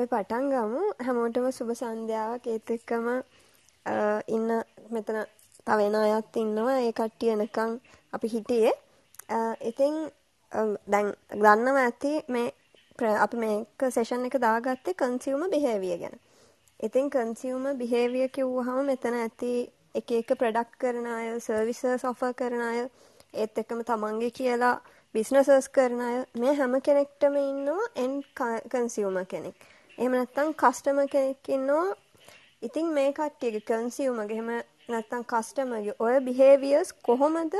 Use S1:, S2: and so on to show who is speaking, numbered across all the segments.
S1: අපි පටන් ගමු. හැමෝටම සුබ සන්ධ්‍යාවක්. ඒත් එක්කම ඉන්න මෙතන තව එන අයත් ඉන්නවා. ඒ කට්ටිය එනකන් අපි හිටියේ. ඉතින් දැන් දන්නවා ඇති මේ අපි මේක සෙෂන් එක දාගත්තේ කන්සියුමර් බිහේවියර් ගැන. ඉතින් කන්සියුමර් බිහේවියර් කිව්වහම මෙතන ඇති එක එක ප්‍රොඩක්ට් කරන අය, සර්විසස් ඔෆර් කරන අය, ඒත් එක්කම තමන්ගේ කියලා බිස්නසස් කරන අය මේ හැම කෙනෙක්ටම ඉන්නවා එන් කන්සියුමර් කෙනෙක්. එහෙම නැත්නම් කස්ටමර් කෙනෙක් ඉන්නවා. ඉතින් මේ කට්ටියගේ කන්සියුමර්ගේ එහෙම නැත්නම් කස්ටමර්ගේ ඔය බිහේවියර්ස් කොහොමද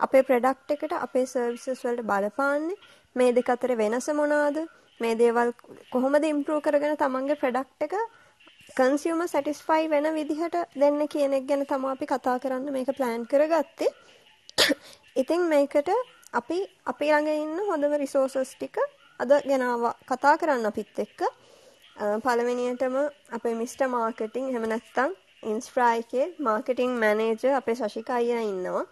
S1: අපේ ප්‍රොඩක්ට් එකට අපේ සර්විසස් වලට බලපාන්නේ? මේ දෙක අතර වෙනස මොනවාද? මේ දේවල් කොහොමද ඉම්ප්‍රූව් කරගෙන තමන්ගේ ප්‍රොඩක්ට් එක කන්සියුමර් සැටිස්ෆයි වෙන විදිහට දෙන්න කියන එක ගැන තමයි අපි කතා කරන්න මේක ප්ලෑන් කරගත්තේ. ඉතින් මේකට අපි අපි ළඟ ඉන්න හොඳම රිසෝසස් ටික අද ගෙනාව කතා කරන්න අපිත් එක්ක පළවෙනියටම අපේ මිස්ටර් මාර්කටිං එහෙම නැත්නම් ඉන්ස්ප්‍රා එකේ මාර්කටිං මැනේජර් අපේ ශෂිකා අයියා ඉන්නවා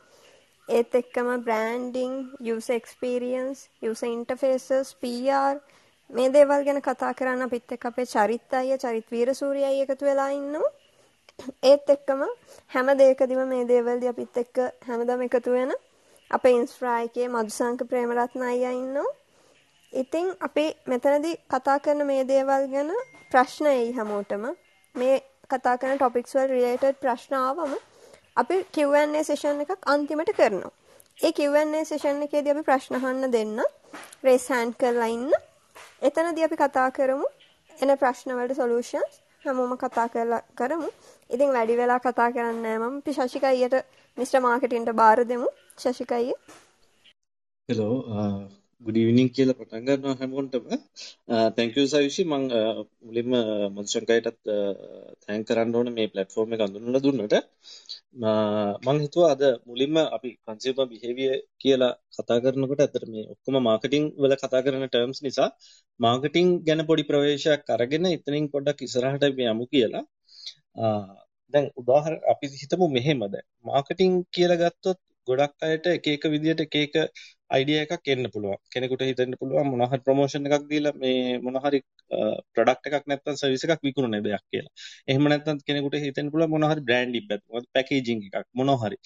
S1: ඒත් එක්කම branding user experience user interfaces PR මේ දේවල් ගැන කතා කරන්න අපිත් එක්ක අපේ චරිත් අයියා චරිත් වීරසූරිය අයියා එකතු වෙලා ඉන්නවා ඒත් එක්කම හැම දෙයකදීම මේ දේවල්දී අපිත් එක්ක හැමදාම එකතු වෙන අපේ ඉන්ස්ප්‍රා එකේ මදුසංක ප්‍රේමරත්න අයියා ඉන්නවා. ඉතින් අපි මෙතනදී කතා කරන මේ දේවල් ගැන ප්‍රශ්න එයි හැමෝටම. මේ කතා කරන ටොපික්ස් වල රිලේටඩ් ප්‍රශ්න ආවම අපි Q&A සෙෂන් එකක් අන්තිමට කරනවා. ඒ Q&A සෙෂන් එකේදී අපි ප්‍රශ්න අහන්න දෙන්න. රේස් හෑන්ඩ් කරලා ඉන්න. එතනදී අපි කතා කරමු එන ප්‍රශ්න වලට සොලියුෂන්ස් හැමෝම කතා කරලා කරමු. ඉතින් වැඩි වෙලා කතා කරන්නේ නැහැ මම. අපි ශෂිකා ඊයට මිස්ටර් මාකටින්ට බාර දෙමු. ශෂික අයියා.
S2: හෙලෝ good evening කියලා පටන් ගන්නවා හැමෝටම. thank you සවිෂි මම මුලින්ම මන්සංකයටත් තෑන්ක් කරන්න ඕනේ මේ platform එක අඳුනලා දුන්නට. මම හිතුවා අද මුලින්ම අපි consumer behavior කියලා කතා කරනකොට ඇත්තට මේ ඔක්කොම marketing වල කතා කරන terms නිසා marketing ගැන පොඩි ප්‍රවේශයක් අරගෙන එතනින් පොඩ්ඩක් ඉස්සරහට යමු කියලා. දැන් උදාහරණ අපි හිතමු මෙහෙම දැන් marketing කියලා ගත්තොත් ගොඩක් අයට එක එක විදියට එක එක අයිඩියා එකක් එන්න පුළුවන්. කෙනෙකුට හිතෙන්න පුළුවන් මොනවා හරි ප්‍රොමෝෂන් එකක් දීලා මේ මොනවා හරි ප්‍රොඩක්ට් එකක් නැත්නම් සර්විස් එකක් විකුණන දෙයක් කියලා. එහෙම නැත්නම් කෙනෙකුට හිතෙන්න පුළුවන් මොනවා හරි බ්‍රෑන්ඩ් ඉබ්බත් මොකද පැකේජින් එකක් මොනවා හරි.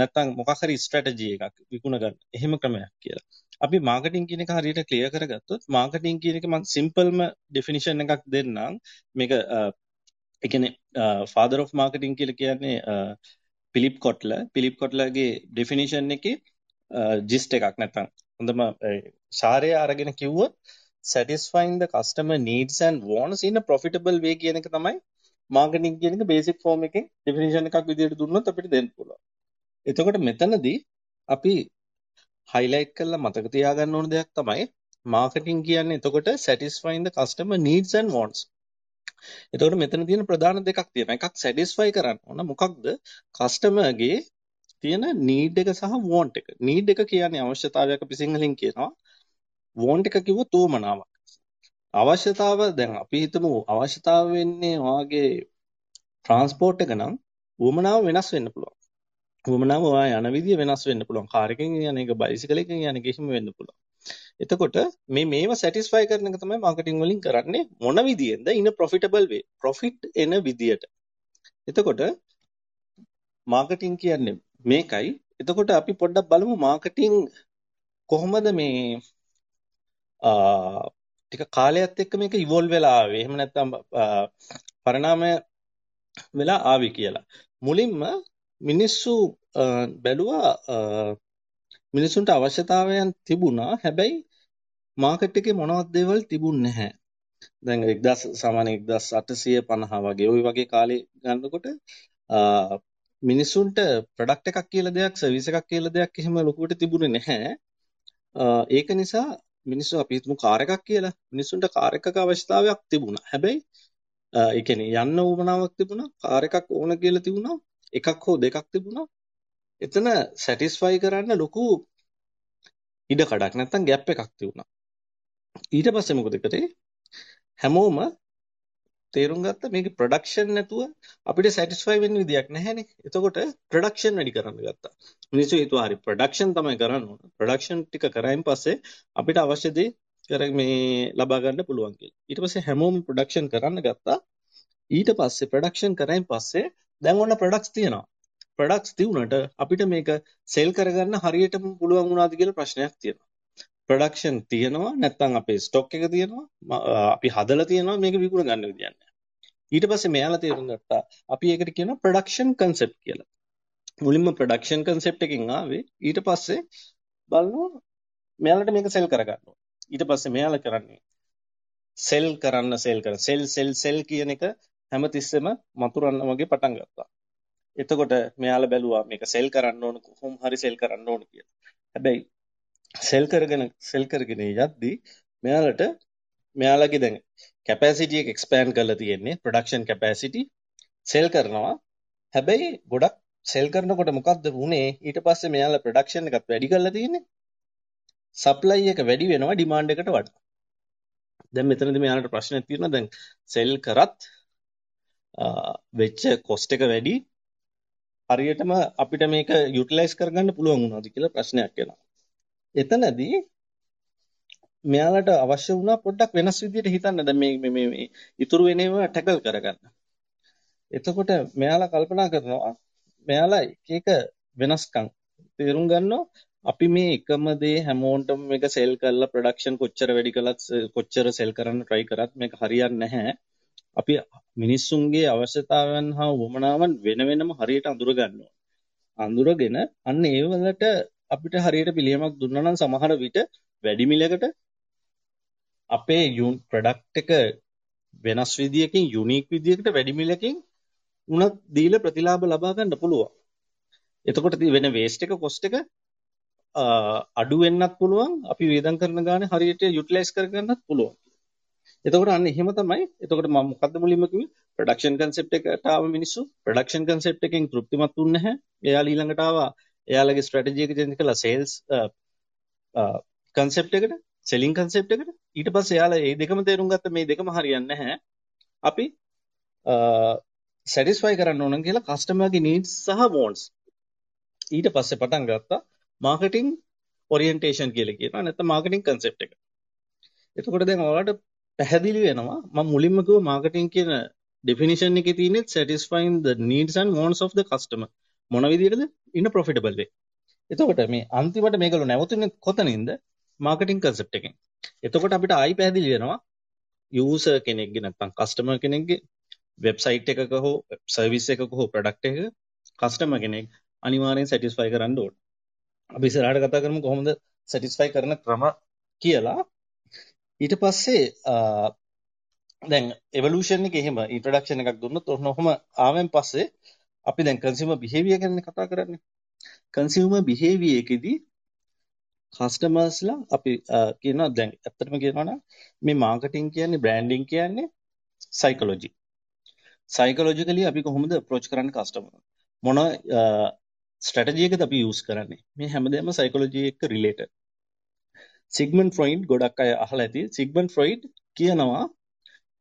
S2: නැත්නම් මොකක් හරි ස්ට්‍රැටජි එකක් විකුණ ගන්න. එහෙම ක්‍රමයක් කියලා. අපි මාකටිං කියන එක හරියට ක්ලියර් කරගත්තොත් මාකටිං කියන එක මම සිම්පල්ම ඩෙෆිනිෂන් එකක් දෙන්නම්. මේක ඒ කියන්නේ ෆාදර් ඔෆ් මාකටිං කියලා කියන්නේ පිලිප් කොට්ල පිලිප් කොට්ලගේ ඩෙෆිනිෂන් එකේ ජිස්ට් එකක් නැත්නම්. හොඳම සාරය අරගෙන කිව්වොත් satisfying the customer needs and wants in a profitable way කියන එක තමයි මාකටිං කියන එක බේසික් ෆෝම් එකේ ඩෙෆිනිෂන් එකක් විදිහට දුන්නොත් අපිට දෙන්න පුළුවන්. එතකොට මෙතනදී අපි highlight කරලා මතක තියාගන්න ඕන දෙයක් තමයි මාකටිං කියන්නේ එතකොට satisfying the customer needs and wants. එතකොට මෙතන තියෙන ප්‍රධාන දෙකක් තියෙනවා. එකක් සැටිස්ෆයි කරන්න ඕන. මොකක්ද? කස්ටමර්ගේ තියෙන නීඩ් එක සහ වෝන්ට් එක. නීඩ් එක කියන්නේ අවශ්‍යතාවයක් අපි සිංහලෙන් කියනවා. වෝන්ට් එක කිව්වොත් උවමනාවක්. අවශ්‍යතාව දැන් අපි හිතමු අවශ්‍යතාව වෙන්නේ ඔයාගේ ට්‍රාන්ස්පෝර්ට් එක නම් උවමනාව වෙනස් වෙන්න පුළුවන්. උවමනාව ඔයා යන විදිය වෙනස් වෙන්න පුළුවන්. කාර් එකකින් යන එක බයිසිකල් එකකින් යන එක එහෙම වෙන්න පුළුවන්. එතකොට මේ මේව සැටිස්ෆයි කරන එක තමයි මාකටිං වලින් කරන්නේ මොන විදියෙන්ද? in a profitable way. profit එන විදියට. එතකොට මාකටිං කියන්නේ මේකයි. එතකොට අපි පොඩ්ඩක් බලමු මාකටිං කොහොමද මේ ටික කාලයත් එක්ක මේක ඉවෝල්ව් වෙලා ආවේ. එහෙම නැත්නම් පරිණාමය වෙලා ආවි කියලා. මුලින්ම මිනිස්සු බැලුවා මිනිසුන්ට අවශ්‍යතාවයන් තිබුණා හැබැයි මාකට් එකේ මොනවත් දේවල් තිබුණ නැහැ. දැන් 1000 සාමාන්‍ය 1850 වගේ ওই වගේ කාලේ ගන්නකොට මිනිසුන්ට ප්‍රොඩක්ට් එකක් කියලා දෙයක් සර්විස් එකක් කියලා දෙයක් එහෙම ලොකුවට තිබුණේ නැහැ. ඒක නිසා මිනිස්සු අපි හිතමු කාර් එකක් කියලා. මිනිස්සුන්ට කාර් එකක අවශ්‍යතාවයක් තිබුණා. හැබැයි ඒ කියන්නේ යන්න උවමනාවක් තිබුණා. කාර් එකක් ඕන කියලා තිබුණා. එකක් හෝ දෙකක් තිබුණා. එතන සැටිස්ෆයි කරන්න ලොකු ඉඩ කඩක් නැත්තම් ગેප් එකක් තිබුණා. ඊට පස්සේ මොකද කරේ? හැමෝම තේරුම් ගත්ත මේකේ ප්‍රොඩක්ෂන් නැතුව අපිට සැටිස්ෆයි වෙන්න විදියක් නැහැනේ. එතකොට ප්‍රොඩක්ෂන් වැඩි කරන්න ගත්තා. මිනිස්සු හිතුවා හරි ප්‍රොඩක්ෂන් තමයි කරන්න ඕන. ප්‍රොඩක්ෂන් ටික කරායින් පස්සේ අපිට අවශ්‍ය දේ කර මේ ලබා ගන්න පුළුවන් කියලා. ඊට පස්සේ හැමෝම ප්‍රොඩක්ෂන් කරන්න ගත්තා. ඊට පස්සේ ප්‍රොඩක්ෂන් කරයින් පස්සේ දැන් ඔන්න ප්‍රොඩක්ට්ස් තියෙනවා. ප්‍රොඩක්ට්ස් තියුණට අපිට මේක සෙල් කරගන්න හරියටම පුළුවන් වුණාද කියලා ප්‍රශ්නයක් තියෙනවා. ප්‍රොඩක්ෂන් තියෙනවා නැත්නම් අපේ ස්ටොක් එක තියෙනවා අපි හදලා තියෙනවා මේක විකුණ ගන්න විදියක් නැහැ. ඊට පස්සේ මෙයාලා තේරුම් ගත්තා අපි ඒකට කියනවා ප්‍රොඩක්ෂන් කන්සෙප්ට් කියලා. මුලින්ම ප්‍රොඩක්ෂන් කන්සෙප්ට් එකකින් ආවේ ඊට පස්සේ බලනවා මෙයාලට මේක සෙල් කරගන්න ඊට පස්සේ මෙයාලා කරන්නේ සෙල් කරන්න සෙල් කරන සෙල් සෙල් සෙල් කියන එක හැමතිස්සෙම මතුරන්න වගේ පටන් ගත්තා. එතකොට මෙයාලා බැලුවා මේක සෙල් කරන්න ඕන කොහොම හරි සෙල් කරන්න ඕන කියලා. හැබැයි සෙල් කරගෙන සෙල් කරගෙන යද්දී මෙයාලට මෙයාලගේ දැන් කැපැසිටි එක එක්ස්පෑන්ඩ් කරලා තියෙන්නේ ප්‍රොඩක්ෂන් කැපැසිටි සෙල් කරනවා. හැබැයි ගොඩක් සෙල් කරනකොට මොකක්ද වුනේ ඊට පස්සේ මෙයාලා ප්‍රොඩක්ෂන් එකත් වැඩි කරලා තියෙන්නේ. සප්ලයි එක වැඩි වෙනවා ඩිමාන්ඩ් එකට වඩා. දැන් මෙතනදී මෙයාලට ප්‍රශ්නයක් තියෙනවා දැන් සෙල් කරත් වෙච්ච කොස්ට් එක වැඩි හරියටම අපිට මේක යුටිලයිස් කරගන්න පුළුවන් වුණාද කියලා ප්‍රශ්නයක් එනවා. එතනදී මෙයාලට අවශ්‍ය වුණා පොඩ්ඩක් වෙනස් විදිහට හිතන්න දැන් මේ මේ මේ ඉතුරු වෙන ඒවා ටැකල් කරගන්න. එතකොට මෙයාලා කල්පනා කරනවා මෙයාලා එක එක වෙනස්කම් තේරුම් ගන්නවා අපි මේ එකම දේ හැමෝටම මේක සෙල් කරලා ප්‍රොඩක්ෂන් කොච්චර වැඩි කළත් කොච්චර සෙල් කරන්න try කරත් මේක හරියන්නේ නැහැ. අපි මිනිස්සුන්ගේ අවශ්‍යතාවයන් හා වමනාවන් වෙන වෙනම හරියට අඳුර ගන්නවා. අඳුරගෙන අන්න ඒ වලට අපිට හරියට පිළියමක් දුන්නා නම් සමහර විට වැඩි මිලකට අපේ ප්‍රොඩක්ට් එක වෙනස් විදියකින් යුනික් විදියකට වැඩි මිලකින් උනත් දීලා ප්‍රතිලාභ ලබා ගන්න පුළුවන්. එතකොට වෙන වේස්ට් එක කොස්ට් එක අඩු වෙන්නත් පුළුවන් අපි වේදම් කරන ගානේ හරියට යුටිලයිස් කරගන්නත් පුළුවන්. එතකොට අන්න එහෙම තමයි. එතකොට මම මොකද්ද මුලින්ම කිව්වේ? ප්‍රොඩක්ෂන් කන්සෙප්ට් එකට ආව මිනිස්සු ප්‍රොඩක්ෂන් කන්සෙප්ට් එකෙන් තෘප්තිමත් වුන්නේ නැහැ. එයාලා ඊළඟට ආවා එයාලගේ ස්ට්‍රැටජි එක චේන්ජ් කළා සේල්ස් කන්සෙප්ට් එකට, සෙලින් කන්සෙප්ට් එකට. ඊට පස්සේ එයාලා මේ දෙකම තේරුම් ගත්ත මේ දෙකම හරියන්නේ නැහැ. අපි සැටිස්ෆයි කරන්න ඕන කියලා කස්ටමර්ගේ නීඩ්ස් සහ වෝන්ට්ස් ඊට පස්සේ පටන් ගත්තා මාකටිං ඔරියන්ටේෂන් කියලා කියනවා නැත්නම් මාකටිං කන්සෙප්ට් එක. එතකොට දැන් ඔයාලට පැහැදිලි වෙනවා මම මුලින්ම කිව්ව මාකටිං කියන ඩෙෆිනිෂන් එකේ තියෙන්නේ satisfying the needs and wants of the customer. මොන විදිහටද? in a profitable way. එතකොට මේ අන්තිමට මේගොල්ලෝ නැවතුනේ කොතනින්ද? මාකටිං කන්සෙප්ට් එකෙන්. එතකොට අපිට ආයි පැහැදිලි වෙනවා යූසර් කෙනෙක්ගේ නැත්නම් කස්ටමර් කෙනෙක්ගේ වෙබ්සයිට් එකක හෝ සර්විස් එකක හෝ ප්‍රොඩක්ට් එකක කස්ටමර් කෙනෙක් අනිවාර්යෙන් සැටිස්ෆයි කරන්න ඕන. අපි ඉස්සරහට කතා කරමු කොහොමද සැටිස්ෆයි කරන ක්‍රම කියලා. ඊට පස්සේ දැන් එවලූෂන් එක එහෙම ඉන්ට්‍රොඩක්ෂන් එකක් දුන්නොත් ඔන්න ඔහම ආවෙන් පස්සේ අපි දැන් කන්සියුමර් බිහේවියර් ගැන කතා කරන්නේ. කන්සියුමර් බිහේවියර් එකේදී කස්ටමර්ස්ලා අපි කියනවා දැන් ඇත්තටම කියනවා නම් මේ මාකටිං කියන්නේ බ්‍රෑන්ඩින් කියන්නේ සයිකොලොජි. සයිකොලොජිකලි අපි කොහොමද අප්‍රෝච් කරන්නේ කස්ටමර් මොන ස්ට්‍රැටජි එකද අපි යූස් කරන්නේ මේ හැමදේම සයිකොලොජි එක්ක රිලේටඩ් සිග්මන්ඩ් ෆ්‍රොයිඩ් ගොඩක් අය අහලා ඇති සිග්මන්ඩ් ෆ්‍රොයිඩ් කියනවා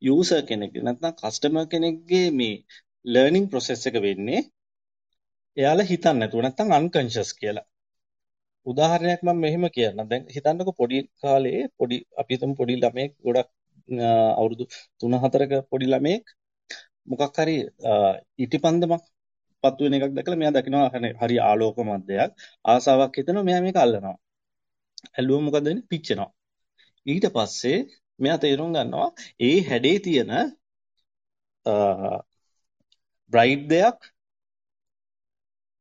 S2: යූසර් කෙනෙක්ගේ නැත්නම් කස්ටමර් කෙනෙක්ගේ මේ ලර්නින් ප්‍රොසෙස් එක වෙන්නේ එයාලා හිතන්නේ නැතුව නැත්නම් අන්කන්ෂස් කියලා. උදාහරණයක් මම මෙහෙම කියන්න. දැන් හිතන්නකො පොඩි කාලේ පොඩි අපි හිතමු පොඩි ළමයෙක් ගොඩක් අවුරුදු 3-4ක පොඩි ළමයෙක් මොකක් හරි ඉටිපන්දමක් පත්තු වෙන එකක් දැකලා මෙයා දකිනවා හරි ආලෝකමත් දෙයක් ආසාවක් හිතෙනවා මෙයා මේක අල්ලනවා. ඇල්ලුවම මොකද වෙන්නේ? පිච්චෙනවා. ඊට පස්සේ මෙයා තේරුම් ගන්නවා ඒ හැඩේ තියෙන බ්‍රයිට් දෙයක්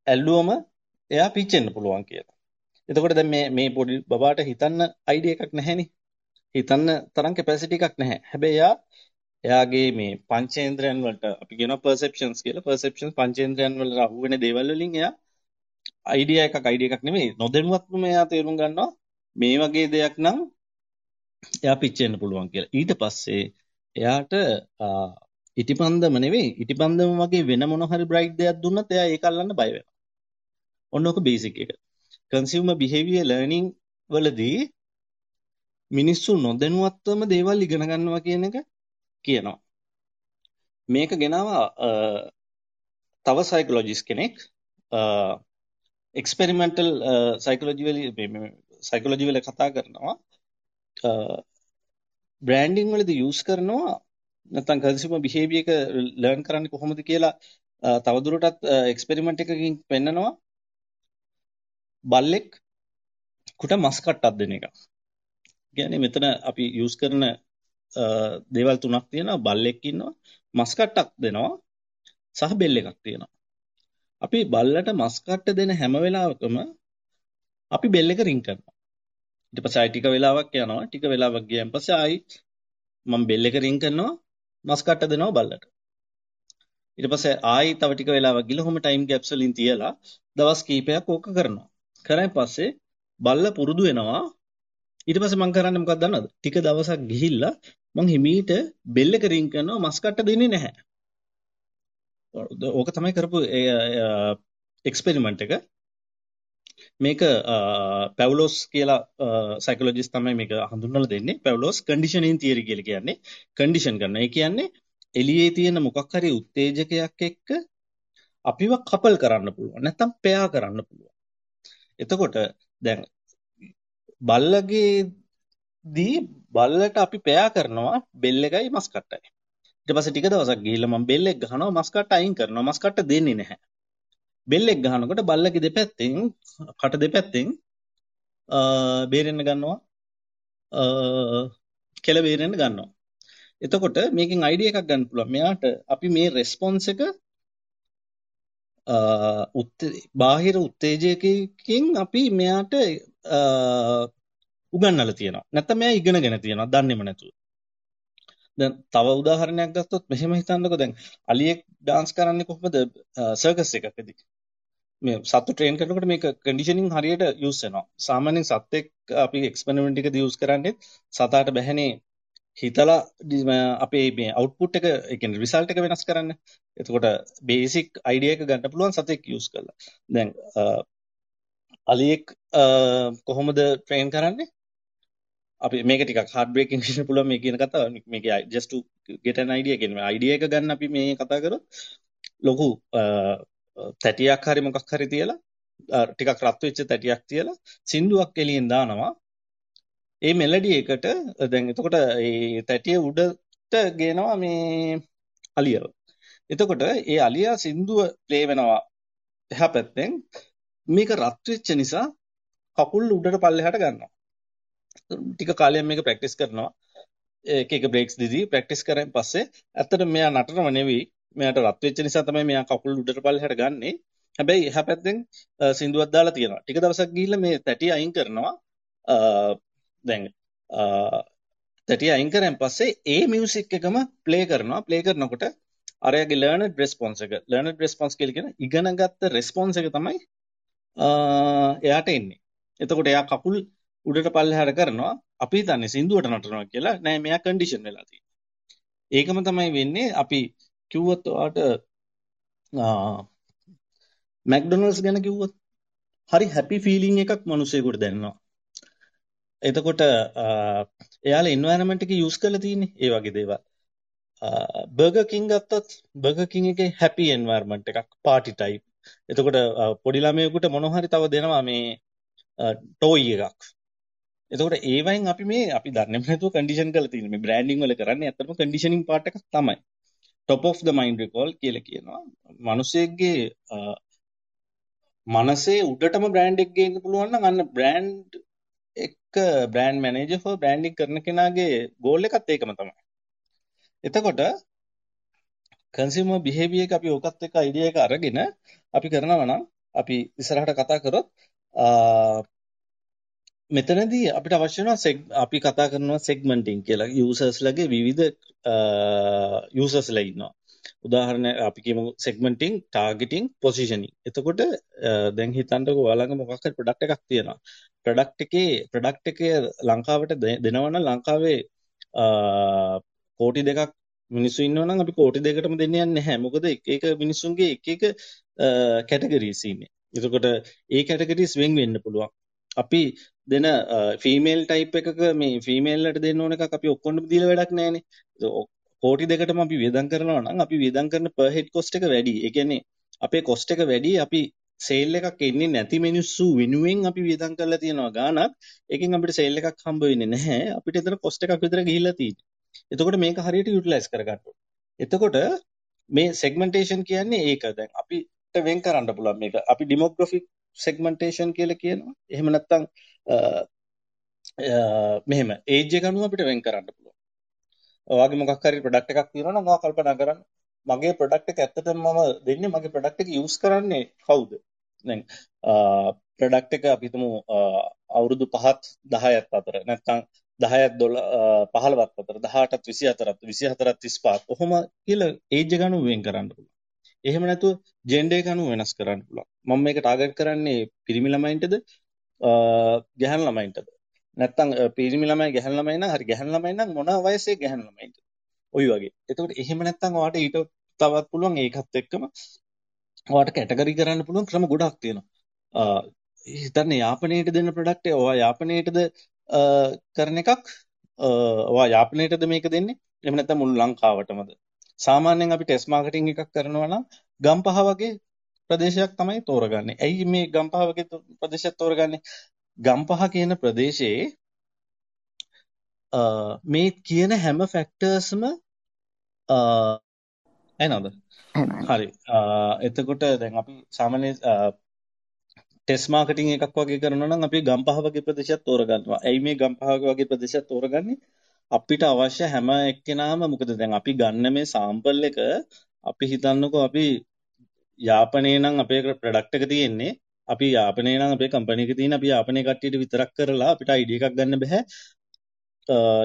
S2: ඇල්ලුවම එයා පිච්චෙන්න පුළුවන් කියලා. එතකොට දැන් මේ මේ පොඩි බබාට හිතන්න අයිඩියා එකක් නැහැනේ. හිතන්න තරම් කැපැසිටි එකක් නැහැ. හැබැයි එයා එයාගේ මේ පංචේන්ද්‍රයන් වලට අපි කියනවා perceptions කියලා. perceptions පංචේන්ද්‍රයන් වල අහු වෙන දේවල් වලින් එයා අයිඩියා එකක් අයිඩියා එකක් නෙමෙයි. නොදැනුවත්වම එයා තේරුම් ගන්නවා මේ වගේ දෙයක් නම් එයා පිච්චෙන්න පුළුවන් කියලා. ඊට පස්සේ එයාට ඉටිපන්දම නෙවෙයි ඉටිපන්දම වගේ වෙන මොන හරි බ්‍රයිට් දෙයක් දුන්නත් එයා ඒක අල්ලන්න බය වෙනවා. ඔන්න ඔක බේසික් එක. කන්සියුමර් බිහේවියර් ලර්නින් වලදී මිනිස්සු නොදැනුවත්වම දේවල් ඉගෙන ගන්නවා කියන එක කියනවා. මේක ගෙනාවා තව සයිකොලොජිස් කෙනෙක් එක්ස්පෙරිමෙන්ටල් සයිකොලොජි වල සයිකොලොජි වල කතා කරනවා බ්‍රෑන්ඩින් වලදී යූස් කරනවා නැත්නම් කන්සියුමර් බිහේවියර් එක ලර්න් කරන්නේ කොහොමද කියලා තවදුරටත් එක්ස්පෙරිමන්ට් එකකින් පෙන්නනවා බල්ලෙක් කුට මස් කට්ටක් දෙන එක. කියන්නේ මෙතන අපි යූස් කරන දේවල් තුනක් තියෙනවා බල්ලෙක් ඉන්නවා මස් කට්ටක් දෙනවා සහ බෙල් එකක් තියෙනවා. අපි බල්ලට මස් කට්ට දෙන හැම වෙලාවකම අපි බෙල් එක රින් කරනවා. ඊට පස්සේ ආයි ටික වෙලාවක් යනවා. ටික වෙලාවක් ගියන් පස්සේ ආයි මම බෙල් එක රින් කරනවා මස් කට්ට දෙනවා බල්ලට. ඊට පස්සේ ආයි තව ටික වෙලාවක් ගිහලා ඔහොම ටයිම් ගැප්ස් වලින් තියලා දවස් කීපයක් ඕක කරනවා. කරාන් පස්සේ බල්ල පුරුදු වෙනවා. ඊට පස්සේ මම කරන්නේ මොකක්ද දන්නවද? ටික දවසක් ගිහිල්ලා මං හිමීට බෙල් එක රින් කරනවා මස් කට්ට දෙන්නේ නැහැ. ඕක තමයි කරපු එක්ස්පෙරිමන්ට් එක. මේක පැවලෝස් කියලා සයිකොලොජිස් තමයි මේක හඳුන්වලා දෙන්නේ පැවලෝස් කන්ඩිෂනින් තියරි කියලා කියන්නේ කන්ඩිෂන් කරන. ඒ කියන්නේ එළියේ තියෙන මොකක් හරි උත්තේජකයක් එක්ක අපිව කපල් කරන්න පුළුවන්. නැත්තම් පෙයා කරන්න පුළුවන්. එතකොට දැන් බල්ලගේ දී බල්ලට අපි පෙයා කරනවා බෙල් එකයි මස් කට්ටයි. ඊට පස්සේ ටික දවසක් ගිහිල්ලා මම බෙල් එක ගහනවා මස් කට්ට අයින් කරනවා මස් කට්ට දෙන්නේ නැහැ. බෙල්ලෙක් ගහනකොට බල්ලගේ දෙපැත්තෙන් කට දෙපැත්තෙන් බේරෙන්න ගන්නවා කෙල බේරෙන්න ගන්නවා. එතකොට මේකෙන් අයිඩියා එකක් ගන්න පුළුවන්. මෙයාට අපි මේ රෙස්පොන්ස් එක බාහිර උත්තේජකයකින් අපි මෙයාට උගන්වලා තියෙනවා. නැත්නම් මෙයා ඉගෙනගෙන තියෙනවා දන්නේම නැතුව. දැන් තව උදාහරණයක් ගත්තොත් මෙහෙම හිතන්නකෝ දැන් අලියෙක් ඩාන්ස් කරන්නේ කොහොමද සර්කස් එකකදී මේ සත්තු ට්‍රේන් කරනකොට මේක කන්ඩිෂනින් හරියට යූස් වෙනවා සාමාන්‍යයෙන් සත්වෙක් අපි එක්ස්පෙරිමන්ට් එකදී යූස් කරන්නේ සතාට බැහැනේ හිතලා අපේ මේ අවුට්පුට් එක ඒ කියන්නේ රිසල්ට් එක වෙනස් කරන්න. එතකොට බේසික් අයිඩියා එක ගන්න පුළුවන් සතෙක් යූස් කරලා. දැන් අලියෙක් කොහොමද ට්‍රේන් කරන්නේ? අපි මේක ටිකක් හાર્ඩ් බ්‍රේකින් වෙන්න පුළුවන් මේ කියන කතාව මේක just to get an idea කියන්නේ අයිඩියා එක ගන්න අපි මේ කතා කරොත් ලොකු තැටියක් හරි මොකක් හරි තියලා ටිකක් රත් වෙච්ච තැටියක් තියලා සින්දුවක් එළියෙන් දානවා. ඒ මෙලඩි එකට දැන් එතකොට ඒ තැටිය උඩට ගේනවා මේ අලියව. එතකොට ඒ අලියා සින්දුව ප්ලේ වෙනවා එහා පැත්තෙන්. මේක රත් වෙච්ච නිසා කකුල් උඩට පල්ලෙහාට ගන්නවා. ටික කාලයක් මේක ප්‍රැක්ටිස් කරනවා. එක එක බ්‍රේක්ස් දීදී ප්‍රැක්ටිස් කරන් පස්සේ ඇත්තට මෙයා නටනව නෙවෙයි. මෙයාට රත් වෙච්ච නිසා තමයි මෙයා කකුල් උඩට පල්ලෙහාට ගන්නෙ. හැබැයි එහා පැත්තෙන් සින්දුවක් දාලා තියෙනවා. ටික දවසක් ගිහිල්ලා මේ තැටිය අයින් කරනවා. දැන් තැටිය අයින් කරන් පස්සේ ඒ මියුසික් එකම ප්ලේ කරනවා. ප්ලේ කරනකොට අරයාගේ ලර්නඩ් රෙස්පොන්ස් එක. ලර්නඩ් රෙස්පොන්ස් කියලා කියන ඉගෙනගත්ත රෙස්පොන්ස් එක තමයි එයාට එන්නේ. එතකොට එයා කකුල් උඩට පල්ලෙහාට කරනවා. අපි හිතන්නේ සින්දුවට නටනවා කියලා. නෑ මෙයා කන්ඩිෂන් වෙලා තියෙනවා. ඒකම තමයි වෙන්නේ. අපි කිව්වොත් ඔයාට මැක්ඩොනල්ඩ්ස් ගැන කිව්වොත් හරි හැපි ෆීලිං එකක් මිනිස්සෙකුට දැනෙනවා. එතකොට එයාලා එන්වයරන්මන්ට් එක යූස් කරලා තියෙන්නේ ඒ වගේ දේවල්. බර්ගර් කින් ගත්තොත් බර්ගර් කින් එකේ හැපි එන්වයරන්මන්ට් එකක් පාටි ටයිප් එතකොට පොඩි ළමයෙකුට මොනවා හරි තව දෙනවා මේ ටෝයි එකක්. එතකොට ඒවයින් අපි මේ අපි දන්නේ නැතුව කන්ඩිෂන් කරලා තියෙන මේ බ්‍රෑන්ඩින් වල කරන්නේ ඇත්තටම කන්ඩිෂනින් පාර්ට් එකක් තමයි. Top of the mind recall කියලා කියනවා. මිනිසෙක්ගේ මනසේ උඩටම බ්‍රෑන්ඩ් එක ගේන්න පුළුවන් නම් අන්න බ්‍රෑන්ඩ් එක බ්‍රෑන්ඩ් මැනේජර් ෆෝ බ්‍රෑන්ඩින් කරන කෙනාගේ ගෝල් එකත් ඒකම තමයි. එතකොට කන්සියුමර් බිහේවියර් එක අපි ඕකත් එක්ක අයිඩියා එක අරගෙන අපි කරනවා නම් අපි ඉස්සරහට කතා කරොත් මෙතනදී අපිට අවශ්‍ය වෙනවා අපි කතා කරනවා සෙග්මන්ටින් කියලා යූසර්ස්ලගේ විවිධ යූසර්ස්ලා ඉන්නවා. උදාහරණ අපි කියමු සෙග්මන්ටින් ටාගටින් පොසිෂනින්. එතකොට දැන් හිතන්නකෝ ඔයාලඟ මොකක් හරි ප්‍රොඩක්ට් එකක් තියෙනවා. ප්‍රොඩක්ට් එකේ ප්‍රොඩක්ට් එක ලංකාවට දෙනවා නම් ලංකාවේ කෝටි දෙකක් මිනිස්සු ඉන්නවා නම් අපි කෝටි දෙකටම දෙන්න යන්නේ නැහැ. මොකද එක එක මිනිස්සුන්ගේ එක එක කැටගරිස් ඉන්නේ. එතකොට ඒ කැටගරිස් වෙන් වෙන්න පුළුවන්. අපි දෙන ෆීමේල් ටයිප් එකක මේ ෆීමේල්ලට දෙන්න ඕන එකක් අපි ඔක්කොටම දීලා වැඩක් නැහැනේ. කෝටි දෙකටම අපි වියදම් කරනවා නම් අපි වියදම් කරන per head cost එක වැඩි. ඒ කියන්නේ අපේ cost එක වැඩි අපි සේල් එකක් එන්නේ නැති මිනිස්සු වෙනුවෙන් අපි වියදම් කරලා තියෙනවා ගාණක් ඒකෙන් අපිට සේල් එකක් හම්බ වෙන්නේ නැහැ. අපිට එතන කොස්ට් එකක් විතර ගිහිල්ලා තියෙන්නේ එතකොට මේක හරියට යුටිලයිස් කරගන්න එතකොට මේ සෙග්මන්ටේෂන් කියන්නේ ඒක. දැන් අපිට වෙන් කරන්න පුළුවන් මේක. අපි ඩිමෝග්‍රැෆික් සෙග්මන්ටේෂන් කියලා කියනවා. එහෙම නැත්නම් මෙහෙම ඒජ් එක අනුව අපිට වෙන් කරන්න පුළුවන්. ඔයාගේ මොකක් හරි ප්‍රොඩක්ට් එකක් තියෙනවා නම් ඔයා කල්පනා කරන්න. මගේ ප්‍රොඩක්ට් එක ඇත්තටම මම දෙන්නේ මගේ ප්‍රොඩක්ට් එක යූස් කරන්නේ කවුද? දැන් ප්‍රොඩක්ට් එක අපි හිතමු අවුරුදු 5ත් 10ත් අතර. නැත්නම් 10ත් 15ත් අතර 18ත් 24ත් 24ත් 35ත් කොහොම කියලා ඒජ් එක අනුව වෙන් කරන්න පුළුවන්. එහෙම නැතුව ජෙන්ඩර් එක අනුව වෙනස් කරන්න පුළුවන්. මම මේක ටාගට් කරන්නේ පිරිමි ළමයින්ටද ගැහැණු ළමයින්ටද නැත්තම් පිරිමි ළමයි ගැහැණු ළමයි නම් හරි ගැහැණු ළමයි නම් මොන වයසේ ගැහැණු ළමයින්ද ඔය වගේ. එතකොට එහෙම නැත්තම් ඔයාට ඊට තවත් පුළුවන් ඒකත් එක්කම ඔයාට කැටගරි කරන්න පුළුවන් ක්‍රම ගොඩක් තියෙනවා. හිතන්න යාපනයට දෙන්න ප්‍රොඩක්ට් එක ඔයා යාපනයටද කරන එකක් ඔයා යාපනයටද මේක දෙන්නේ? එහෙම නැත්නම් මුළු ලංකාවටමද? සාමාන්‍යයෙන් අපි ටෙස්ට් මාකටිං එකක් කරනවා නම් ගම්පහ වගේ ප්‍රදේශයක් තමයි තෝරගන්නේ. ඇයි මේ ගම්පහ වගේ ප්‍රදේශයක් තෝරගන්නේ? ගම්පහ කියන ප්‍රදේශයේ මේ කියන හැම ෆැක්ටර්ස්ම එනවද? හරි. එතකොට දැන් අපි සාමාන්‍ය ටෙස්ට් මාකටිං එකක් වගේ කරනවා නම් අපි ගම්පහ වගේ ප්‍රදේශයක් තෝරගන්නවා. ඇයි මේ ගම්පහ වගේ ප්‍රදේශයක් තෝරගන්නේ? අපිට අවශ්‍ය හැම එක්කෙනාම මොකද දැන් අපි ගන්න මේ සාම්පල් එක අපි හිතන්නකෝ අපි යාපනයේ නම් අපේ ප්‍රොඩක්ට් එක තියෙන්නේ අපි යාපනයේ නම් අපේ කම්පැනි එක තියෙන අපි යාපනයේ කට්ටියට විතරක් කරලා අපිට අයිඩිය එකක් ගන්න බෑ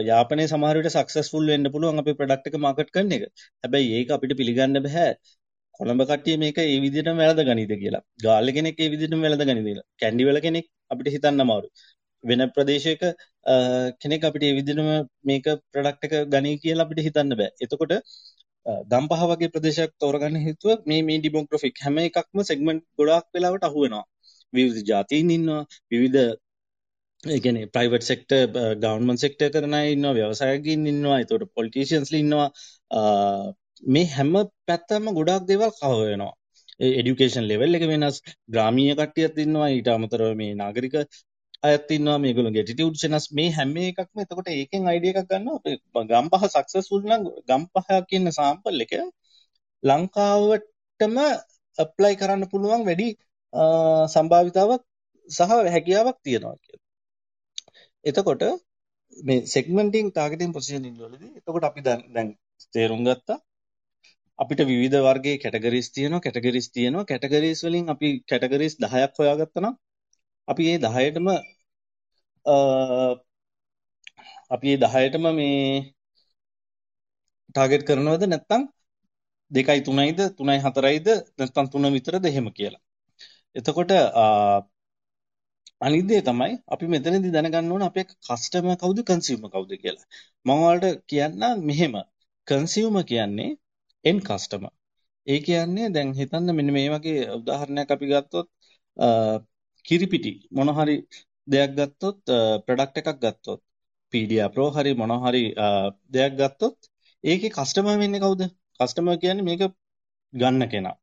S2: යාපනයේ සමහර විට සක්සස්ෆුල් වෙන්න පුළුවන් අපේ ප්‍රොඩක්ට් එක මාකට් කරන එක. හැබැයි ඒක අපිට පිළිගන්න බෑ. කොළඹ කට්ටිය මේක ඒ විදිහටම වැළඳ ගනීද කියලා. ගාල්ල කෙනෙක් ඒ විදිහටම වැළඳ ගනීද කියලා. කැන්ඩි වල කෙනෙක් අපිට හිතන්න අමාරුයි. වෙන ප්‍රදේශයක කෙනෙක් අපිට ඒ විදිහටම මේක ප්‍රොඩක්ට් එක ගනී කියලා අපිට හිතන්න බෑ. එතකොට ගම්පහ වගේ ප්‍රදේශයක් තෝරගන්න හේතුව මේ මේ ඩිමෝග්‍රෆික් හැම එකක්ම සෙග්මන්ට් ගොඩාක් වෙලාවට අහු වෙනවා. විවිධ ජාතීන් ඉන්නවා, විවිධ ඒ කියන්නේ ප්‍රයිවට් සෙක්ටර් ගවර්න්මන්ට් සෙක්ටර් කරන අය ඉන්නවා ව්‍යවසායකින් ඉන්නවා ඒතකොට පොලිටිෂියන්ස්ලා ඉන්නවා මේ හැම පැත්තම ගොඩාක් දේවල් කවර් වෙනවා එඩියුකේෂන් ලෙවල් එක වෙනස් ග්‍රාමීය කට්ටියත් ඉන්නවා ඊට අමතරව මේ නාගරික අයත් ඉන්නවා මේගොල්ලෝගේ ඇටිටියුඩ්ස් වෙනස් මේ හැම එකක්ම එතකොට ඒකෙන් අයිඩියා එකක් ගන්නවා. අපේ ගම්පහ සක්සස්ෆුල් නම් ගම්පහ කියන සාම්පල් එක ලංකාවටම ඇප්ලයි කරන්න පුළුවන් වැඩි සම්භාවිතාවක් සහ හැකියාවක් තියෙනවා කියලා. එතකොට මේ සෙග්මන්ටින් ටාගටින් පොසිෂනින් වලදී එතකොට අපි දැන් දැන් තේරුම් ගත්තා. අපිට විවිධ වර්ගයේ කැටගරිස් තියෙනවා කැටගරිස් තියෙනවා. කැටගරිස් වලින් අපි කැටගරිස් 10ක් හොයාගත්තා නම් අපි මේ 10ටම අපි මේ 10ටම මේ ටාගට් කරනවද නැත්නම් 2යි 3යිද 3යි 4යිද නැත්නම් 3 විතරද එහෙම කියලා. එතකොට අනිත් දේ තමයි අපි මෙතනදී දැනගන්න ඕන අපේ කස්ටමර් කවුද කන්සියුමර් කවුද කියලා. මම ඔයාලට කියන්නම් මෙහෙම කන්සියුමර් කියන්නේ එන් කස්ටමර්. ඒ කියන්නේ දැන් හිතන්න මෙන්න මේ වගේ උදාහරණයක් අපි ගත්තොත් කිරිපිටි මොන හරි දෙයක් ගත්තොත් ප්‍රොඩක්ට් එකක් ගත්තොත් පීඩියා ප්‍රෝ හරි මොන හරි දෙයක් ගත්තොත් ඒකේ කස්ටමර් වෙන්නේ කවුද? කස්ටමර් කියන්නේ මේක ගන්න කෙනා.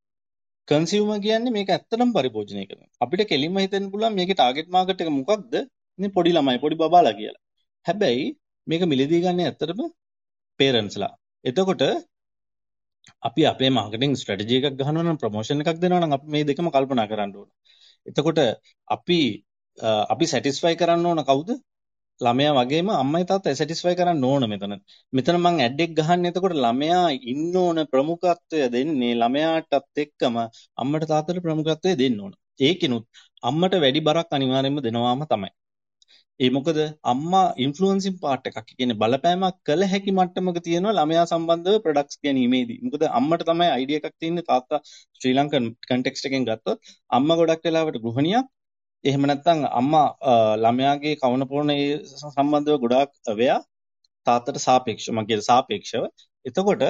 S2: කන්සියුමර් කියන්නේ මේක ඇත්තටම පරිභෝජනය කරනවා. අපිට කෙලින්ම හිතෙන්න පුළුවන් මේකේ ටාගට් මාකට් එක මොකක්ද? මේ පොඩි ළමයි පොඩි බබාලා කියලා. හැබැයි මේක මිලදී ගන්න ඇත්තටම පේරන්ට්ස්ලා. එතකොට අපි අපේ මාකටිං ස්ට්‍රැටජි එකක් ගහනවා නම් ප්‍රොමෝෂන් එකක් දෙනවා නම් අපි මේ දෙකම කල්පනා කරන්න ඕන. එතකොට අපි අපි සැටිස්ෆයි කරන්න ඕන කවුද? ළමයා වගේම අම්මයි තාත්තයි සැටිස්ෆයි කරන්න ඕන මෙතන. මෙතන මං ඇඩ් එක ගහන්නේ එතකොට ළමයා ඉන්න ඕන ප්‍රමුඛත්වය දෙන්නේ ළමයාටත් එක්කම අම්මට තාත්තට ප්‍රමුඛත්වය දෙන්න ඕන. ඒකිනුත් අම්මට වැඩි බරක් අනිවාර්යයෙන්ම දෙනවාම තමයි. ඒ මොකද අම්මා ඉන්ෆ්ලුවන්සින් පාර්ට් එකක්. කියන්නේ බලපෑමක් කළ හැකි මට්ටමක තියෙනවා ළමයා සම්බන්ධව ප්‍රොඩක්ට්ස් ගැනීමේදී. මොකද අම්මට තමයි අයිඩියා එකක් තියෙන්නේ තාත්තා ශ්‍රී ලංකන් කන්ටෙක්ස්ට් එකෙන් ගත්තොත් අම්මා ගොඩක් වෙලාවට ගෘහණියක් එහෙම නැත්නම් අම්මා ළමයාගේ කවන පොරණ සම්බන්ධව ගොඩාක් අවයා තාත්තට සාපේක්ෂව මම කියන සාපේක්ෂව එතකොට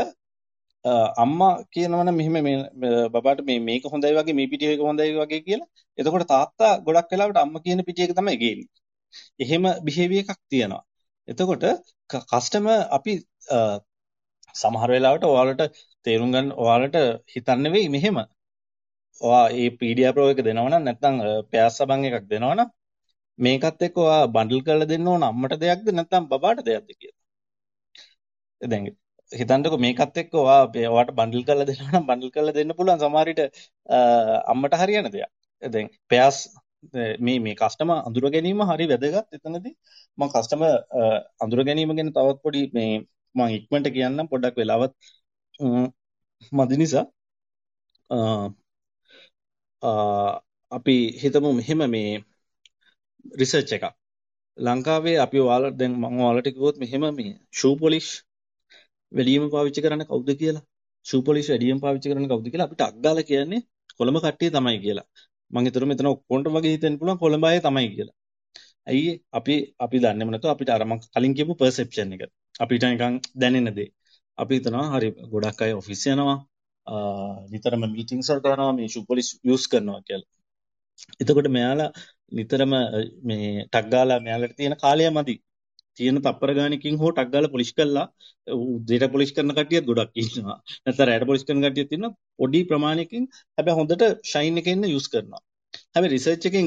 S2: අම්මා කියනවනම් මෙහෙම මේ බබාට මේ මේක හොඳයි වගේ මේ පිටිය එක හොඳයි වගේ කියලා එතකොට තාත්තා ගොඩක් වෙලාවට අම්මා කියන පිටිය එක තමයි ගේන්නේ. එහෙම බිහේවියර් එකක් තියෙනවා. එතකොට කස්ටමර් අපි සමහර වෙලාවට ඔයාලට තේරුම් ගන්න ඔයාලට හිතන්න වෙයි මෙහෙම ඔයා ඒ PDI Pro එක දෙනවනම් නැත්නම් පෑස් සබන් එකක් දෙනවනම් මේකත් එක්ක ඔයා බන්ඩල් කරලා දෙන්න ඕන අම්මට දෙයක්ද නැත්නම් බබාට දෙයක්ද කියලා. දැන් හිතන්නකෝ මේකත් එක්ක ඔයා ඔයාට බන්ඩල් කරලා දෙනවා නම් බන්ඩල් කරලා දෙන්න පුළුවන් සමහර විට අම්මට හරියන දෙයක්. දැන් පෑස් මේ මේ කස්ටමර් අඳුර ගැනීම හරි වැදගත් එතනදී. මම කස්ටමර් අඳුර ගැනීම ගැන තවත් පොඩි මේ මම ඉක්මනට කියන්නම් පොඩ්ඩක් වෙලාවත්. මදි නිසා. අපි හිතමු මෙහෙම මේ රිසර්ච් එකක්. ලංකාවේ අපි ඔයාලට දැන් මම ඔයාලට කිව්වොත් මෙහෙම මේ ෂූ පොලිෂ් වැඩිම පාවිච්චි කරන්න කවුද කියලා? ෂූ පොලිෂ් වැඩිම පාවිච්චි කරන්න කවුද කියලා අපිට අග්ගාලා කියන්නේ කොළඹ කට්ටිය තමයි කියලා. මං හිතුවා මෙතන ඔක්කොන්ට වගේ හිතෙන්න පුළුවන් කොළඹ අය තමයි කියලා. ඇයි අපි අපි දන්නේම නැතුව අපිට අර මං කලින් කියපු පර්සෙප්ෂන් එක. අපිට නිකන් දැනෙන දේ. අපි හිතනවා හරි ගොඩක් අය ඔෆිස් යනවා නිතරම මීටින්ස් වලට යනවා මේ ෂූ පොලිෂ් යූස් කරනවා කියලා. එතකොට මෙයාලා නිතරම මේ ටක් ගාලා මෙයාලට තියෙන කාලය මදි. තියෙන තප්පර ගානකින් හෝ ටක් ගාලා පොලිෂ් කළා උදේට පොලිෂ් කරන කට්ටියත් ගොඩක් ඉන්නවා. නැත්නම් රැට පොලිෂ් කරන කට්ටියත් ඉන්නවා. පොඩි ප්‍රමාණයකින් හැබැයි හොඳට ෂයින් එකෙන් යූස් කරනවා. හැබැයි රිසර්ච් එකෙන්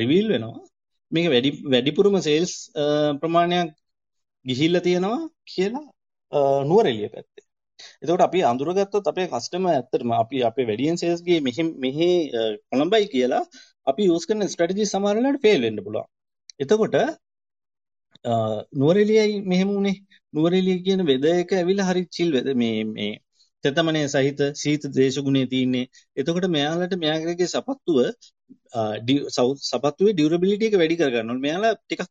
S2: රිවීල් වෙනවා මේක වැඩි වැඩිපුරම සේල්ස් ප්‍රමාණයක් ගිහිල්ලා තියෙනවා කියලා නුවරඑළිය පැත්තේ. එතකොට අපි අඳුරගත්තොත් අපේ කස්ටමර් ඇත්තටම අපි අපේ වැඩියෙන් සේල්ස් ගියේ මෙහි මෙහි කොළඹයි කියලා අපි යූස් කරන ස්ට්‍රැටජි සමහර වෙලාවට ෆේල් වෙන්න පුළුවන්. එතකොට නුවරඑළියයි මෙහෙම උනේ. නුවරඑළිය කියන වෙදර් එක ඇවිල්ලා හරි චිල් වෙද මේ මේ තෙතමනේ සහිත සීත දේශගුණේ තියෙන්නේ. එතකොට මෙයාලට මෙයාගේ සපත්තුව සපත්තුවේ ඩියුරබිලිටි එක වැඩි කරගන්න ඕනේ. මෙයාලා ටිකක්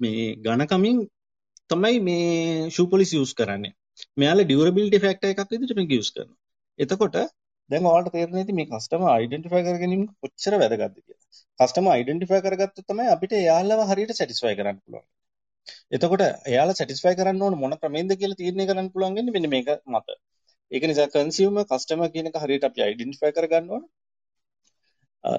S2: මේ ඝනකමින් තමයි මේ ෂූ පොලිස් යූස් කරන්නේ. මෙයාලා ඩියුරබිලිටි ෆැක්ටර් එකක් විදිහට මේක යූස් කරනවා. එතකොට දැන් ඔයාලට තේරෙන්නේ නැති මේ කස්ටමර් අයිඩෙන්ටිෆයි කර ගැනීම කොච්චර වැදගත්ද කියලා. කස්ටමර් අයිඩෙන්ටිෆයි කරගත්තොත් තමයි අපිට එයාලව හරියට සැටිස්ෆයි කරන්න පුළුවන්. එතකොට එයාලා සැටිස්ෆයි කරන්න ඕන මොන ක්‍රමෙන්ද කියලා තීරණය කරන්න පුළුවන් වෙන්නේ මෙන්න මේක මත. ඒක නිසා කන්සියුමර් කස්ටමර් කියන එක හරියට අපි අයිඩෙන්ටිෆයි කරගන්න ඕන.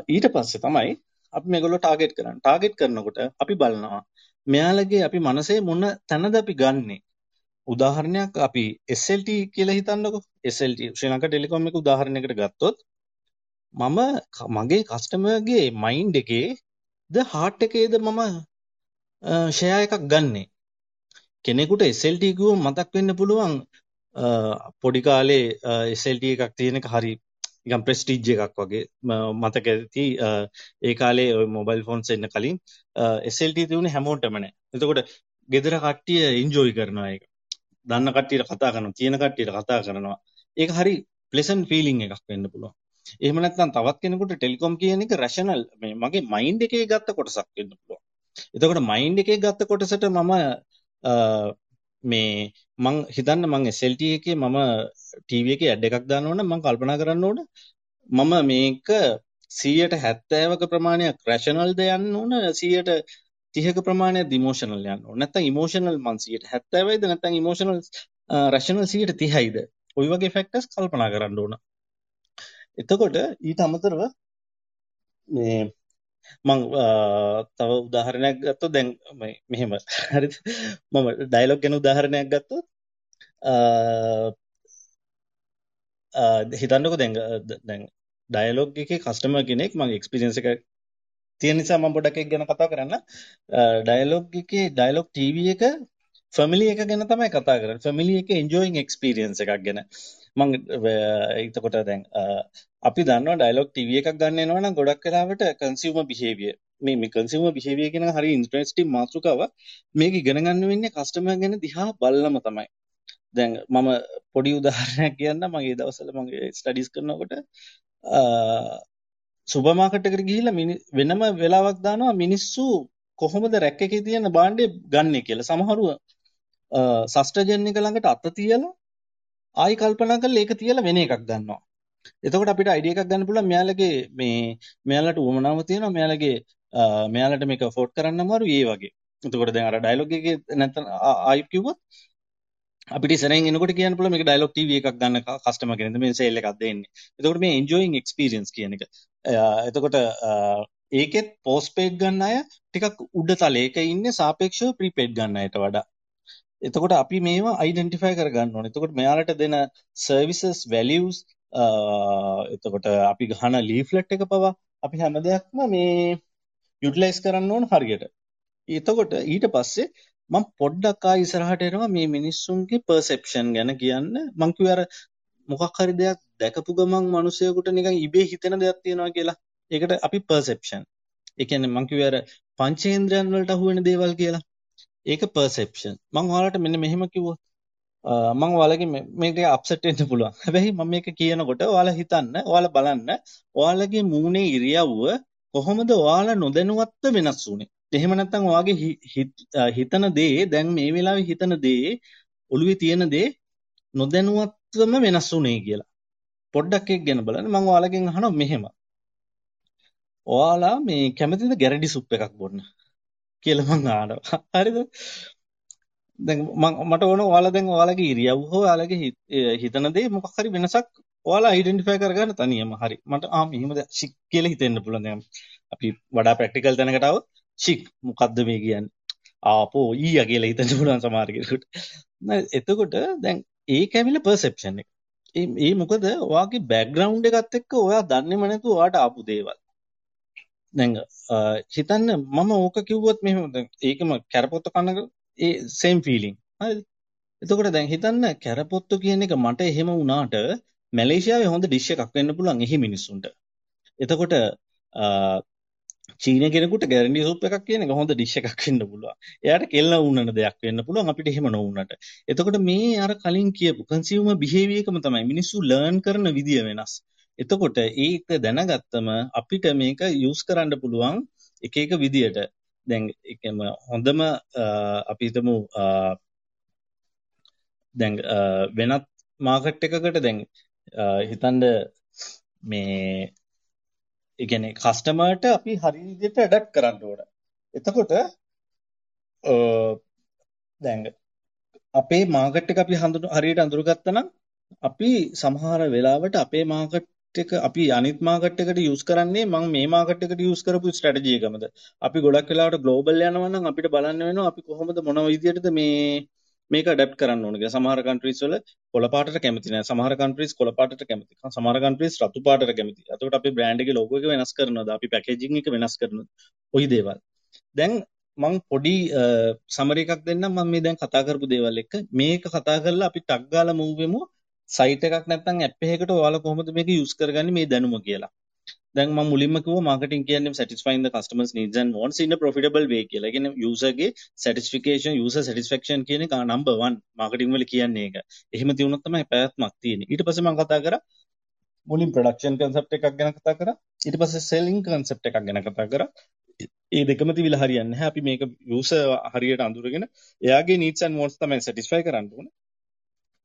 S2: ඊට පස්සේ තමයි අපි මේගොල්ලෝ ටාගට් කරන්නේ. ටාගට් කරනකොට අපි බලනවා මෙයාලගේ අපි මනසේ මොන තැනද අපි ගන්නේ උදාහරණයක් අපි SLT කියලා හිතන්නකෝ SLT ශ්‍රී ලංකා ටෙලිකොම් එක උදාහරණයකට ගත්තොත් මම මගේ කස්ටමර්ගේ මයින්ඩ් එකේ ද හાર્ට් එකේද මම ෂෙයා එකක් ගන්නෙ කෙනෙකුට SLT කිව්වම මතක් වෙන්න පුළුවන් පොඩි කාලේ SLT එකක් තියෙනක හරි නිකන් ප්‍රෙස්ටිජ් එකක් වගේ මතක ඇති ඒ කාලේ ඔය මොබයිල් ෆෝන්ස් එන්න කලින් SLT තිබුණේ හැමෝටම නෑ. එතකොට ගෙදර කට්ටිය එන්ජොයි කරනවා ඒක. දන්න කට්ටියට කතා කරනවා තියෙන කට්ටියට කතා කරනවා ඒක හරි ප්ලෙසන්ට් ෆීලිං එකක් වෙන්න පුළුවන් එහෙම නැත්නම් තවත් කෙනෙකුට ටෙලිකොම් කියන එක රැෂනල් මේ මගේ මයින්ඩ් එකේ ගත්ත කොටසක් වෙන්න පුළුවන් එතකොට මයින්ඩ් එකේ ගත්ත කොටසට මම මේ මං හිතන්න මං SLT එකේ මම ටීවී එකේ ඇඩ් එකක් දාන්න ඕන මං කල්පනා කරන්න ඕන මම මේක 170ක ප්‍රමාණයක් රැෂනල්ද යන්න ඕන 100ට 30ක ප්‍රමාණයක් ඉමෝෂනල් යන්න ඕනේ. නැත්නම් ඉමෝෂනල් මං 70යිද නැත්නම් ඉමෝෂනල් රැෂනල් 30යිද? ওই වගේ ෆැක්ටර්ස් කල්පනා කරන්න ඕන. එතකොට ඊට අමතරව මේ මං තව උදාහරණයක් ගත්තොත් දැන් මෙහෙම හරිද මම ඩයලොග් ගැන උදාහරණයක් ගත්තොත් හිතන්නකෝ දැන් දැන් ඩයලොග් එකේ කස්ටමර් කෙනෙක් මගේ එක්ස්පීරියන්ස් එක තියෙන නිසා මම පොඩ්ඩක් ඒක ගැන කතා කරන්න. ඩයලොග් එකේ ඩයලොග් ටීවී එක ෆැමිලි එක ගැන තමයි කතා කරන්නේ. ෆැමිලි එකේ එන්ජොයින් එක්ස්පීරියන්ස් එකක් ගැන. මම එතකොට දැන් අපි දන්නවා ඩයලොග් ටීවී එකක් ගන්න එනවා නම් ගොඩක් වෙලාවට කන්සියුමර් බිහේවියර් මේ මේ කන්සියුමර් බිහේවියර් කියන හරි ඉන්ටරෙස්ටිං මාතෘකාවක්. මේක ඉගෙන ගන්න වෙන්නේ කස්ටමර් ගැන දිහා බලලම තමයි. දැන් මම පොඩි උදාහරණයක් කියන්නම් මම ඒ දවස්වල මම ස්ටඩීස් කරනකොට සුපර් මාකට් එකට ගිහිල්ලා වෙනම වෙලාවක් දානවා මිනිස්සු කොහොමද රැක් එකේ තියෙන භාණ්ඩේ ගන්නෙ කියලා. සමහරුව සස්ටජන් එක ළඟට අත තියලා ආයි කල්පනා කරලා ඒක තියලා වෙන එකක් ගන්නවා. එතකොට අපිට අයිඩියා එකක් ගන්න පුළුවන් මෙයාලගේ මේ මෙයාලට උවමනාව තියෙනවා මෙයාලගේ මෙයාලට මේක ෆෝට් කරන්න අමාරුයි ඒ වගේ. එතකොට දැන් අර ඩයලොග් එකේ නැත්නම් ආයි කිව්වොත් අපිට ඉස්සරහින් එනකොට කියන්න පුළුවන් මේක ඩයලොග් ටීවී එකක් ගන්න කස්ටමර් කෙනෙක්ද මේ සේල් එකක් දෙන්නේ. එතකොට මේ එන්ජොයින් එක්ස්පීරියන්ස් කියන එක. එතකොට ඒකෙත් පෝස්ට්පේඩ් ගන්න අය ටිකක් උඩ තලයක ඉන්නේ සාපේක්ෂව ප්‍රීපේඩ් ගන්න අයට වඩා. එතකොට අපි මේවා අයිඩෙන්ටිෆයි කරගන්න ඕනේ. එතකොට මෙයාලට දෙන සර්විසස් වැලියුස් එතකොට අපි ගහන ලීෆ්ලට් එක පවා අපි හැම දෙයක්ම මේ යුටිලයිස් කරන්න ඕන හරියට. එතකොට ඊට පස්සේ මම පොඩ්ඩක් ආ ඉස්සරහට එනවා මේ මිනිස්සුන්ගේ පර්සෙප්ෂන් ගැන කියන්න. මං කිව්වේ අර මොකක් හරි දෙයක් දැකපු ගමන් මිනිසෙකුට නිකන් ඉබේ හිතෙන දෙයක් තියෙනවා කියලා. ඒකට අපි පර්සෙප්ෂන්. ඒ කියන්නේ මං කිව්වේ අර පංචේන්ද්‍රයන් වලට අහු වෙන දේවල් කියලා. ඒක පර්සෙප්ෂන්. මං ඔයාලට මෙන්න මෙහෙම කිව්වොත් මං ඔයාලගේ මේක ටික අප්සෙට් වෙන්න පුළුවන්. හැබැයි මම මේක කියනකොට ඔයාලා හිතන්න, ඔයාලා බලන්න, ඔයාලගේ මූණේ ඉරියව්ව කොහොමද ඔයාලා නොදැනුවත්ව වෙනස් වුනේ? එහෙම නැත්නම් ඔයාගේ හිතන දේ දැන් මේ වෙලාවේ හිතන දේ ඔළුවේ තියෙන දේ නොදැනුවත්වම වෙනස් වුනේ කියලා. පොඩ්ඩක් ඒක ගැන බලන්න. මම ඔයාලගෙන් අහනවා මෙහෙම. ඔයාලා මේ කැමතිද ගැරඩි සුප් එකක් බොන්න? කියලා මං අහනවා. හරිද? දැන් මට ඕන ඔයාලා දැන් ඔයාලගේ ඉරියව් හෝ ඔයාලගේ හිතන දේ මොකක් හරි වෙනසක් ඔයාලා අයිඩෙන්ටිෆයි කරගන්න තනියම. හරි. මට ආ මෙහෙමද ෂික් කියලා හිතෙන්න පුළුවන්. දැන් අපි වඩා ප්‍රැක්ටිකල් තැනකට ආව ෂික් මොකද්ද මේ කියන්නේ? ආපෝ ඊයා කියලා හිතන්න පුළුවන් සමහර කෙනෙකුට. එතකොට දැන් ඒක ඇවිල්ලා පර්සෙප්ෂන් එක. ඒ ඒ මොකද? ඔයාගේ බෑග්ග්‍රවුන්ඩ් එකත් එක්ක ඔයා දන්නේම නැතුව ඔයාට ආපු දේවල්. දැන් හිතන්න මම ඕක කිව්වොත් මෙහෙම දැන් ඒකම කැරපොත්ත කන ඒ සේම් ෆීලිං හරිද එතකොට දැන් හිතන්න කැරපොත්තු කියන එක මට එහෙම වුණාට මැලේසියාවේ හොඳ ඩිෂ් එකක් වෙන්න පුළුවන් එහි මිනිස්සුන්ට. එතකොට චීන කෙනෙකුට ගැරන්ඩි සුප් එකක් කියන එක හොඳ ඩිෂ් එකක් වෙන්න පුළුවන්. එයාට කෙල්ල වුණන දෙයක් වෙන්න පුළුවන් අපිට එහෙම නොවුනට. එතකොට මේ අර කලින් කියපු කන්සියුමර් බිහේවියර් එකම තමයි මිනිස්සු ලර්න් කරන විදිය වෙනස්. එතකොට ඒක දැනගත්තම අපිට මේක යූස් කරන්න පුළුවන් එක එක විදියට. දැන් එකම හොඳම අපි හිතමු දැන් වෙනත් මාකට් එකකට දැන් හිතන්ඩ මේ ඉගැන කස්ටමර්ට අපි හරි විදිහට ඇඩප් කරන්න ඕන. එතකොට දැන් අපේ මාකට් එක අපි හඳුන හරියට අඳුරගත්තා නම් අපි සමහර වෙලාවට අපේ මාකට් එක අපි අනිත් මාකට් එකට යූස් කරන්නේ මම මේ මාකට් එකට යූස් කරපු ස්ට්‍රැටජි එකමද? අපි ගොඩක් වෙලාවට ග්ලෝබල් යනවා නම් අපිට බලන්න වෙනවා අපි කොහොමද මොන විදිහටද මේ මේක ඩැප් කරන්න ඕනක සමහර කන්ට්‍රීස් වල කොළ පාටට කැමති නෑ. සමහර කන්ට්‍රීස් කොළ පාටට කැමති. සමහර කන්ට්‍රීස් රතු පාටට කැමති. එතකොට අපි බ්‍රෑන්ඩ් එකේ ලෝගෝ එක වෙනස් කරනවද? අපි පැකේජින් එක වෙනස් කරනවද? ওই දේවල්. දැන් මං පොඩි සමරි එකක් දෙන්නම්. මම මේ දැන් කතා කරපු දේවල් එක්ක. මේක කතා කරලා අපි ටග් ගාලා මූව් වෙමු සයිට් එකක් නැත්නම් ඇප් එකකට ඔයාලා කොහොමද මේක යූස් කරගන්නේ මේ දැනුම කියලා දැන් මම මුලින්ම කිව්වා මාකටිං කියන්නේ satisfying the customers needs and wants in a profitable way කියලා. ඒ කියන්නේ user ගේ satisfaction user satisfaction කියන එක number 1 මාකටිං වල කියන්නේ ඒක. එහෙම තියුණොත් තමයි පැවැත්මක් තියෙන්නේ. ඊට පස්සේ මම කතා කරා මුලින් production concept එකක් ගැන කතා කරා. ඊට පස්සේ selling concept එකක් ගැන කතා කරා. ඒ දෙකම තිබිලා හරියන්නේ නැහැ. අපි මේක user හරියට අඳුරගෙන එයාගේ needs and wants තමයි satisfy කරන්න ඕනේ.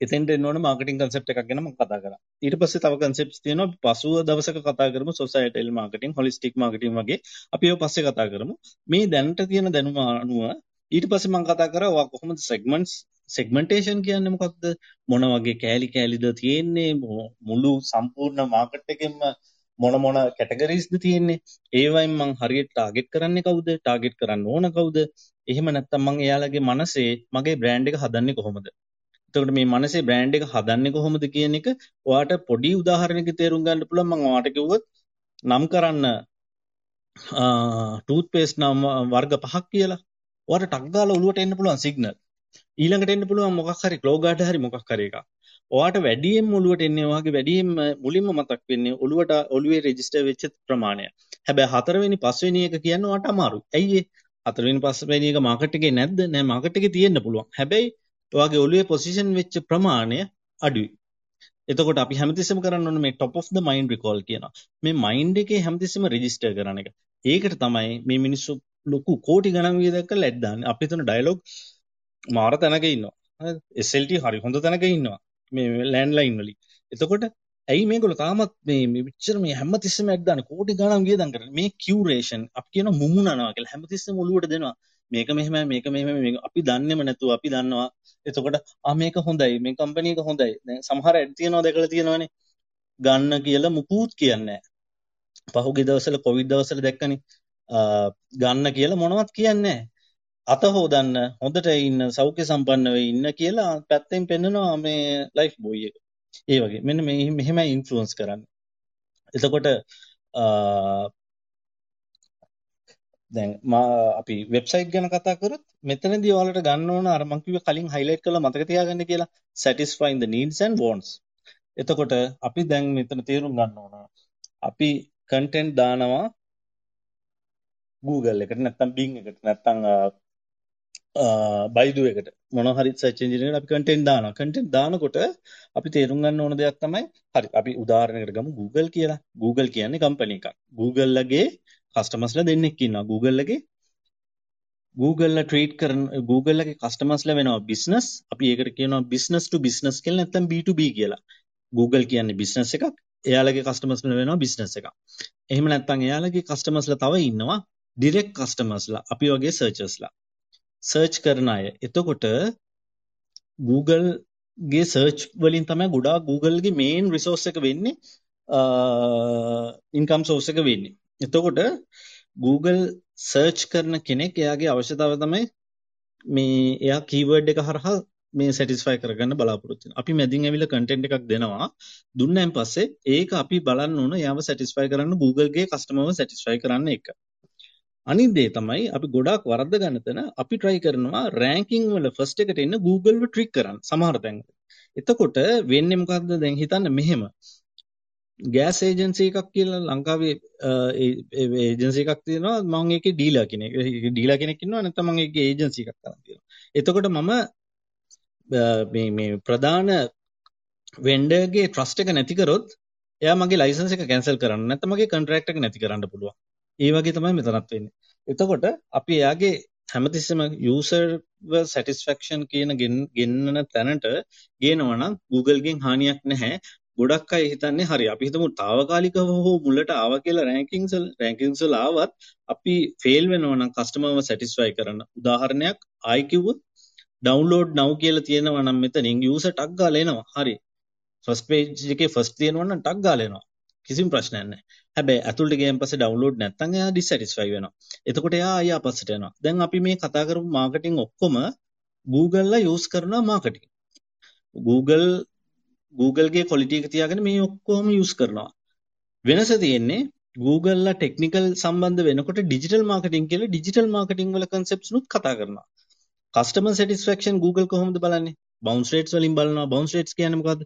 S2: එතෙන්ට එන්න ඕන මාකටිං කන්සෙප්ට් එකක් ගැන මම කතා කරා. ඊට පස්සේ තව කන්සෙප්ට්ස් තියෙනවා පසුව දවසක කතා කරමු සොසයිටල් මාකටිං, හොලිස්ටික් මාකටිං වගේ. අපි ඒව පස්සේ කතා කරමු. මේ දැනට තියෙන දැනුම අනුව ඊට පස්සේ මම කතා කරා ඔයා කොහොමද සෙග්මන්ට්ස් සෙග්මන්ටේෂන් කියන්නේ මොකක්ද? මොන වගේ කෑලි කෑලිද තියෙන්නේ? මුළු සම්පූර්ණ මාකට් එකෙන්ම මොන මොන කැටගරීස්ද තියෙන්නේ? ඒවයින් මං හරියට ටාගට් කරන්නේ කවුද? ටාගට් කරන්න ඕන කවුද? එහෙම නැත්නම් මං එයාලගේ මනසේ මගේ බ්‍රෑන්ඩ් එක හදන්නේ කොහොමද? එතකොට මේ මනසේ බ්‍රෑන්ඩ් එක හදන්නේ කොහොමද කියන එක ඔයාට පොඩි උදාහරණයක තේරුම් ගන්න පුළුවන්. මම ඔයාට කිව්වොත් නම් කරන්න ටූත් පේස්ට් නම් වර්ග පහක් කියලා ඔයාට ටක් ගාලා ඔලුවට එන්න පුළුවන් සිග්නල් ඊළඟට එන්න පුළුවන් මොකක් හරි ක්ලෝගාඩ් හරි මොකක් හරි එකක්. ඔයාට වැඩියෙන් ඔලුවට එන්නේ ඔයාගේ වැඩියෙන් මුලින්ම මතක් වෙන්නේ ඔලුවට ඔලුවේ රෙජිස්ටර් වෙච්ච ප්‍රමාණය. හැබැයි හතරවෙනි පස්වෙනි එක කියන්න ඔයාට අමාරුයි. ඇයි ඒ? හතරවෙනි පස්වෙනි එක මාකට් එකේ නැද්ද? නෑ මාකට් එකේ තියෙන්න පුළුවන්. හැබැයි ඔයාගේ ඔළුවේ පොසිෂන් වෙච්ච ප්‍රමාණය අඩුයි. එතකොට අපි හැමතිස්සෙම කරන්න ඕනේ මේ top of the mind recall කියනවා. මේ mind එකේ හැමතිස්සෙම register කරන එක. ඒකට තමයි මේ මිනිස්සු ලොකු කෝටි ගණන් වියදම් කරලා ඇඩ් දාන්නේ. අපි හිතන ඩයලොග් මාර තැනක ඉන්නවා. හරිද? SLT හරි හොඳ තැනක ඉන්නවා. මේ ලෑන්ඩ්ලයින් වලින්. එතකොට ඇයි මේගොල්ලෝ තාමත් මේ මෙච්චර මේ හැමතිස්සෙම ඇඩ් දාන්නේ කෝටි ගණන් වියදම් කරන්නේ. මේ කියුරේෂන් අපි කියන මුමුණනවා කියලා හැමතිස්සෙම ඔලුවට දෙනවා. මේක මෙහෙමයි මේක මෙහෙමයි මේක අපි දන්නේම නැතුව අපි දන්නවා. එතකොට ආ මේක හොඳයි මේ කම්පැනි එක හොඳයි. දැන් සමහර ඇඩ් තියනවා දැකලා තියෙනවනේ? ගන්න කියලා මුකුත් කියන්නේ නැහැ. පහුගිය දවස්වල කොවිඩ් දවස්වල දැක්කනේ. ගන්න කියලා මොනවත් කියන්නේ අත හොදන්න හොඳට ඉන්න සෞඛ්‍ය සම්පන්නව ඉන්න කියලා පැත්තෙන් පෙන්නනවා මේ ලයිෆ් බොයි එක. ඒ වගේ. මෙන්න මේ මෙහෙමයි ඉන්ෆ්ලුවන්ස් කරන්නේ. එතකොට දැන් මා අපි වෙබ්සයිට් ගැන කතා කරොත් මෙතනදී ඔයාලට ගන්න ඕන අර මම කිව්වේ කලින් highlight කරලා මතක තියාගන්න කියලා. Satisfying the needs and wants. එතකොට අපි දැන් මෙතන තේරුම් ගන්න ඕන. අපි content දානවා Google එකට නැත්නම් Bing එකට නැත්නම් බයිදු එකට. මොන හරි සර්ච් එන්ජින් එකට අපි කන්ටෙන්ට් දානවා. කන්ටෙන්ට් දානකොට අපි තේරුම් ගන්න ඕන දෙයක් තමයි හරි අපි උදාහරණයකට ගමු Google කියලා. Google කියන්නේ කම්පැනි එකක්. Google ලගේ කස්ටමර්ස්ලා දෙන්නෙක් ඉන්නවා Google ලගේ Google ලා ට්‍රීට් කරන Google ලගේ කස්ටමර්ස්ලා වෙනවා බිස්නස් අපි ඒකට කියනවා බිස්නස් ටු බිස්නස් කියලා නැත්නම් B2B කියලා. Google කියන්නේ බිස්නස් එකක්. එයාලගේ කස්ටමර්ස්ලා වෙනවා බිස්නස් එකක්. එහෙම නැත්නම් එයාලගේ කස්ටමර්ස්ලා තව ඉන්නවා ඩිරෙක්ට් කස්ටමර්ස්ලා අපි වගේ සර්චර්ස්ලා සර්ච් කරන අය. එතකොට Googleගේ සර්ච් වලින් තමයි ගොඩාක් Googleගේ මේන් රිසෝස් එක වෙන්නේ ඉන්කම් සෝස් එක වෙන්නේ. එතකොට Google සර්ච් කරන කෙනෙක් එයාගේ අවශ්‍යතාව තමයි මේ එයා කීවර්ඩ් එක හරහා මේ සැටිස්ෆයි කරගන්න බලාපොරොත්තු වෙනවා. අපි මැදින් ඇවිල්ලා කන්ටෙන්ට් එකක් දෙනවා. දුන්නයින් පස්සේ ඒක අපි බලන්න ඕන එයාව සැටිස්ෆයි කරන්න Googleගේ කස්ටමර්ව සැටිස්ෆයි කරන්න එක. අනිත් දේ තමයි අපි ගොඩාක් වරද්ද ගන්න තැන අපි try කරනවා ranking වල first එකට එන්න Google ව trick කරන්න සමහර තැන්වල. එතකොට වෙන්නේ මොකද්ද දැන් හිතන්න මෙහෙම. ගෑස් ඒජන්සි එකක් කියලා ලංකාවේ ඒජන්සි එකක් තියෙනවා මම ඒකේ ඩීලර් කෙනෙක්. ඩීලර් කෙනෙක් ඉන්නවා නැත්නම් මම ඒකේ ඒජන්සි එකක් කරන් තියෙනවා. එතකොට මම මේ මේ ප්‍රධාන වෙන්ඩර්ගේ ට්‍රස්ට් එක නැති කරොත් එයා මගේ ලයිසන්ස් එක කැන්සල් කරන්න නැත්නම් මගේ කොන්ට්‍රැක්ට් එක නැති කරන්න පුළුවන්. ඒ වගේ තමයි මෙතනත් වෙන්නේ. එතකොට අපි එයාගේ හැමතිස්සෙම යූසර්ව සැටිස්ෆැක්ෂන් කියන ගෙන්නන තැනට ගේනවා නම් Google ගෙන් හානියක් නැහැ. ගොඩක් අය හිතන්නේ හරි අපි හිතමු తాවකාලිකව හෝ මුලට ආවා කියලා රෑන්කින්ස් රෑන්කින්ස් වල ආවත් අපි ෆේල් වෙනවා නම් කස්ටමර්ව සැටිස්ෆයි කරන්න. උදාහරණයක් ආයි කිව්වොත් ඩවුන්ලෝඩ් now කියලා තියෙනවා නම් මෙතනින් යූසර් ටක් ගාලා එනවා. හරි. ෆස්ට් පේජ් එකේ ෆස්ට් තියෙනවා නම් ටක් ගාලා එනවා. කිසිම ප්‍රශ්නයක් නැහැ. හැබැයි ඇතුළට ගියන් පස්සේ ඩවුන්ලෝඩ් නැත්නම් එයා ඩිස්සැටිස්ෆයි වෙනවා. එතකොට එයා ආයෙ අපස්සට යනවා. දැන් අපි මේ කතා කරපු මාකටිං ඔක්කොම Google ලා යූස් කරන මාකටිං. Google Google ගේ ක්වොලිටි එක තියාගෙන මේ ඔක්කොම යූස් කරනවා. වෙනස තියෙන්නේ Google ලා ටෙක්නිකල් සම්බන්ධ වෙනකොට ඩිජිටල් මාකටිං කියලා ඩිජිටල් මාකටිං වල කන්සෙප්ට්ස් නුත් කතා කරනවා. කස්ටමර් සැටිස්ෆැක්ෂන් Google කොහොමද බලන්නේ? බවුන්ස් රේට්ස් වලින් බලනවා. බවුන්ස් රේට්ස් කියන්නේ මොකද්ද?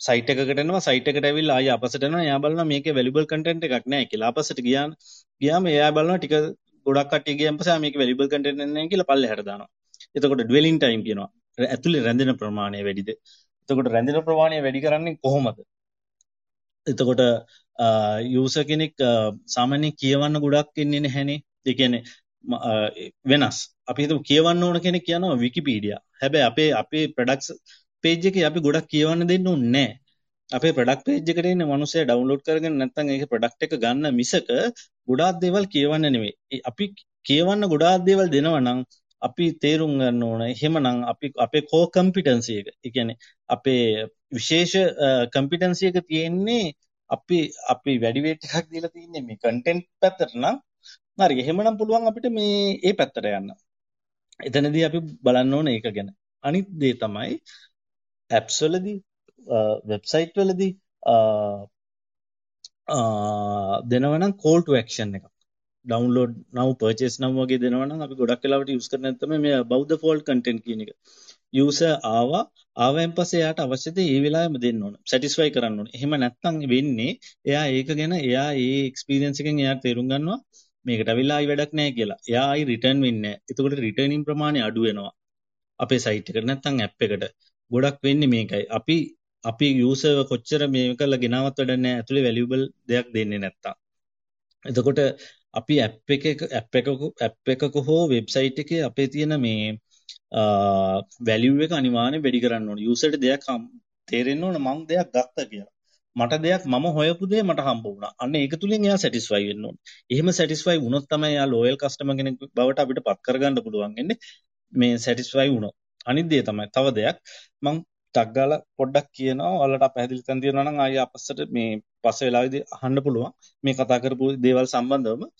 S2: සයිට් එකකට එනවා සයිට් එකට ඇවිල්ලා ආයෙ අපසට එනවා එයා බලනවා මේකේ වැලියබල් කන්ටෙන්ට් එකක් නැහැ කියලා අපසට ගියාම ගියාම එයා බලනවා ටික ගොඩක් කට්ටිය ගියන් පස්සේ මේකේ වැලියබල් කන්ටෙන්ට් නැහැ කියලා පල්ලෙහාට දානවා එතකොට ඩ්වෙලින් ටයිම් කියනවා ඇතුලේ රැඳෙන ප්‍රමාණය වැඩිද එතකොට රැඳෙන ප්‍රමාණය වැඩි කරන්නේ කොහොමද එතකොට යූසර් කෙනෙක් සාමාන්‍යයෙන් කියවන්න ගොඩක් ඉන්නේ නැහැනේ ඒ කියන්නේ වෙනස් අපි හිතමු කියවන්න ඕන කෙනෙක් කියනවා විකිපීඩියා හැබැයි අපේ අපේ ප්‍රොඩක්ට්ස් පේජ් එකේ අපි ගොඩක් කියවන්න දෙන්න ඕනේ නැහැ. අපේ ප්‍රොඩක්ට් පේජ් එකට එන්නේ මිනිස්සයා ඩවුන්ලෝඩ් කරගෙන නැත්නම් ඒක ප්‍රොඩක්ට් එක ගන්න මිසක ගොඩාක් දේවල් කියවන්න නෙමෙයි. අපි කියවන්න ගොඩාක් දේවල් දෙනවා නම් අපි තේරුම් ගන්න ඕන එහෙමනම් අපි අපේ කෝ කම්පිටන්සි එක. ඒ කියන්නේ අපේ විශේෂ කම්පිටන්සි එක තියෙන්නේ අපි අපි වැඩි වේට් එකක් දීලා තින්නේ මේ කන්ටෙන්ට් පැත්තට නම් හරි එහෙමනම් පුළුවන් අපිට මේ ඒ පැත්තට යන්න. එතනදී අපි බලන්න ඕන ඒක ගැන. අනිත් දේ තමයි ඇප්ස් වලදී වෙබ්සයිට් වලදී දෙනවනම් කෝල් ටු ඇක්ෂන් එකක් ඩවන්ලෝඩ් නව පර්චේස් නම් වගේ දෙනවනම් අපි ගොඩක් වෙලාවට යුස් කරන තමයි මේ බෞද්ධ ෆෝල්ඩ් කන්ටෙන්ට් කියන එක. යූසර් ආවා ආවෙන් පස්සේ එයාට අවශ්‍යද ඒ වෙලාවෙම දෙන්න ඕන. සැටිස්ෆයි කරන්න ඕන. එහෙම නැත්නම් වෙන්නේ එයා ඒක ගැන එයා ඒ එක්ස්පීරියන්ස් එකෙන් එයාට තේරුම් ගන්නවා. මේකට අවිලා ආයි වැඩක් නැහැ කියලා. එයා ආයි රිටර්න් වෙන්නේ නැහැ. එතකොට රිටර්නින් ප්‍රමාණය අඩු වෙනවා. අපේ සයිට් එකට නැත්නම් ඇප් එකට. ගොඩක් වෙන්නේ මේකයි. අපි අපි යූසර්ව කොච්චර මේ කරලා ගෙනාවත් වැඩක් නැහැ. ඇතුලේ වැලියබල් දෙයක් දෙන්නේ නැත්තම්. එතකොට අපි ඇප් එකක ඇප් එකක ඇප් එකක හෝ වෙබ්සයිට් එකේ අපේ තියෙන මේ වැලියු එක අනිවාර්යෙන් වැඩි කරන්න ඕනේ. යූසර්ට දෙයක් තේරෙන්න ඕන මම දෙයක් ගත්තා කියලා. මට දෙයක් මම හොයපු දේ මට හම්බ වුණා. අන්න ඒක තුලින් එයා සැටිස්ෆයි වෙන්න ඕනේ. එහෙම සැටිස්ෆයි වුණොත් තමයි එයා ලෝයල් කස්ටමර් කෙනෙක් බවට අපිට පත් කරගන්න පුළුවන් වෙන්නේ. මේ සැටිස්ෆයි වුණොත්. අනිත් දේ තමයි තව දෙයක් මං ටක් ගාලා පොඩ්ඩක් කියනවා ඔයාලට පැහැදිලි තැන් තියෙනවා නම් ආයෙ අපස්සට මේ පස්සේ වෙලාවේදී අහන්න පුළුවන් මේ කතා කරපු දේවල් සම්බන්ධවම මේ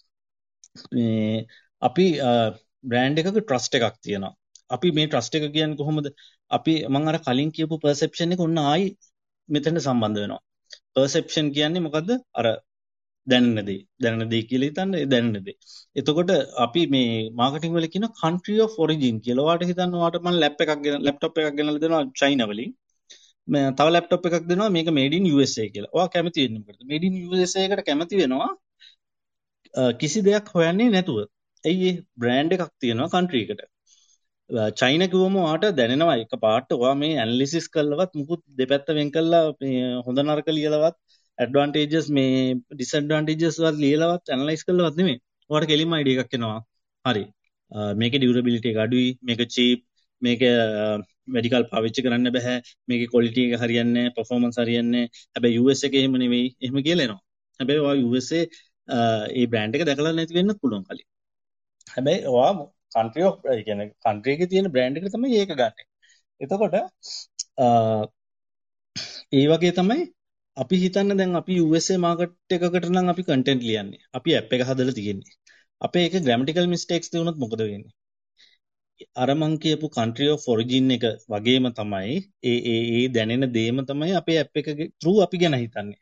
S2: අපි බ්‍රෑන්ඩ් එකක ට්‍රස්ට් එකක් තියෙනවා අපි මේ ට්‍රස්ට් එක කියන්නේ කොහොමද අපි මං අර කලින් කියපු පර්සෙප්ෂන් එක ඔන්න ආයි මෙතනට සම්බන්ධ වෙනවා. පර්සෙප්ෂන් කියන්නේ මොකද්ද? අර දැනෙන දේ. දැනෙන දේ කියලා හිතන්න ඒ දැනෙන දේ. එතකොට අපි මේ මාකටිං වල කියන country of origin කියලා. ඔයාලට හිතන්න ඔයාලට මම ලැප් එකක් ගෙන ලැප්ටොප් එකක් ගෙනල්ලා දෙනවා චයිනා වලින්. මම තව ලැප්ටොප් එකක් දෙනවා මේක made in USA කියලා. ඔයා කැමති වෙන්නේ මොකටද? made in USA එකට කැමති වෙනවා කිසි දෙයක් හොයන්නේ නැතුව. ඇයි ඒ බ්‍රෑන්ඩ් එකක් තියෙනවා country එකට. චයින කිව්වම ඔයාට දැනෙනවා එක පාට ඔයා මේ ඇනලිසිස් කරලවත් මුකුත් දෙපැත්ත වෙන් කරලා හොඳ නරක ලියලවත් ඇඩ්වාන්ටේජස් මේ ඩිස්ඇඩ්වාන්ටේජස් වත් ලියලවත් ඇනලයිස් කරලවත් නෙමෙයි. ඔයාට කෙලින්ම අයිඩියා එකක් එනවා. හරි. මේකේ ඩියුරබිලිටි එක අඩුයි. මේක චීප්. මේක මෙඩිකල් පාවිච්චි කරන්න බැහැ. මේකේ ක්වොලිටි එක හරියන්නේ නැහැ. පර්ෆෝමන්ස් හරියන්නේ නැහැ. හැබැයි US එකේ එහෙම නෙමෙයි. එහෙම කියලා එනවා. හැබැයි ඔයා USA ඒ බ්‍රෑන්ඩ් එක දැකලා නැති වෙන්න පුළුවන් කලින්. හැබැයි ඔයා කන්ට්‍රි ඔෆ් ඒ කියන්නේ කන්ට්‍රි එකේ තියෙන බ්‍රෑන්ඩ් එක තමයි ඒක ගන්න. එතකොට ඒ වගේ තමයි අපි හිතන්න දැන් අපි USA මාකට් එකකට නම් අපි කන්ටෙන්ට් ලියන්නේ. අපි ඇප් එක හදලා තියෙන්නේ. අපේ ඒක ග්‍රැමටිකල් මිස්ටේක්ස් තියුණොත් මොකද වෙන්නේ? අර මං කියපු country of origin එක වගේම තමයි ඒ ඒ ඒ දැනෙන දේම තමයි අපේ ඇප් එක through අපි ගැන හිතන්නේ.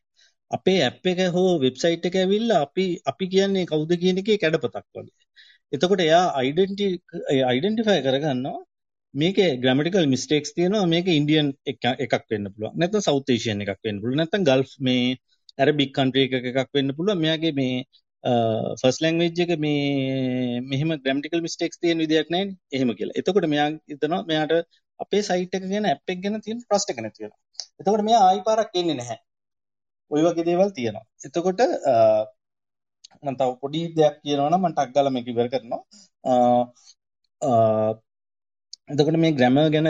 S2: අපේ ඇප් එක හෝ වෙබ්සයිට් එක ඇවිල්ලා අපි අපි කියන්නේ කවුද කියන එකේ කැඩපතක් වගේ. එතකොට එයා අයිඩෙන්ටි අයිඩෙන්ටිෆයි කරගන්නවා මේකේ ග්‍රැමටිකල් මිස්ටේක්ස් තියෙනවා මේක ඉන්දියන් එකක් වෙන්න පුළුවන් නැත්නම් සවුත් ඒෂියන් එකක් වෙන්න පුළුවන් නැත්නම් ගල්ෆ් මේ ඇරබික් කන්ට්‍රි එකක එකක් වෙන්න පුළුවන් මෙයාගේ මේ ෆස් ලැංග්වේජ් එක මේ මෙහෙම ග්‍රැමටිකල් මිස්ටේක්ස් තියෙන විදියක් නැහැ එහෙම කියලා. එතකොට මෙයා හිතනවා මෙයාට අපේ සයිට් එක ගැන ඇප් එක ගැන තියෙන ට්‍රස්ට් එක නැති වෙනවා. එතකොට මෙයා ආයි පාරක් එන්නේ නැහැ. ওই වගේ දේවල් තියෙනවා. එතකොට මම තව පොඩි දෙයක් කියනවා නම් මම ටක් ගාලා මේක ඉවර කරනවා. එතකොට මේ ග්‍රැමර් ගැන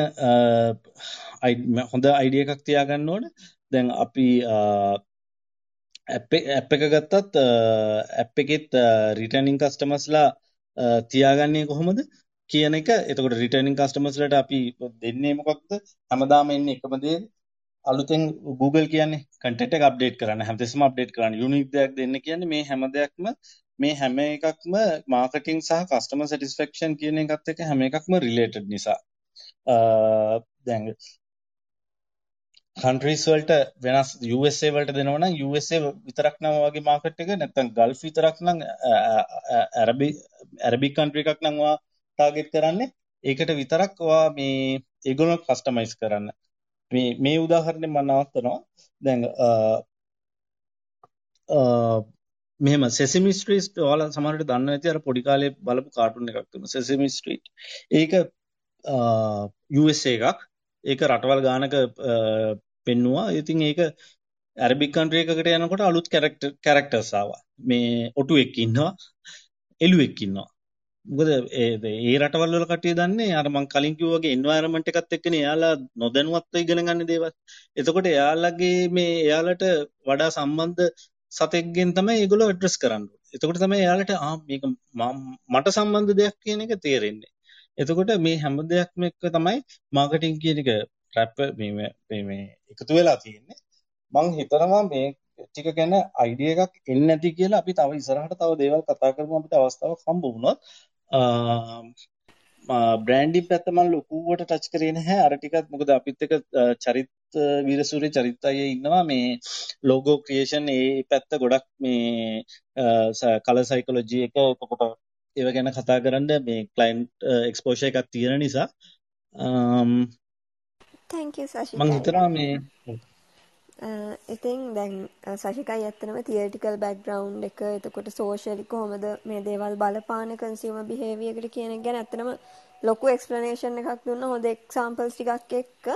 S2: හොඳ අයිඩිය එකක් තියාගන්න ඕන. දැන් අපි ඇප් එක ගත්තත් ඇප් එකෙත් රිටර්නින් කස්ටමර්ස්ලා තියාගන්නේ කොහොමද කියන එක එතකොට රිටර්නින් කස්ටමර්ස්ලට අපි දෙන්නේ මොකක්ද හැමදාම එන්නේ එකම දේ අලුතෙන් Google කියන්නේ කන්ටෙන්ට් එක අප්ඩේට් කරන්න හැමතිස්සෙම අප්ඩේට් කරන්න. යුනික් දෙයක් දෙන්න කියන්නේ මේ හැම දෙයක්ම මේ හැම එකක්ම මාර්කටිං සහ කස්ටමර් සැටිස්ෆැක්ෂන් කියන එකත් එක්ක හැම එකක්ම රිලේටඩ් නිසා. දැන් කන්ට්‍රීස් වලට වෙනස් USA වලට දෙනවා නම් USA විතරක් නම් වගේ මාකට් එක නැත්නම් ගල්ෆ් විතරක් නම් ඇරබි ඇරබික් කන්ට්‍රි එකක් නම් ඔයා ටාගට් කරන්නේ. ඒකට විතරක් ඔයා මේ ඒගොල්ලෝ කස්ටමයිස් කරන්න. මේ මේ උදාහරණය මම නවත්තනවා. දැන් මෙහෙම සෙසමි ස්ට්‍රීට් ඔයාලා සමහරවිට දන්න නැති අර පොඩි කාලේ බලපු කාටුන් එකක් තිබුණා සෙසමි ස්ට්‍රීට් ඒක USA එකක්. ඒක රටවල් ගානක පෙන්නවා. ඉතින් ඒක ඇරබික් කන්ට්‍රි එකකට යනකොට අලුත් කැරක්ටර් කැරක්ටර්ස් ආවා. මේ ඔටුවෙක් ඉන්නවා එළුවෙක් ඉන්නවා. මොකද ඒ රටවල් වල කට්ටිය දන්නේ අර මං කලින් කිව්වා වගේ එන්වයරන්මන්ට් එකත් එක්කනේ එයාලා නොදැනුවත්ව ඉගෙන ගන්න දේවල්. එතකොට එයාලගේ මේ එයාලට වඩා සම්බන්ධ සතෙක්ගෙන් තමයි ඒගොල්ලෝ ඇඩ්‍රස් කරන්නේ. එතකොට තමයි එයාලට ආ මේක මට සම්බන්ධ දෙයක් කියන එක තේරෙන්නේ. එතකොට මේ හැම දෙයක්ම එක්ක තමයි මාකටිං කියන එක රැප් මේ මේ එකතු වෙලා තියෙන්නේ. මං හිතනවා මේ ටික ගැන අයිඩියා එකක් එන්නේ නැති කියලා අපි තව ඉස්සරහට තව දේවල් කතා කරමු අපිට අවස්ථාවක් හම්බ වුණොත් බ්‍රෑන්ඩින් පැත්ත මම ලොකුවට ටච් කරේ නැහැ. අර ටිකත් මොකද අපිත් එක චරිත වීරසූරිය චරිත අය ඉන්නවා. මේ ලෝගෝ ක්‍රියේෂන් ඒ පැත්ත ගොඩක් මේ කලර් සයිකොලොජි එක එතකොට ඒව ගැන කතා කරන්න මේ ක්ලයින්ට් එක්ස්පෝෂර් එකක් තියෙන නිසා. මම හිතනවා මේ
S1: ඉතින් දැන් සශිකයි ඇත්තනම තියටිකල් බැක්ග්‍රවන්් එක එතකොට සෝෂලි කොහොමද මේ දේවල් බලපාන කන්සිීම බිහේවියකට කියන ගැන ඇත්තනම ලොකු එක්ස්පලනේෂන් එකක් දුන්න. හොඳ එක්සාම්පල්ස් ටිකක් එක්ක.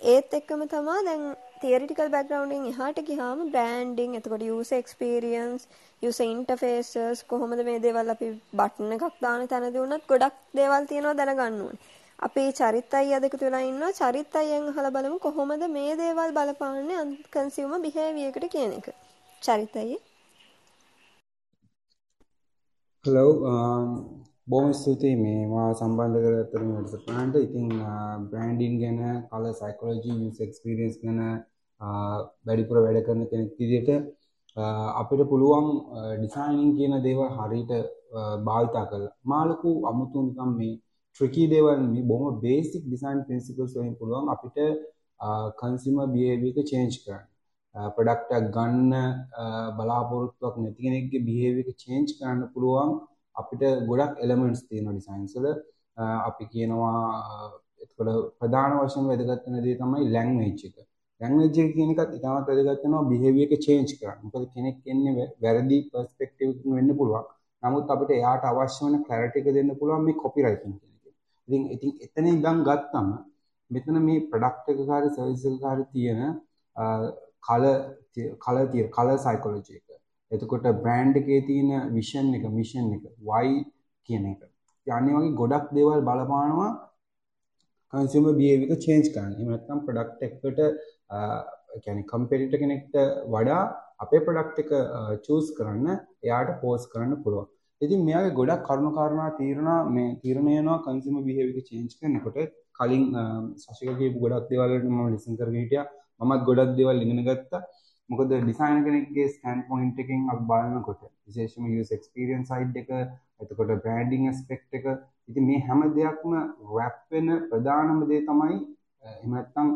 S1: ඒත් එක්කම තමා දැන් තියරිටිකල් බැක්ග්‍රවන්ඩින් එහාට ගිහාම බ්‍රෑන්ඩිං එතකොට යුස එක්ස්පීරියන්ස් යුස ඉන්ටෆේසස් කොහොමද මේ දේවල් අපි බට්න එකක් දාන තැනදි වුණත් ගොඩක් දේවල් තියෙනවා දැනගන්න ඕනේ. අපි චරිත් අයියා දෙක තුලා ඉන්නවා. චරිත් අයියෙන් අහලා බලමු කොහොමද මේ දේවල් බලපාන්නේ කන්සියුමර් බිහේවියර් එකට කියන එක. චරිත් අයියේ
S3: හලෝ um, බොහොම ස්තුතියි. මේ මා සම්බන්ධ කරගත්තට මේ වැඩසටහනට. ඉතින් uh, බ්‍රෑන්ඩින් ගැන කලර් සයිකොලොජි යූස් එක්ස්පීරියන්ස් ගැන uh, වැඩිපුර වැඩ කරන කෙනෙක් විදිහට uh, අපිට පුළුවන් ඩිසයිනින් කියන දේවල් හරියට භාවිතා කරලා. මාළකු අමුතු නිකම් මේ ට්‍රිකී දේවල් මේ බොහොම බේසික් ඩිසයින් ප්‍රින්සිපල්ස් වලින් පුළුවන් අපිට කන්සියුමර් බිහේවියර් එක චේන්ජ් කරන්න. ප්‍රොඩක්ට් එකක් ගන්න බලාපොරොත්තුවක් නැති කෙනෙක්ගේ බිහේවියර් එක චේන්ජ් කරන්න පුළුවන් අපිට ගොඩක් එලමන්ට්ස් තියෙනවා ඩිසයින්ස් වල. අපි කියනවා එතකොට ප්‍රධාන වශයෙන් වැදගත් වෙන දේ තමයි ලැන්ග්වේජ් එක. ලැන්ග්වේජ් එක කියන එකත් ඉතාමත් වැදගත් වෙනවා බිහේවියර් එක චේන්ජ් කරන්න. මොකද කෙනෙක් එන්නේ වැරදි පර්ස්පෙක්ටිව් එකකින් වෙන්න පුළුවන්. නමුත් අපිට එයාට අවශ්‍ය වෙන ක්ලැරිටි එක දෙන්න පුළුවන් මේ කොපිරයිටින් කියන එක. ඉතින් ඉතින් එතන ඉඳන් ගත්තම මෙතන මේ ප්‍රොඩක්ට් එක හරි සර්විස් එක හරි තියෙන කල කල තිය කල සයිකොලොජි එක. එතකොට බ්‍රෑන්ඩ් එකේ තියෙන විෂන් එක මිෂන් එක why කියන එක. යන්නේ වගේ ගොඩක් දේවල් බලපානවා කන්සියුමර් බිහේවියර් එක චේන්ජ් කරන්න. එහෙම නැත්නම් ප්‍රොඩක්ට් එකකට කියන්නේ කම්පිටිටර් කෙනෙක්ට වඩා අපේ ප්‍රොඩක්ට් එක චූස් කරන්න එයාට පෝස් කරන්න පුළුවන්. ඉතින් මෙයාගේ ගොඩක් කරුණු කාරණා තීරණා මේ තීරණය වෙනවා කන්සියුමර් බිහේවියර් එක චේන්ජ් කරනකොට කලින් සශික කියපු ගොඩක් දේවල් වලට මම ලිසන් කරගෙන හිටියා. මමත් ගොඩක් දේවල් ඉගෙන ගත්තා. මොකද ඩිසයිනර් කෙනෙක්ගේ ස්ටෑන්ඩ් පොයින්ට් එකෙන් අපි බලනකොට විශේෂයෙන්ම යූසර් එක්ස්පීරියන්ස් සයිඩ් එක එතකොට බ්‍රෑන්ඩින් ඇස්පෙක්ට් එක ඉතින් මේ හැම දෙයක්ම රැප් වෙන ප්‍රධානම දේ තමයි එහෙම නැත්නම්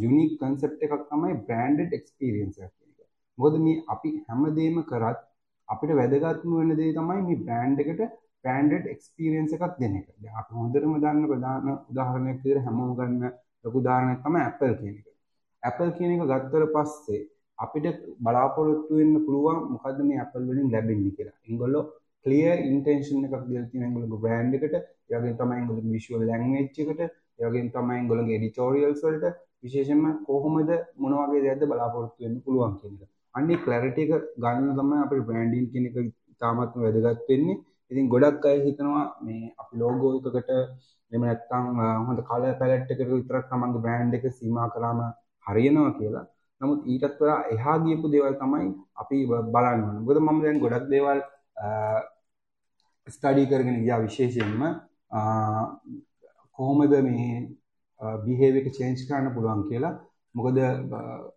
S3: යුනික් කන්සෙප්ට් එකක් තමයි බ්‍රෑන්ඩඩ් එක්ස්පීරියන්ස් එක කියන එක. මොකද මේ අපි හැමදේම කරත් අපිට වැදගත්ම වෙන දේ තමයි මේ බ්‍රෑන්ඩ් එකට බ්‍රෑන්ඩඩ් එක්ස්පීරියන්ස් එකක් දෙන එක. දැන් අපි හොඳටම දන්න ප්‍රධාන උදාහරණයක් විදිහට හැමෝම ගන්න ලොකු උදාහරණයක් තමයි Apple කියන එක. Apple කියන එක ගත්තට පස්සේ අපිට බලාපොරොත්තු වෙන්න පුළුවන් මොකද්ද මේ Apple වලින් ලැබෙන්නේ කියලා. ඒගොල්ලෝ ක්ලියර් ඉන්ටෙන්ෂන් එකක් දීලා තියෙනවා ඒගොල්ලෝගේ බ්‍රෑන්ඩ් එකට. ඒ වගේම තමයි ඒගොල්ලෝගේ විෂුවල් ලැන්ග්වේජ් එකට. ඒ වගේම තමයි ඒගොල්ලෝගේ එඩිටෝරියල්ස් වලට විශේෂයෙන්ම කොහොමද මොන වගේ දෙයක්ද බලාපොරොත්තු වෙන්න පුළුවන් කියන එක. අන්නේ ක්ලැරිටි එක ගන්න තමයි අපේ බ්‍රෑන්ඩින් කියන එක ඉතාමත්ම වැදගත් වෙන්නේ. ඉතින් ගොඩක් අය හිතනවා මේ අපි ලෝගෝ එකකට එහෙම නැත්නම් හොඳ කලර් පැලට් එකකට විතරක් තමන්ගේ බ්‍රෑන්ඩ් එක සීමා කරාම හරියනවා කියලා. නමුත් ඊටත් වඩා එහා ගියපු දේවල් තමයි අපි බලන්න ඕනේ. මොකද මම දැන් ගොඩක් දේවල් ස්ටඩි කරගෙන ගියා විශේෂයෙන්ම කොහොමද මේ බිහේවියර් එක චේන්ජ් කරන්න පුළුවන් කියලා. මොකද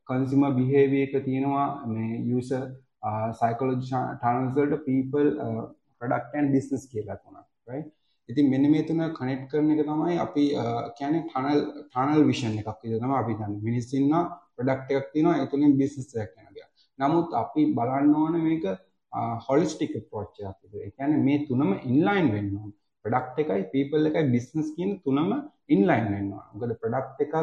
S3: කන්සියුමර් බිහේවියර් එක තියෙනවා මේ යූසර් සයිකොලොජි ටනල්ස් වලට people product and business කියලා තුනක් right? ඉතින් මෙන්න මේ තුන කනෙක්ට් කරන එක තමයි අපි කියන්නේ ටනල් ටනල් විෂන් එකක් විදිහට තමයි අපි දන්නේ. මිනිස්සු ඉන්නවා ප්‍රොඩක්ට් එකක් තියෙනවා ඒ තුලින් බිස්නස් එකක් යනවා නමුත් අපි බලන්න ඕනේ මේක හොලිස්ටික් අප්‍රෝච් එකක් විදිහට. ඒ කියන්නේ මේ තුනම ඉන්ලයින් වෙන්න ඕනේ. ප්‍රොඩක්ට් එකයි people එකයි බිස්නස් කියන තුනම ඉන්ලයින් වෙන්න ඕනේ. මොකද ප්‍රොඩක්ට් එකක්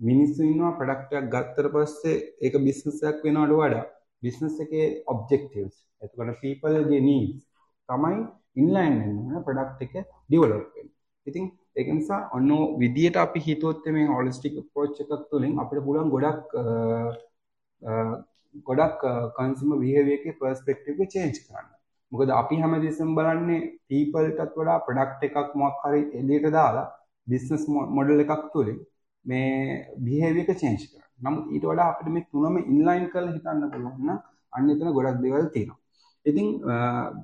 S3: මිනිස්සු ඉන්නවා ප්‍රොඩක්ට් එකක් ගත්තට පස්සේ ඒක බිස්නස් එකක් වෙනවට වඩා බිස්නස් එකේ ඔබ්ජෙක්ටිව්ස් එතකොට people ගේ needs තමයි ඉන්ලයින් වෙන්න ප්‍රඩක්් එක ඩිවලොප්ෙන් ඉතින් ඒක නිසා ඔන්න විදියට අපි හිතුවොත් මේ හොලිස්ටික් පෝච් එකක් තුළින් අපිට පුළුවන් ගොඩක් ගොඩක් කන්සිම විහවියක පර්ස්පෙක්ටව චේන්ජ් කරන්න. මොකද අපි හැම දෙසම් බලන්නේ පීපල්ටත් වඩා ප්‍රඩක්් එකක් මොක් හරි එලියට දාලා බිස්නස් මොඩල් එකක් තුළින් මේ බිහේවියක චේන්ජ් කර නම් ඊට වඩා අපිට මේ තුනම ඉන්ලයින් කල හිතන්න පුළුවන්න අන්න එතන ගොඩක් දෙවල් තියෙනවා. ඉතින්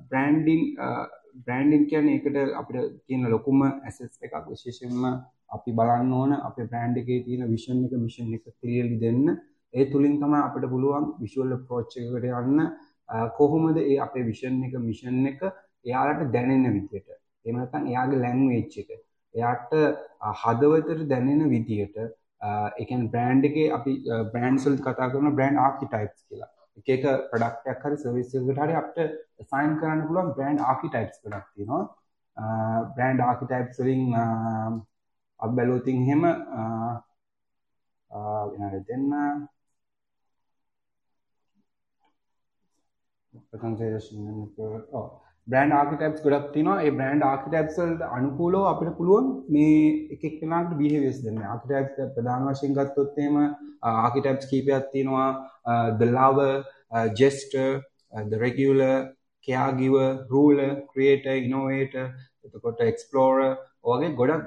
S3: බ්‍රෑන්ඩිං බ්‍රෑන්ඩින් කියන එකට අපිට තියෙන ලොකුම ඇසස් එකක්. විශේෂයෙන්ම අපි බලන්න ඕන අපේ බ්‍රෑන්ඩ් එකේ තියෙන විෂන් එක මිෂන් එක ක්ලියර්ලි දෙන්න. ඒ තුලින් තමයි අපිට පුළුවන් විෂුවල් අප්‍රෝච් එකකට යන්න. කොහොමද ඒ අපේ විෂන් එක මිෂන් එක එයාලට දැනෙන විදියට එහෙම නැත්නම් එයාගේ ලැන්ග්වේජ් එක. එයාට හදවතට දැනෙන විදියට ඒ කියන්නේ බ්‍රෑන්ඩ් එකේ අපි බ්‍රෑන්ඩ්ස් වලට කතා කරන බ්‍රෑන්ඩ් ආකිටයිප්ස් කියලා. එක එක ප්‍රඩක්ටයක් හරි සර්විස් එකකට හරි අපිට සයින් කරන්න පුළුවන් බ්‍රෑන්ඩ් ආකිටයිප්ස් ගොඩක් තියෙනවා. බ්‍රෑන්ඩ් ආකිටයිප්ස් වලින් අපි බැලුවොත් එහෙම විනාඩි දෙන්න. කන්සිඩරේෂන් එක ඔව් බ්‍රෑන්ඩ් ආකිටයිප්ස් ගොඩක් තියෙනවා. ඒ බ්‍රෑන්ඩ් ආකිටයිප්ස් වලට අනුකූලව අපිට පුළුවන් මේ එක එක්කෙනාට බිහේවියර්ස් දෙන්න. ආකිටයිප්ස් ප්‍රධාන වශයෙන් ගත්තොත් එහෙම ආකිටයිප්ස් කීපයක් තියෙනවා. the lover gesture the regular caregiver ruler creator innovator එතකොට explorer වගේ ගොඩක්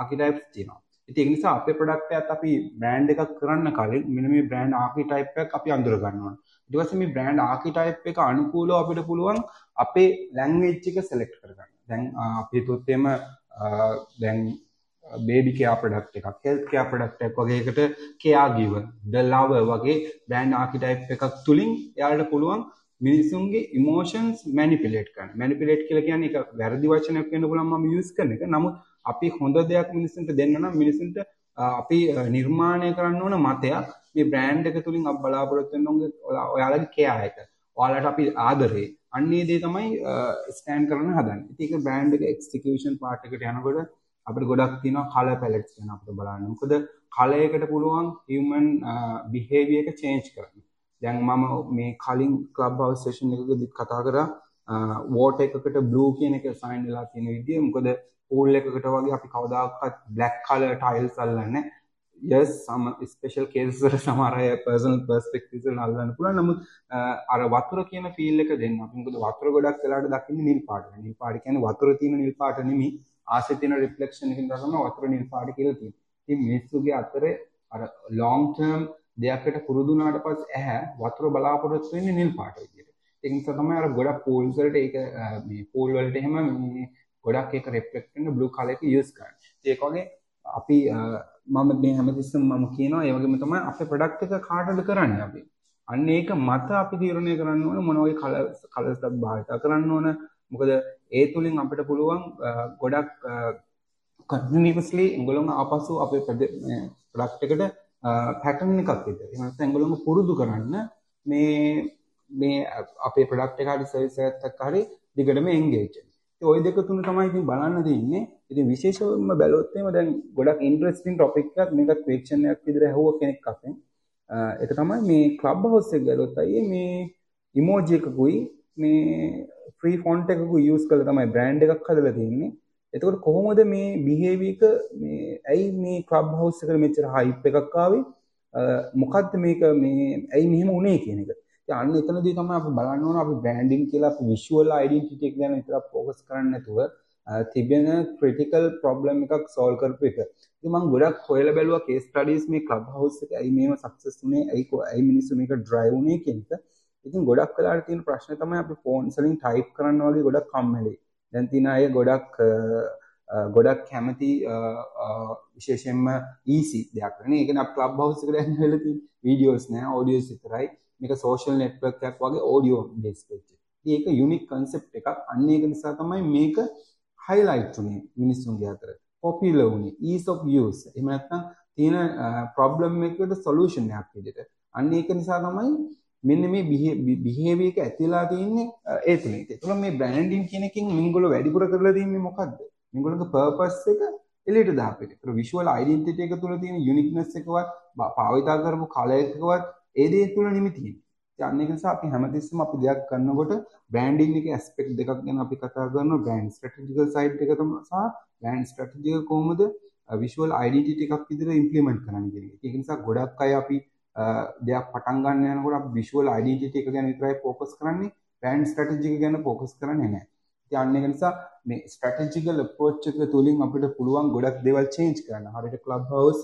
S3: ආකිටයිප්ස් තියෙනවා. ඉතින් ඒ නිසා අපේ ප්‍රොඩක්ට් එකත් අපි බ්‍රෑන්ඩ් එකක් කරන්න කලින් මෙන්න මේ බ්‍රෑන්ඩ් ආකිටයිප් එකක් අපි අඳුර ගන්න ඕනේ ඊට පස්සේ මේ බ්‍රෑන්ඩ් ආකිටයිප් එක අනුකූලව අපිට පුළුවන් අපේ ලැන්ග්වේජ් එක සෙලෙක්ට් කරගන්න. දැන් අපි හිතුවොත් එම දැන් බේබි කෙයා ප්‍රොඩක්ට් එකක් හෙල්ත් කෙයා ප්‍රොඩක්ට් එකක් වගේ එකට කෙයා ගිවර් ද ලවර් වගේ බ්‍රෑන්ඩ් ආකිටයිප් එකක් තුලින් එයාලට පුළුවන් මිනිසුන්ගේ ඉමෝෂන්ස් මැනිපිලේට් කරන්න මැනිපිලේට් කියලා කියන්නේ එක වැරදි වචනයක් වෙන්න පුළුවන් මම යූස් කරන එක නමුත් අපි හොඳ දෙයක් මිනිසුන්ට දෙන්න නම් මිනිසුන්ට අපි නිර්මාණය කරන්න ඕන මතයක් මේ බ්‍රෑන්ඩ් එක තුලින් අප බලාපොරොත්තු වෙන ඔයාලගේ කෙයා එක ඔයාලට අපි ආදරේ අන්නේ දේ තමයි ස්ටෑන්ඩ් කරන්න හදන්නේ. ඉතින් ඒක බ්‍රෑන්ඩ් එක එක්සිකියුෂන් පාර්ට් එකට යනකොට අපිට ගොඩක් තියෙනවා කලර් පැලට්ස් ගැන අපිට බලන්න. මොකද කලයකට පුළුවන් හියුමන් බිහේවියර් එක චේන්ජ් කරන්න. දැන් මම මේ කලින් ක්ලබ් හවුස් සෙෂන් එකකදීත් කතා කරා වෝටර් එකකට බ්ලූ කියන එක සයින් වෙලා තියෙන විදිය. මොකද පූල් එකකට වගේ අපි කවදාකවත් බ්ලැක් කලර් ටයිල්ස් අල්ලන්නේ යස් සම ස්පෙෂල් කේසර සමහර අය පර්සනල් පර්ස්පෙක්ටිව්ස් වල අල්ලන්න පුළුවන්. නමුත් අර වතුර කියන ෆීල් එක දෙන්න. අපි මොකද වතුර ගොඩක් වෙලාවට දකින්නේ නිල් පාට. නිල් පාට කියන්නේ වතුර තියෙන නිල් පාට නෙමෙයි. ආසේ තියෙන රිෆ්ලෙක්ෂන් එකකින් තමයි වතුර නිල් පාට කියලා තියෙන්නේ. ඉතින් මිනිස්සුගේ අතරේ අර ලොං ටර්ම් දෙයක්කට පුරුදු වුණාට පස්සේ ඇහැ වතුර බලාපොරොත්තු වෙන්නේ නිල් පාට විදියට. ඒ නිසා තමයි අර ගොඩක් පූල්ස් වලට ඒක මේ පූල් වලට එහෙම මේ ගොඩක් ඒක රිෆ්ලෙක්ට් වෙන බ්ලූ කලර් එක යූස් කරන්නේ. ඒක වගේ අපි මම මේ හැමතිස්සම මම කියනවා ඒ වගේම තමයි අපේ ප්‍රොඩක්ට් එක කාටද කරන්නේ අපි. අන්න ඒක මත අපි තීරණය කරන්න ඕන මොන වගේ කලර්ස් කලර්ස් එකක් භාවිත කරන්න ඕන. මොකද ඒ තුලින් අපිට පුළුවන් ගොඩක් කන්ටිනියස්ලි ඒගොල්ලෝ ආපසු අපේ ප්‍රොඩක්ට් එකට පැටර්න් එකක් විතර. ඒ නැත්නම් ඒගොල්ලෝ පුරුදු කරන්න මේ මේ අපේ ප්‍රොඩක්ට් එක හරි සර්විස් එකක් හරි දිගටම එන්ගේජ් ඔය දෙක තුන තමයි ඉතින් බලන්න තියෙන්නේ. ඉතින් විශේෂයෙන්ම බැලුවොත් එහෙම දැන් ගොඩක් ඉන්ටරෙස්ටිං ටොපික් එකක් මේකත් ක්වෙස්චන් එකක් විදිහට ඇහුව කෙනෙක් අතෙන්. ඒක තමයි මේ ක්ලබ් හවුස් එක ගලොත් අයියේ මේ ඉමෝජි එකකුයි මේ ෆ්‍රී ෆොන්ට් එකකුයි යූස් කරලා තමයි බ්‍රෑන්ඩ් එකක් හදලා තියෙන්නේ. එතකොට කොහොමද මේ බිහේවියර් එක මේ ඇයි මේ ක්ලබ් හවුස් එකට මෙච්චර හයිප් එකක් ආවේ? මොකද්ද මේක මේ ඇයි මෙහෙම වුනේ කියන එක. අන්න එතනදී තමයි අපි බලන්න ඕන අපි බ්‍රෑන්ඩින් කියලා අපි විෂුවල් අයිඩෙන්ටිටි එක ගැන විතරක් ફોකස් කරන්නේ නැතුව තිබෙන ක්‍රිටිකල් ප්‍රොබ්ලම් එකක් සෝල්ව් කරපු එක. ඉතින් මම ගොඩක් හොයලා බැලුවා කේස් ස්ටඩීස් මේ ක්ලබ් හවුස් එක ඇයි මේව සක්සස් වුනේ ඇයි ඇයි මිනිස්සු මේක ඩ්‍රයිව් වුනේ කියන එක. ඉතින් ගොඩක් වෙලාවට තියෙන ප්‍රශ්නේ තමයි අපි ෆෝන්ස් වලින් ටයිප් කරන්න වගේ ගොඩක් කම්මැලි. දැන් තියෙන අය ගොඩක් ගොඩක් කැමති විශේෂයෙන්ම ඊසි දෙයක් නේ. ඒක නේ ක්ලබ් හවුස් එකට යන්න වෙලා තියෙන වීඩියෝස් නෑ ඔඩියෝස් විතරයි. මේක සෝෂල් නෙට්වර්ක් එකක් වගේ ඕඩියෝ බේස් වෙච්ච. ඒක යුනික් කන්සෙප්ට් එකක්. අන්න ඒක නිසා තමයි මේක හයිලයිට් උනේ මිනිස්සුන්ගේ අතර. පොපියුලර් උනේ ease of use. එහෙම නැත්නම් තියෙන ප්‍රොබ්ලම් එකකට සොලියුෂන් එකක් විදිහට. අන්න ඒක නිසා තමයි මෙන්න මේ බිහේවියර් එක ඇතිලා තියෙන්නේ ඒ තුලින්. ඒ තුල මේ බ්‍රෑන්ඩින් කියන එකෙන් මින්ගොල්ලෝ වැඩිපුර කරලා තියෙන්නේ මොකද්ද? මින්ගොල්ලෝගේ පර්පස් එක එලියට දාපු එක. ඒතර විෂුවල් අයිඩෙන්ටිටි එක තුල තියෙන යුනික්නස් එකවත් භාවිතා කරපු කලර් එකවත් ඒ දේ තුළ නිමිතියි. යන්න එක නිසා අපි හැමතිස්සෙම අපි දෙයක් කරනකොට බ්‍රෑන්ඩින් එකේ ඇස්පෙක්ට් දෙකක් ගැන අපි කතා කරනවා බ්‍රෑන්ඩ් ස්ට්‍රැටජිකල් සයිඩ් එක තමයි සහ බ්‍රෑන්ඩ් ස්ට්‍රැටජි එක කොහොමද විෂුවල් අයිඩෙන්ටිටි එකක් විදිහට ඉම්ප්ලිමන්ට් කරන්න කියන එක. ඒක නිසා ගොඩක් අය අපි දෙයක් පටන් ගන්න යනකොට අපි විෂුවල් අයිඩෙන්ටිටි එක ගැන විතරයි ફોකස් කරන්නේ බ්‍රෑන්ඩ් ස්ට්‍රැටජි එක ගැන ફોකස් කරන්නේ නැහැ. ඉතින් අන්න ඒක නිසා මේ ස්ට්‍රැටජිකල් අප්‍රෝච් එක තුලින් අපිට පුළුවන් ගොඩක් දේවල් චේන්ජ් කරන්න. හරියට ක්ලබ් හවුස්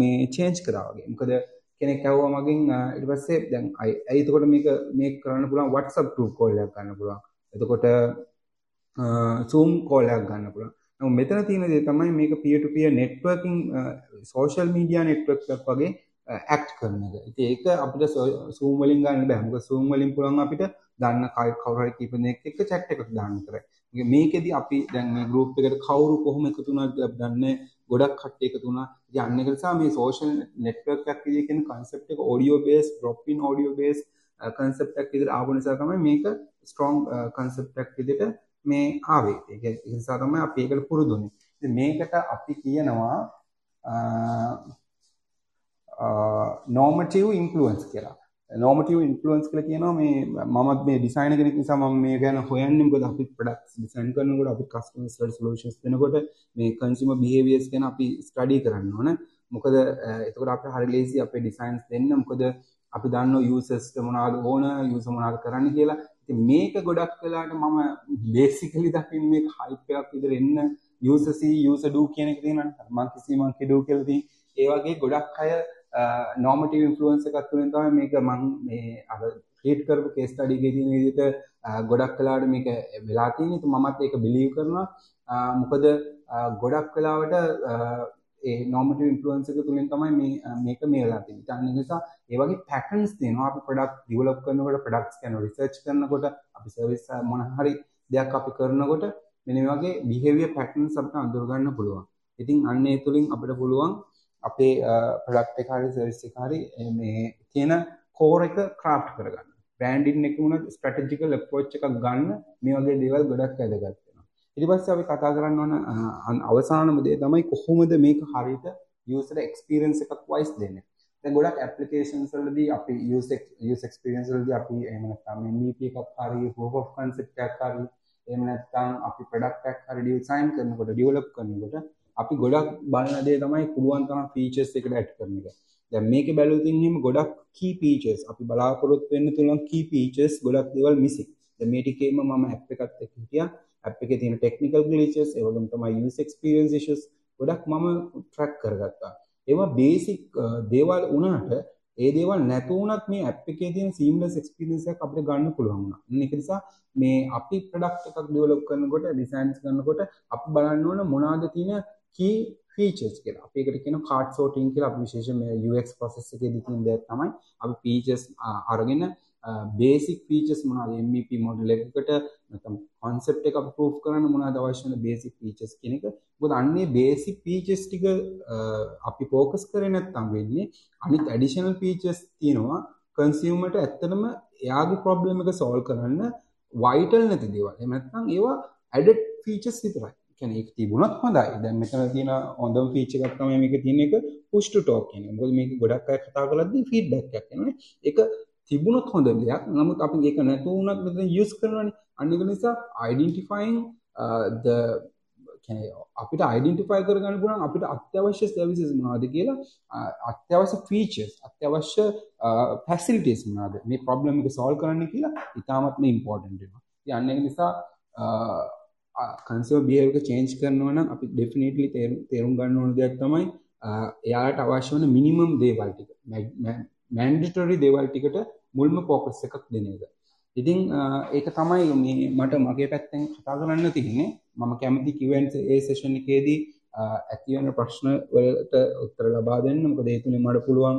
S3: මේ චේන්ජ් කරා වගේ. මොකද කෙනෙක් ඇහුවා මගෙන් ඊට පස්සේ දැන් ඇයි එතකොට මේක මේක කරන්න පුළුවන් WhatsApp group call එකක් ගන්න පුළුවන්. එතකොට Zoom call එකක් ගන්න පුළුවන්. නමුත් මෙතන තියෙන දේ තමයි මේක peer to peer networking social media network එකක් වගේ ඇක්ට් කරන එක. ඉතින් ඒක අපිට Zoom වලින් ගන්න බෑ. මොකද Zoom වලින් පුළුවන් අපිට දන්න කවුරු හරි කීප දෙනෙක් එක්ක chat එකක් දාන්න කරයි. මේකෙදි අපි දැන් මේ group එකට කවුරු කොහොම එකතු වුණාද අපි දන්නේ ගොඩක් කට්ටිය එකතු වුණා. ඉතින් අන්න ඒක නිසා මේ social network එකක් විදිහට කියන concept එක audio based drop in audio based uh, concept එකක් විදිහට ආව නිසා තමයි මේක strong uh, concept එකක් විදිහට මේ ආවේ. ඒක නිසා තමයි අපි ඒකට පුරුදුනේ. ඉතින් මේකට අපි කියනවා uh, normative influence කියලා. නෝමටිව් ඉන්ෆලුවන්ස් කියලා කියනවා මේ මමත් මේ ඩිසයිනර් කෙනෙක් නිසා මම මේ ගැන හොයන්නේ මොකද අපි ප්‍රොඩක්ට්ස් ඩිසයින් කරනකොට අපි කස්ටමර්ස්ලට සොලියුෂන්ස් දෙනකොට මේ කන්සියුමර් බිහේවියර්ස් ගැන අපි ස්ටඩි කරන්න ඕන. මොකද එතකොට අපිට හරි ලේසි අපේ ඩිසයින්ස් දෙන්න. මොකද අපි දන්නවා යූසර්ස්ට මොනවද ඕන යූසර් මොනවද කරන්න කියලා. ඉතින් මේක ගොඩක් වෙලාට මම බේසිකලි දකින්නේ මේක හයිප් එකක් විතර එන්න යූසර් සී යූසර් ඩූ කියන එක තියෙනවා මං කිසි මං කිඩූ කියලා තියෙන. ඒ වගේ ගොඩක් අය නෝමටිව් ඉන්ෆලුවන්ස් එකක් තුළින් තමයි මේක මං මේ අර ක්‍රියේට් කරපු කේස් ස්ටඩි එකේ තියෙන විදිහට ගොඩක් වෙලාවට මේක වෙලා තියෙන ඉතින් මමත් ඒක බිලීව් කරනවා මොකද ගොඩක් වෙලාවට ඒ normative influence එක තුලින් තමයි මේ මේක මේ වෙලා තියෙන්නේ. ඒ නිසා ඒ වගේ patterns තියෙනවා අපි product develop කරනකොට products ගැන research කරනකොට අපි service මොන හරි දෙයක් අපි කරනකොට මෙන්න මේ වගේ behavior patterns අපිට අඳුර ගන්න පුළුවන්. ඉතින් අන්න ඒ තුලින් අපිට පුළුවන් අපේ product එක හරි service එක හරි මේ තියෙන core එක craft කරගන්න. branding එක උනත් strategical approach එකක් ගන්න මේ වගේ දේවල් ගොඩක් වැදගත්. ඊට පස්සේ අපි කතා කරන්න ඕන අවසානම දේ තමයි කොහොමද මේක හරියට user experience එකක් wise දෙන්නේ. දැන් ගොඩක් applications වලදී අපි user user experience වලදී අපි එහෙම නැත්නම් MVP එකක් හරි proof of concept එකක් හරි එහෙම නැත්නම් අපි product එකක් හරි design කරනකොට develop කරනකොට අපි ගොඩක් බලන දේ තමයි පුළුවන් තරම් features එකට add කරන එක. දැන් මේකේ බැලුවොත් එහෙම ගොඩක් key features අපි බලාපොරොත්තු වෙන්න තුලන් key features ගොඩක් දේවල් missing. දැන් මේ ටිකේම මම app එකත් එක්ක හිටියා. ඇප් එකේ තියෙන ටෙක්නිකල් ග්ලිචස් ඒ වගේම තමයි යූසර් එක්ස්පීරියන්ස් ඉෂුස් ගොඩක් මම ට්‍රැක් කරගත්තා. ඒවා බේසික් දේවල් වුණාට ඒ දේවල් නැතු වුණත් මේ ඇප් එකේ තියෙන සීම්ලස් එක්ස්පීරියන්ස් එකක් අපිට ගන්න පුළුවන් වුණා. ඒක නිසා මේ අපි ප්‍රොඩක්ට් එකක් ඩෙවලොප් කරනකොට ඩිසයින්ස් කරනකොට අපි බලන්න ඕන මොනවාද තියෙන key features කියලා. අපි ඒකට කියන card sorting කියලා අපි විශේෂයෙන් මේ UX process එකේදී තියෙන දෙයක් තමයි අපි features අරගෙන බේසික් ෆීචර්ස් මොනවද MVP මොඩල් එකකට නැත්නම් concept එක ප්‍රූෆ් කරන්න මොනවද අවශ්‍ය වෙන බේසික් ෆීචර්ස් කියන එක. මොකද අන්නේ බේසික් ෆීචර්ස් ටික අපි ફોකස් කරේ නැත්නම් වෙන්නේ අනිත් ඇඩිෂනල් ෆීචර්ස් තියෙනවා කන්සියුමර්ට ඇත්තටම එයාගේ ප්‍රොබ්ලම් එක සෝල්ව් කරන්න වයිටල් නැති දේවල්. එහෙම නැත්නම් ඒවා ඇඩඩ් ෆීචර්ස් විතරයි. කියන්නේ ඒක තිබුණත් හොඳයි. දැන් මෙතන තියෙන හොඳම ෆීචර් එකක් තමයි මේක තියෙන එක push to talk කියන්නේ. මොකද මේක ගොඩක් අය කතා කරද්දී ෆීඩ්බැක් එකක් එනවනේ. ඒක තිබුණොත් හොඳ දෙයක් නමුත් අපි ඒක නැතු වුණත් මෙතන යූස් කරනවානේ අන්න ඒක නිසා identifying uh, the අපිට අයිඩෙන්ටිෆයි කරගන්න පුළුවන් අපිට අත්‍යවශ්‍ය සර්විසස් මොනවද කියලා uh, අත්‍යවශ්‍ය ෆීචර්ස් අත්‍යවශ්‍ය ෆැසිලිටිස් uh, මොනවද මේ ප්‍රොබ්ලම් එක සෝල්ව් කරන්න කියලා ඉතාමත්ම ඉම්පෝර්ටන්ට් වෙනවා. ඉතින් අන්න ඒක නිසා uh, කන්සියුමර් බිහේවියර් එක චේන්ජ් කරනවා නම් අපි ඩෙෆිනිට්ලි තේරුම් ගන්න ඕන දෙයක් තමයි එයාට අවශ්‍ය වන මිනිමම් දේවල් ටික. මැන්ඩටරි දේවල් ටිකට මුල්ම පෝකස් එකක් දෙන එක. ඉතින් ඒක තමයි මේ මට මගේ පැත්තෙන් කතා කරන්න තියෙන්නේ මම කැමති කිවෙන්ස් ඒ සෙෂන් එකේදී ඇතිවන ප්‍රශ්න වලට උත්තර ලබා දෙන්න. මොකද ඒ තුලින් මට පුළුවන්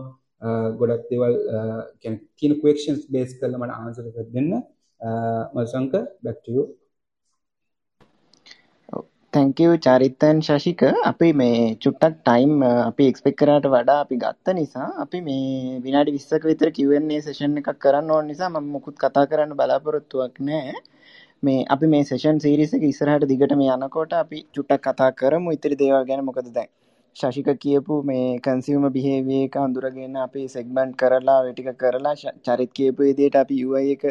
S3: ගොඩක් දේවල් කියන ක්වෙස්චන්ස් බේස් කරලා මට ආන්සර් එකක් දෙන්න. මල්සංක back to you
S4: තැංකව චරිත්තන් ශශික අපි මේ චුට්ටක් ටයිම් අපි එක්ස්පෙක් කරට වඩා අපි ගත්ත නිසා අපි මේ විනාඩි විස්සක විතර කිවන්නේ සේෂන් එකක් කරන්න ඕන නිසා ම මුකුත් කතා කරන්න බලාපොරොත්තුවක් නෑ. මේ අපි මේ සේෂන් සිරිසක ඉස්සරහට දිගට මේ යනකොට අපි චුට්ටක් කතා කරමු. ඉතිරි දේවල් ගැන මොකද දැන්? ශශික කියපු මේ කන්සිවම බිහේවිය එක අඳුරගෙන අපි සෙක්බන්් කරලා වෙටික කරලා චරිත් කියපු විදියට අපි UI එක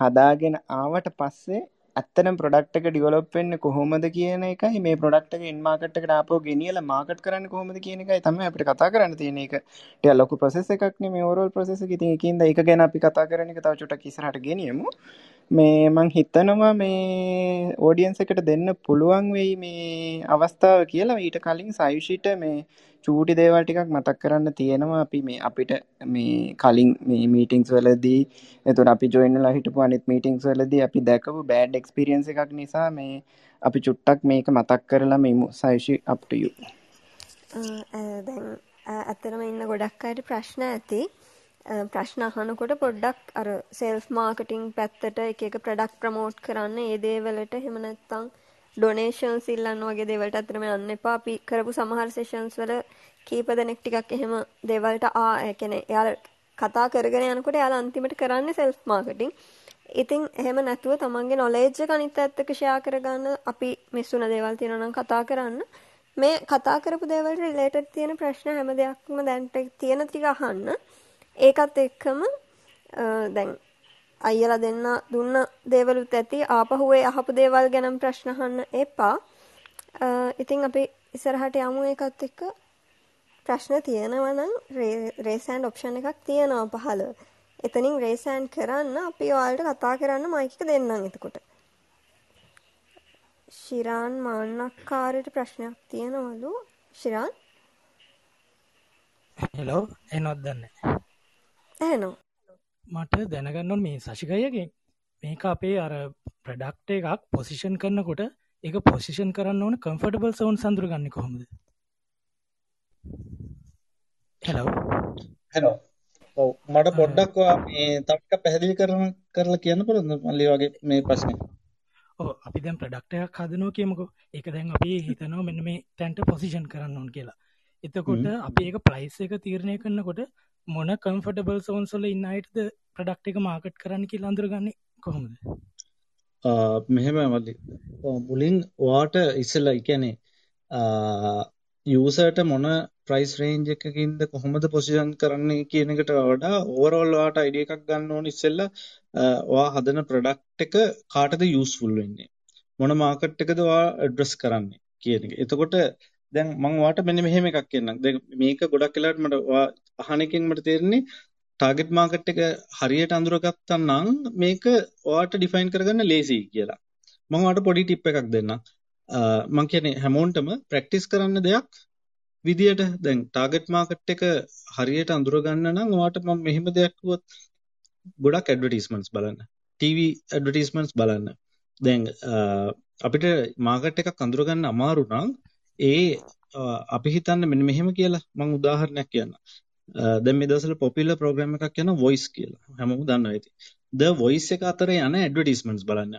S4: හදාගෙන ආවට පස්සේ ඇත්තනම් ප්‍රොඩක්් එක ඩිවලොප් වෙන්න කොහොමද කියන එකයි. මේ ප්‍රොඩක්් එක ඉන්මාකට් එකට ආපෝ ගෙනියල මාකට් කරන්න කොහොමද කියන එකයි තම අපිට කතා කරන්න තියෙන එක ටය ලොකු ප්‍රසෙස එකක්න මේ ඕරල් ප්‍රසෙස ඉතින් එකින්ද එක ගැන අපි කතා කරන එක තව චුට කිසරට ගෙනියමු. මේ මං හිතනවා මේ ඕඩියන්ස එකට දෙන්න පුළුවන් වෙයි මේ අවස්ථාව කියලා. ඊට කලින් සයුෂිට මේ චූටි දේවල් ටිකක් මතක් කරන්න තියෙනවා. අපි මේ අපිට මේ කලින් මේ මීටිංස් වලදී එතුට අපි ජොයින්ලා හිටපු අනිත් මීටිංස් වලදී අපි දැකපු බෑඩ් එක්ස්පිරියන්ස එකක් නිසා මේ අපි චුට්ටක් මේක මතක් කරලා මෙමු සයිෂි අප්ටයු
S1: දැන් ඇත්තරම ඉන්න ගොඩක් අයට ප්‍රශ්න ඇති. ප්‍රශ්න අහනකොට පොඩ්ඩක් අර සෙල්ෆ් මාර්කටිං පැත්තට එක එක ප්‍රඩක්් ප්‍රමෝට් කරන්න ඒ දේවලට හෙම නැත්තං ඩොනේෂන්ස් ඉල්ලන්න වගේ දේවල්ට අතරම යන්න එපා අපි කරපු සමහර සෙෂන්ස් වල කීප දෙනෙක් ටිකක් එහෙම දේවල්ට ආ කියන්නේ එයාලා කතා කරගෙන යනකොට එයාලා අන්තිමට කරන්නේ සෙල්ෆ් මාකටිං. ඉතින් එහෙම නැතුව තමන්ගේ නොලෙජ් එක අනිත් පැත්තක ෂෙයා කරගන්න අපි මිස් වුණ දේවල් තියෙනවා නම් කතා කරන්න. මේ කතා කරපු දේවල්ට රිලේටඩ් තියෙන ප්‍රශ්න හැම දෙයක්ම දැන්ට තියෙන ටික අහන්න. ඒකත් එක්කම දැන් අයියලා දෙන්න දුන්න දේවලුත් ඇති ආපහු ඒ අහපු දේවල් ගැන ප්‍රශ්න අහන්න එපා. ඉතින් අපි ඉස්සරහට යමු ඒකත් එක්ක ප්‍රශ්න තියෙනවා නම් රේස් හෑන්ඩ් ඔප්ෂන් එකක් තියෙනවා පහළ. එතනින් රේස් හෑන්ඩ් කරන්න අපි ඔයාලට කතා කරන්න මයික් එක දෙන්නම් එතකොට. ශිරාන් මාන්නක්කාරයට ප්‍රශ්නයක් තියෙනවලු. ශිරාන්?
S5: හෙලෝ එනොත් දන්නේ.
S1: ඇහෙනවා.
S5: මට දැනගන්නවන් මේ සශිකයගෙන් මේක අපේ අර ප්‍රඩක්ට එකක් පොසිෂන් කරනකොට එක පොසිෂන් කරන්න ඕන කම්ෆටබල් සවුන් සඳර ගන්න කොහොමද? හෙලෝ
S2: හෙලෝ ඔව් මට පොඩ්ඩක් ඔයා මේ ටිකක් පැහැදිලි කරන කරලා කියන්න පුළුවන්ද? මල්ලි වගේ මේ ප්‍රශ්නේ.
S5: ඕ අපි දැන් ප්‍රඩක්ටයක් හදනෝ කියමකෝ. එක දැන් අපි හිතනෝ මෙන්න මේ තැන්ට පොසිෂන් කරන්න ඕන් කියලා. එතකොට අපි ඒක ප්‍රයිස් එක තීරණය කරන්නකොට මොන කම්ෆටබල් සෝන්සොල ඉන්න අයිටද ප්‍රඩක්් එක මාකට් කරන්න කියලා අඳුරගන්න කොහොමද?
S2: මෙහෙම මල්ලි. මුලින් වාට ඉස්සල එකනේ යසට මොන ප්‍රයිස් රේන්ජ එකකින්ද කොහොමද පොසිෂන් කරන්නේ කියන එකට වඩා ඕවරෝල් වාට අයිඩිය එකක් ගන්න ඕන ඉස්සෙල්ල වා හදන ප්‍රඩක්් එක කාටද යස්ෆුල් වෙන්නේ? මොන මාකට් එකද වා ඇඩ්‍රස් කරන්නේ කියන එක. එතකොට දැන් මං වාට මෙන්න මෙහෙම එකක් කියන්නම්. දැන් මේක ගොඩක් වෙලාවට මට අහනකින් මට තේරෙන්නේ ටාගට් මාකට් එක හරියට අඳුරගත්තා නම් මේක ඔයාට ඩිෆයින් කරගන්න ලේසි කියලා. මම ඔයාට පොඩි ටිප් එකක් දෙන්නම්. මං කියන්නේ හැමෝන්ටම ප්‍රැක්ටිස් කරන්න දෙයක් විදියට දැන් ටාගට් මාකට් එක හරියට අඳුරගන්න නම් ඔයාට මම මෙහෙම දෙයක් කිව්වොත් ගොඩක් ඇඩ්වර්ටයිස්මන්ට්ස් බලන්න. ටීවී ඇඩ්වර්ටයිස්මන්ට්ස් බලන්න. දැන් අපිට මාකට් එකක් අඳුරගන්න අමාරු නම් ඒ අපි හිතන්න මෙන්න මෙහෙම කියලා මම උදාහරණයක් කියන්නම්. දැන් මේ දවස්වල පොපියුලර් ප්‍රෝග්‍රෑම් එකක් යනවා වොයිස් කියලා. හැමෝම දන්නවා ඇති ද වොයිස් එක අතර යන ඇඩ්වර්ටයිස්මන්ට්ස් බලන්න.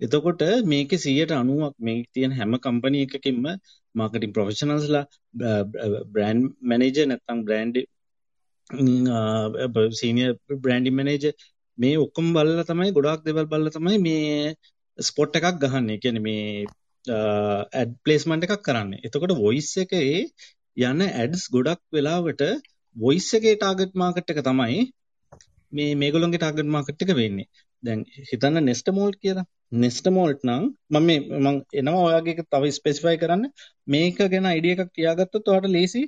S2: එතකොට මේකේ 190ක් මේ තියෙන හැම කම්පැනි එකකින්ම මාකටිං ප්‍රොෆෙෂනල්ස්ලා බ්‍රෑන්ඩ් මැනේජර් නැත්නම් බ්‍රෑන්ඩ් සීනියර් බ්‍රෑන්ඩින් මැනේජර් මේ ඔක්කොම බලලා තමයි ගොඩාක් දේවල් බලලා තමයි මේ ස්පොට් එකක් ගහන්නේ. කියන්නේ මේ ඇඩ් ප්ලේස්මන්ට් එකක් කරන්නේ. එතකොට වොයිස් එකේ යන ඇඩ්ස් ගොඩක් වෙලාවට වොයිස් එකේ ටාගට් මාකට් එක තමයි මේ මේගොල්ලන්ගේ ටාගට් මාකට් එක වෙන්නේ. දැන් හිතන්න නෙස්ට මෝල්ට් කියලා. නෙස්ට මෝල්ට් නම් මම මේ මම එනවා ඔයාගේ තව ස්පෙસિෆයි කරන්න මේක ගැන අයිඩියා එකක් තියාගත්තොත් ඔයාලට ලේසි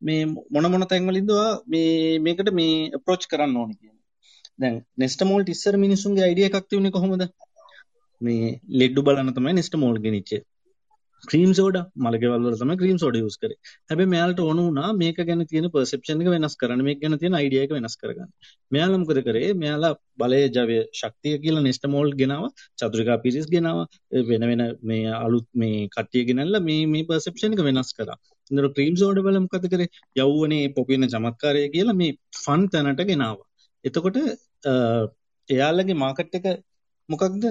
S2: මේ මොන මොන තැන්වලින්ද ඔයා මේ මේකට මේ අප්‍රෝච් කරන්න ඕනේ කියන්නේ. දැන් නෙස්ට මෝල්ට් ඉස්සර මිනිසුන්ගේ අයිඩියා එකක් තියුනේ කොහොමද? මේ ලෙඩ්ඩු බලන්න තමයි නෙස්ට මෝල්ට් ගෙනිච්චේ. ක්‍රීම් සෝඩා මලගෙවල් වල තමයි ක්‍රීම් සෝඩා යූස් කරේ. හැබැයි මෙයාලට ඕන වුණා මේක ගැන තියෙන පර්සෙප්ෂන් එක වෙනස් කරන්න. මේක ගැන තියෙන අයිඩියා එක වෙනස් කරගන්න. මෙයාලා මොකද කරේ? මෙයාලා බලය ජවය ශක්තිය කියලා නෙස්ටමෝල් ගෙනාව, චතුරිකා පිරිස් ගෙනාව, වෙන වෙන මේ අලුත් මේ කට්ටිය ගෙනල්ලා මේ මේ පර්සෙප්ෂන් එක වෙනස් කරා. ඉතින් ක්‍රීම් සෝඩා වල මොකද කරේ? යවුවනේ පොපින චමත්කාරය කියලා මේ ෆන් තැනට ගෙනාවා. එතකොට එයාලගේ මාකට් එක මොකක්ද?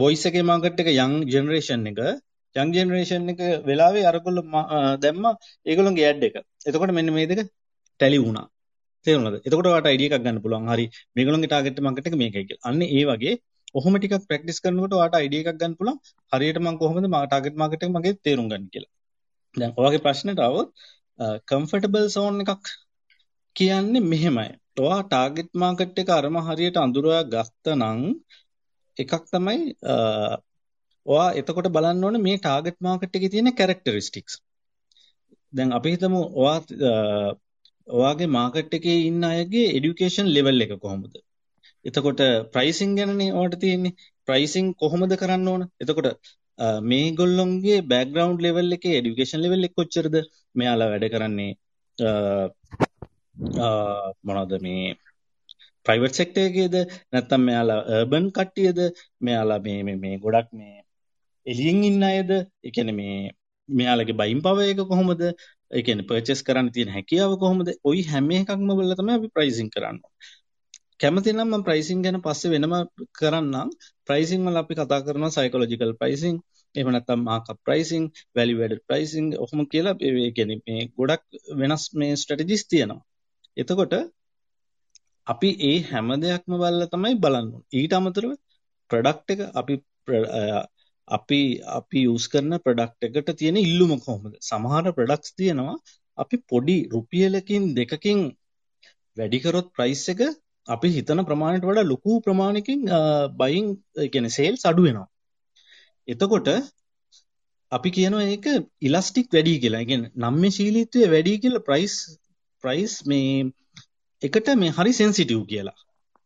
S2: වොයිස් එකේ මාකට් එක යං ජෙනරේෂන් එක යං ජෙනරේෂන් එක වෙලාවේ අරගොල්ල දැම්ම ඒගොල්ලොන්ගේ ඇඩ් එක. එතකොට මෙන්න මේ දෙක ටැලි වුණා. තේරුණාද? එතකොට ඔයාලට අයිඩියා එකක් ගන්න පුළුවන්. හරි මේගොල්ලොන්ගේ ටාගට් මාකට් එක මේකයි කියලා. අන්න ඒ වගේ ඔහොම ටිකක් ප්‍රැක්ටිස් කරනකොට ඔයාලට අයිඩියා එකක් ගන්න පුළුවන්. හරියට මම කොහොමද මා ටාගට් මාකට් එක මගේ තේරුම් ගන්න කියලා. දැන් ඔයාගේ ප්‍රශ්නෙට આવොත් කම්ෆර්ටබල් සෝන් එකක් කියන්නේ මෙහෙමයි. ඔයා ටාගට් මාකට් එක අරම හරියට අඳුරා ගත්තනම් එකක් තමයි ඔයා එතකොට බලන්න ඕනේ මේ ටාගට් මාකට් එකේ තියෙන කැරක්ටරිස්ටික්ස්. දැන් අපි හිතමු ඔයා ඔයාගේ මාකට් එකේ ඉන්න අයගේ এডুকেෂන් ලෙවල් එක කොහොමද? එතකොට ප්‍රයිසිං ගැනනේ ඔයාලට තියෙන්නේ. ප්‍රයිසිං කොහොමද කරන්න ඕන? එතකොට මේගොල්ලොන්ගේ බෑග්‍රවුන්ඩ් ලෙවල් එකේ এডুকেෂන් ලෙවල් එක කොච්චරද? මෙයාලා වැඩ කරන්නේ මොනවද මේ ප්‍රයිවට් සෙක්ටර් එකේද? නැත්නම් මෙයාලා අර්බන් කට්ටියද? මෙයාලා මේ මේ මේ ගොඩක් මේ එලියෙන් ඉන්න අයද? ඒ කියන්නේ මේ මෙයාලගේ බයින් පවර් එක කොහොමද? ඒ කියන්නේ පර්චේස් කරන්න තියෙන හැකියාව කොහොමද? ওই හැම එකක්ම බලලා තමයි අපි ප්‍රයිසින් කරන්නේ. කැමති නම් මම ප්‍රයිසින් ගැන පස්සේ වෙනම කරන්නම්. ප්‍රයිසින් වල අපි කතා කරනවා සයිකොලොජිකල් ප්‍රයිසින් එහෙම නැත්නම් markup pricing value added pricing ඔහොම කියලා. ඒ කියන්නේ මේ ගොඩක් වෙනස් මේ ස්ට්‍රැටජිස් තියෙනවා. එතකොට අපි ඒ හැම දෙයක්ම බලලා තමයි බලන්න ඊට අමතරව ප්‍රොඩක්ට් එක අපි අපි අපි යූස් කරන ප්‍රොඩක්ට් එකට තියෙන ඉල්ලුම කොහොමද? සමහර ප්‍රොඩක්ට්ස් තියෙනවා අපි පොඩි රුපියලකින් දෙකකින් වැඩි කරොත් ප්‍රයිස් එක අපි හිතන ප්‍රමාණයට වඩා ලොකු ප්‍රමාණයකින් බයින් ඒ කියන්නේ සේල්ස් අඩු වෙනවා. එතකොට අපි කියනවා ඒක ඉලාස්ටික් වැඩි කියලා. ඒ කියන්නේ නම්‍යශීලීත්වය වැඩි කියලා ප්‍රයිස් ප්‍රයිස් මේ එකට මේ හරි සෙන්සිටිව් කියලා.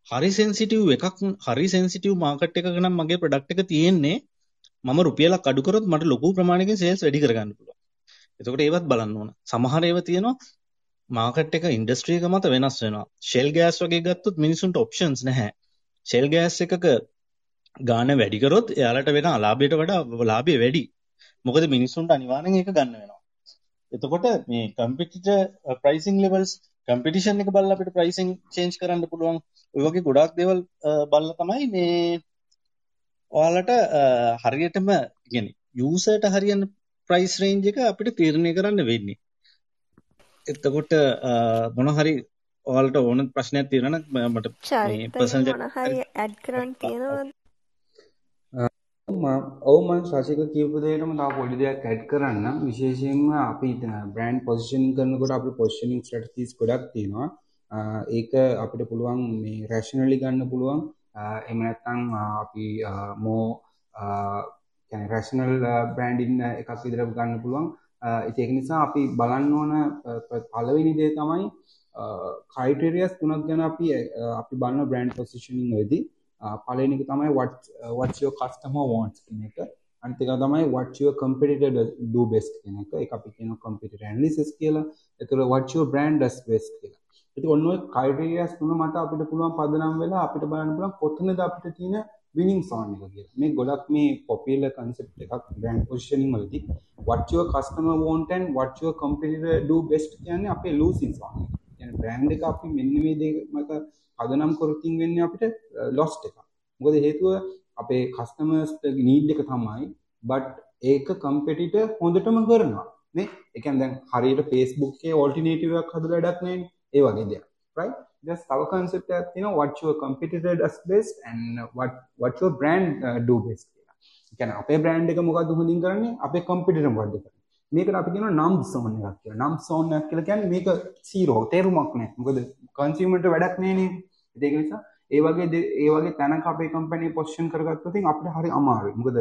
S2: හරි සෙන්සිටිව් එකක් හරි සෙන්සිටිව් මාකට් එකක නම් මගේ ප්‍රොඩක්ට් එක තියෙන්නේ මම රුපියලක් අඩු කරොත් මට ලොකු ප්‍රමාණයකින් සේල්ස් වැඩි කරගන්න පුළුවන්. එතකොට ඒවත් බලන්න ඕන. සමහර ඒවා තියෙනවා මාකට් එක ඉන්ඩස්ට්‍රි එක මත වෙනස් වෙනවා. ෂෙල් ගෑස් වගේ ගත්තොත් මිනිසුන්ට ඔප්ෂන්ස් නැහැ. ෂෙල් ගෑස් එකක ගාන වැඩි කරොත් එයාලට වෙන අලාභයට වඩා ලාභය වැඩි. මොකද මිනිසුන්ට අනිවාර්යෙන් ඒක ගන්න වෙනවා. එතකොට මේ කම්පිටිටර් ප්‍රයිසිං ලෙවල්ස් කම්පිටිෂන් එක බලලා අපිට ප්‍රයිසිං චේන්ජ් කරන්න පුළුවන්. ඔය වගේ ගොඩාක් දේවල් බලලා තමයි මේ ඔයාලට හරියටම කියන්නේ යූසර්ට හරියන ප්‍රයිස් රේන්ජ් එක අපිට තීරණය කරන්න වෙන්නේ. එතකොට මොන හරි ඔයාලට ඕන ප්‍රශ්නයක් තියෙනවා නම් මට
S1: මේ පර්සනල් ඇඩ් කරන්න තියෙනවද
S3: ඔව් මම ශශික කියපු දෙයටම තව පොඩි දෙයක් ඇඩ් කරන්නම්. විශේෂයෙන්ම අපි බ්‍රෑන්ඩ් පොසිෂනින් කරනකොට අපිට පොසිෂනින් ස්ට්‍රැටජිස් ගොඩක් තියෙනවා. ඒක අපිට පුළුවන් මේ රැෂනලි ගන්න පුළුවන්. එහෙම නැත්නම් අපි මෝ කියන්නේ රැෂනල් බ්‍රෑන්ඩින් එකක් විදිහට ගන්න පුළුවන්. ඒක නිසා අපි බලන්න ඕන පළවෙනි දේ තමයි ක්‍රයිටේරියස් තුනක් ගැන අපි අපි බලන බ්‍රෑන්ඩ් පොසිෂනින් වෙදී පලනක තමයි වටෝ කස්ටම වෝන්ස් කියන එක. අන්තික තමයි වටෝ කම්පිට ඩ බෙස් කියන එක. එක අපි කියන කම්පිට ඇන්ලිසිස් කියලා. එතුර වටෝ බ්‍රන්ඩස් බෙස් කියලා. ඇති ඔන්න කයිටරියස් තුන මත අපිට පුළුවන් පදනම් වෙලා අපිට බලන්න පුළන් කොත්තනද අපිට තියෙන විනිින් සෝන් එක කිය මේ ගොඩක් මේ පොපිල කන්සෙප් එකක් බ්‍රන්් පොෂනින් වලදි. වටෝ කස්ටම වෝන්ටන් වටෝ කම්පිට ඩ බෙස්ට කියන්නේ අපේ ලූසින් සෝන් බ්‍රන්් එක අපි මෙන්න මේ දේ මත පදනම් කොරතින් වෙන්න අපිට ලොස්ට එක මොකද හේතුව අපේ කස්ටමර්ස් නීඩ් එක තමයි බට් ඒක කම්පෙටිට හොඳටම කරනවා. නේ? එකන් දැන් හරියට ෆේස්බුක්ේ ඕල්ටිනේටවක් හදල ඩක්නේ ඒ වගේ දෙයක්. right? just තව concept එකක් තියෙනවා what your competitor does best and what what your brand uh, do best කියලා. ඒ කියන්නේ අපේ brand එක මොකද්ද හොඳින් කරන්නේ? අපේ competitor මොකද්ද කරන්නේ. මේකට අපි කියනවා නම් zone එකක් කියලා. නම් zone එකක් කියලා කියන්නේ මේක zero තේරුමක් නැහැ. මොකද consumer ට වැඩක් නැහැ නේ. ඒක නිසා ඒ වගේ ඒ වගේ තැනක අපේ කම්පැනි පොසිෂන් කරගත්තොත් ඉතින් අපිට හරි අමාරුයි. මොකද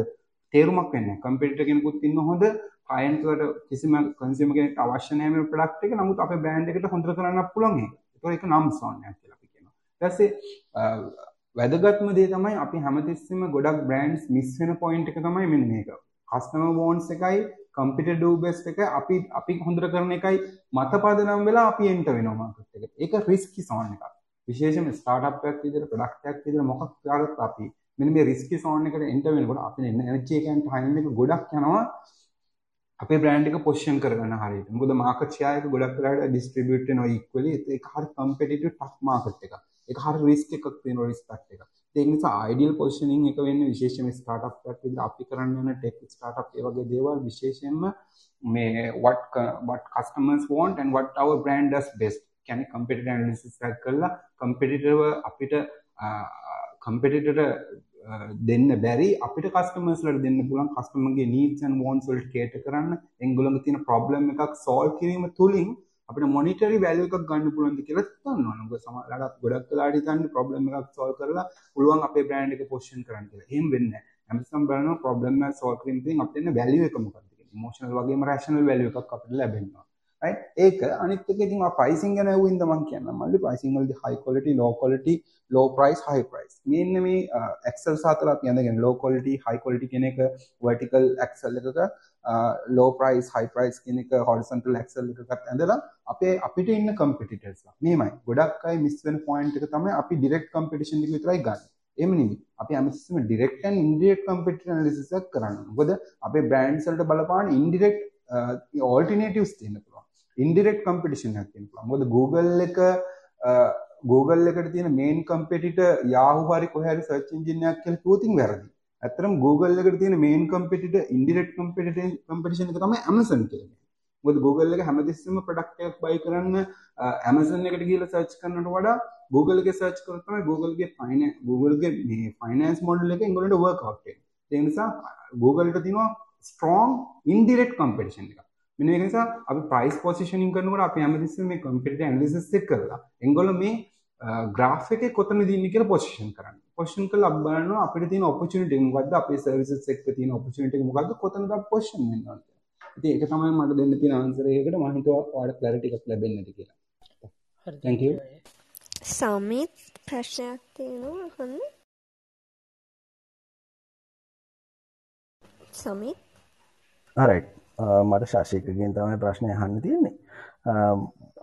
S3: තේරුමක් වෙන්නේ නැහැ. කම්පිටිටර් කෙනෙකුත් ඉන්න හොඳ ක්ලයන්ට්ලට කිසිම කන්සියුමර් කෙනෙක්ට අවශ්‍ය නැහැ මේ ප්‍රොඩක්ට් එක. නමුත් අපේ බ්‍රෑන්ඩ් එකට හොඳට කරන්න පුළුවන් ඒක. ඒක ඒක නම් සෝන් එකක් කියලා අපි කියනවා. ඊට පස්සේ වැදගත්ම දේ තමයි අපි හැමතිස්සෙම ගොඩක් බ්‍රෑන්ඩ්ස් මිස් වෙන පොයින්ට් එක තමයි මෙන්න මේක. කස්ටමර් වෝන්ස් එකයි කම්පියුටර් ඩූ බෙස්ට් එක අපි අපි හොඳට කරන එකයි මත පදනම් වෙලා අපි එන්ට වෙනවා මාකට් එකට. ඒක රිස්කි සෝන් එකක්. විශේෂම ස්ටාර්ට්අප් එකක් විදිහට ප්‍රොඩක්ට් එකක් විදිහට මොකක් දාගත්ත අපි මෙන්න මේ රිස්කි සෝන් එකට එන්ටර් වෙනකොට අපේ එනර්ජි එක and time එක ගොඩක් යනවා අපේ බ්‍රෑන්ඩ් එක පොසිෂන් කරගන්න හරියට. මොකද මාකට් ෂෙයා එක ගොඩක් වෙලාවට ඩිස්ට්‍රිබියුට් වෙනවා ඉක්වලි. ඒක හරි කම්පිටිටිව් ටෆ් මාකට් එකක්. ඒක හරි රිස්ක් එකක් තියෙනවා රිස්පෙක්ට් එකක්. ඒක නිසා අයිඩියල් පොසිෂනින් එක වෙන්නේ විශේෂයෙන්ම ස්ටාර්ට්අප් එකක් විදිහට අපි කරන්න යන ටෙක් ස්ටාර්ට්අප් ඒ වගේ දේවල් විශේෂයෙන්ම මේ what what customers want and what our brand does best. කැන කම්පිට ඇනලිසිස් කරලා කම්පිටිටව අපිට කම්පිටිට දෙන්න බැරි අපිට කස්ටමස්ලට දෙන්න පුලන් කස්ටමගේ නීසන් වෝන්සල් කේට කරන්න එංගුලම තින ප්‍රබ්ලම් එකක් සෝල් කිරීම තුළින් අපට මොනිටරි වැල එකක් ගන්න පුළන්ද කියලත්තන්න නොනක සමලට ගොඩක් ලාඩි තන්න ප්‍රබ්ලම් එකක් සෝල් කරලා පුළුවන් අපේ බ්‍රන්ඩ් එක පෝෂන් කරන්න හෙම වෙන්න ඇමසම් බලන ප්‍රබ්ලම සෝල් කිරීම අපන්න වැලිය එකමකක් මෝෂනල් වගේ රශනල් වැලිය එකක් අපට ලැබෙනවා. ඒක අනිත් එක ඉතින් ප්‍රයිසිං ගැන ඇහුවින්ද මම කියන්න? මල්ලි ප්‍රයිසිං වලදී high quality low quality low price high price. මෙන්න මේ excel සාතල අපි අඳගෙන low quality high quality කියන එක vertical excel එකක low price high price කියන එක horizontal excel එකකට ඇඳලා අපේ අපිට ඉන්න competitors ලා. මේමයි ගොඩක් අය මිස් වෙන point එක තමයි අපි direct competition එක විතරයි ගන්න. එම නෙමෙයි. අපි හැමතිස්සෙම direct and indirect competitor analysis එකක් කරන්න මොකද අපේ brands වලට බලපාන indirect alternatives තියෙනවා ඉන්ඩිරෙක්් කම්පිටිෂන් හැතින් මොද Google එක Google එකට තියෙන මේන් කම්පිටිට යාහු හරි කොහැරි සර්ච් ඉංජිනයක් කියල තුතින් වැරදි. ඇතරම් Google එකට තියෙන මේන් කම්පිට ඉන්ඩිරෙක්් කම්පිට කම්පිටිෂන් එක තමයි Amazon කියන මොද Google එක හැමතිස්සම ප්‍රඩක්ටයක් බයි කරන්න Amazon එකට කියල සර්ච් කරන්නට වඩා Google එක සර්ච් කරතම Googleගේ පයින Googleගේ මේ ෆයිනන්ස් මොඩල් එක ඉගලට වර්කවට් නිසා Googleට තිනවා ස්ට්‍රෝන් ඉන්ඩිරෙක්් කම්පිටිෂන් එක මෙන්න ඒක නිසා අපි ප්‍රයිස් පොසිෂනින් කරනකොට අපි හැමතිස්සෙම මේ කම්පියුටර් ඇනලිසිස් එක කරලා එංගොල්ලෝ මේ ග්‍රාෆ් එකේ කොතනද ඉන්නේ කියලා පොසිෂන් කරන්න. පොසිෂන් කරලා අපි බලනවා අපිට තියෙන ඔපචුනිටි මොකද්ද අපේ සර්විසස් එක්ක තියෙන ඔපචුනිටි එක මොකද්ද කොතනද අපි පොසිෂන් වෙන්න ඕනේ. ඉතින් ඒක තමයි මට දෙන්න තියෙන ආන්සර් එකකට මම හිතුවා ඔයාලට ක්ලැරිටි එකක් ලැබෙන්නේ නැති කියලා. හරි. thank you.
S1: සමිත් ප්‍රශ්නයක් තියෙනවා අහන්න. සමිත්
S6: alright මට ශාෂයකගෙන් තමයි ප්‍රශ්නය අහන්න තියෙන්නේ.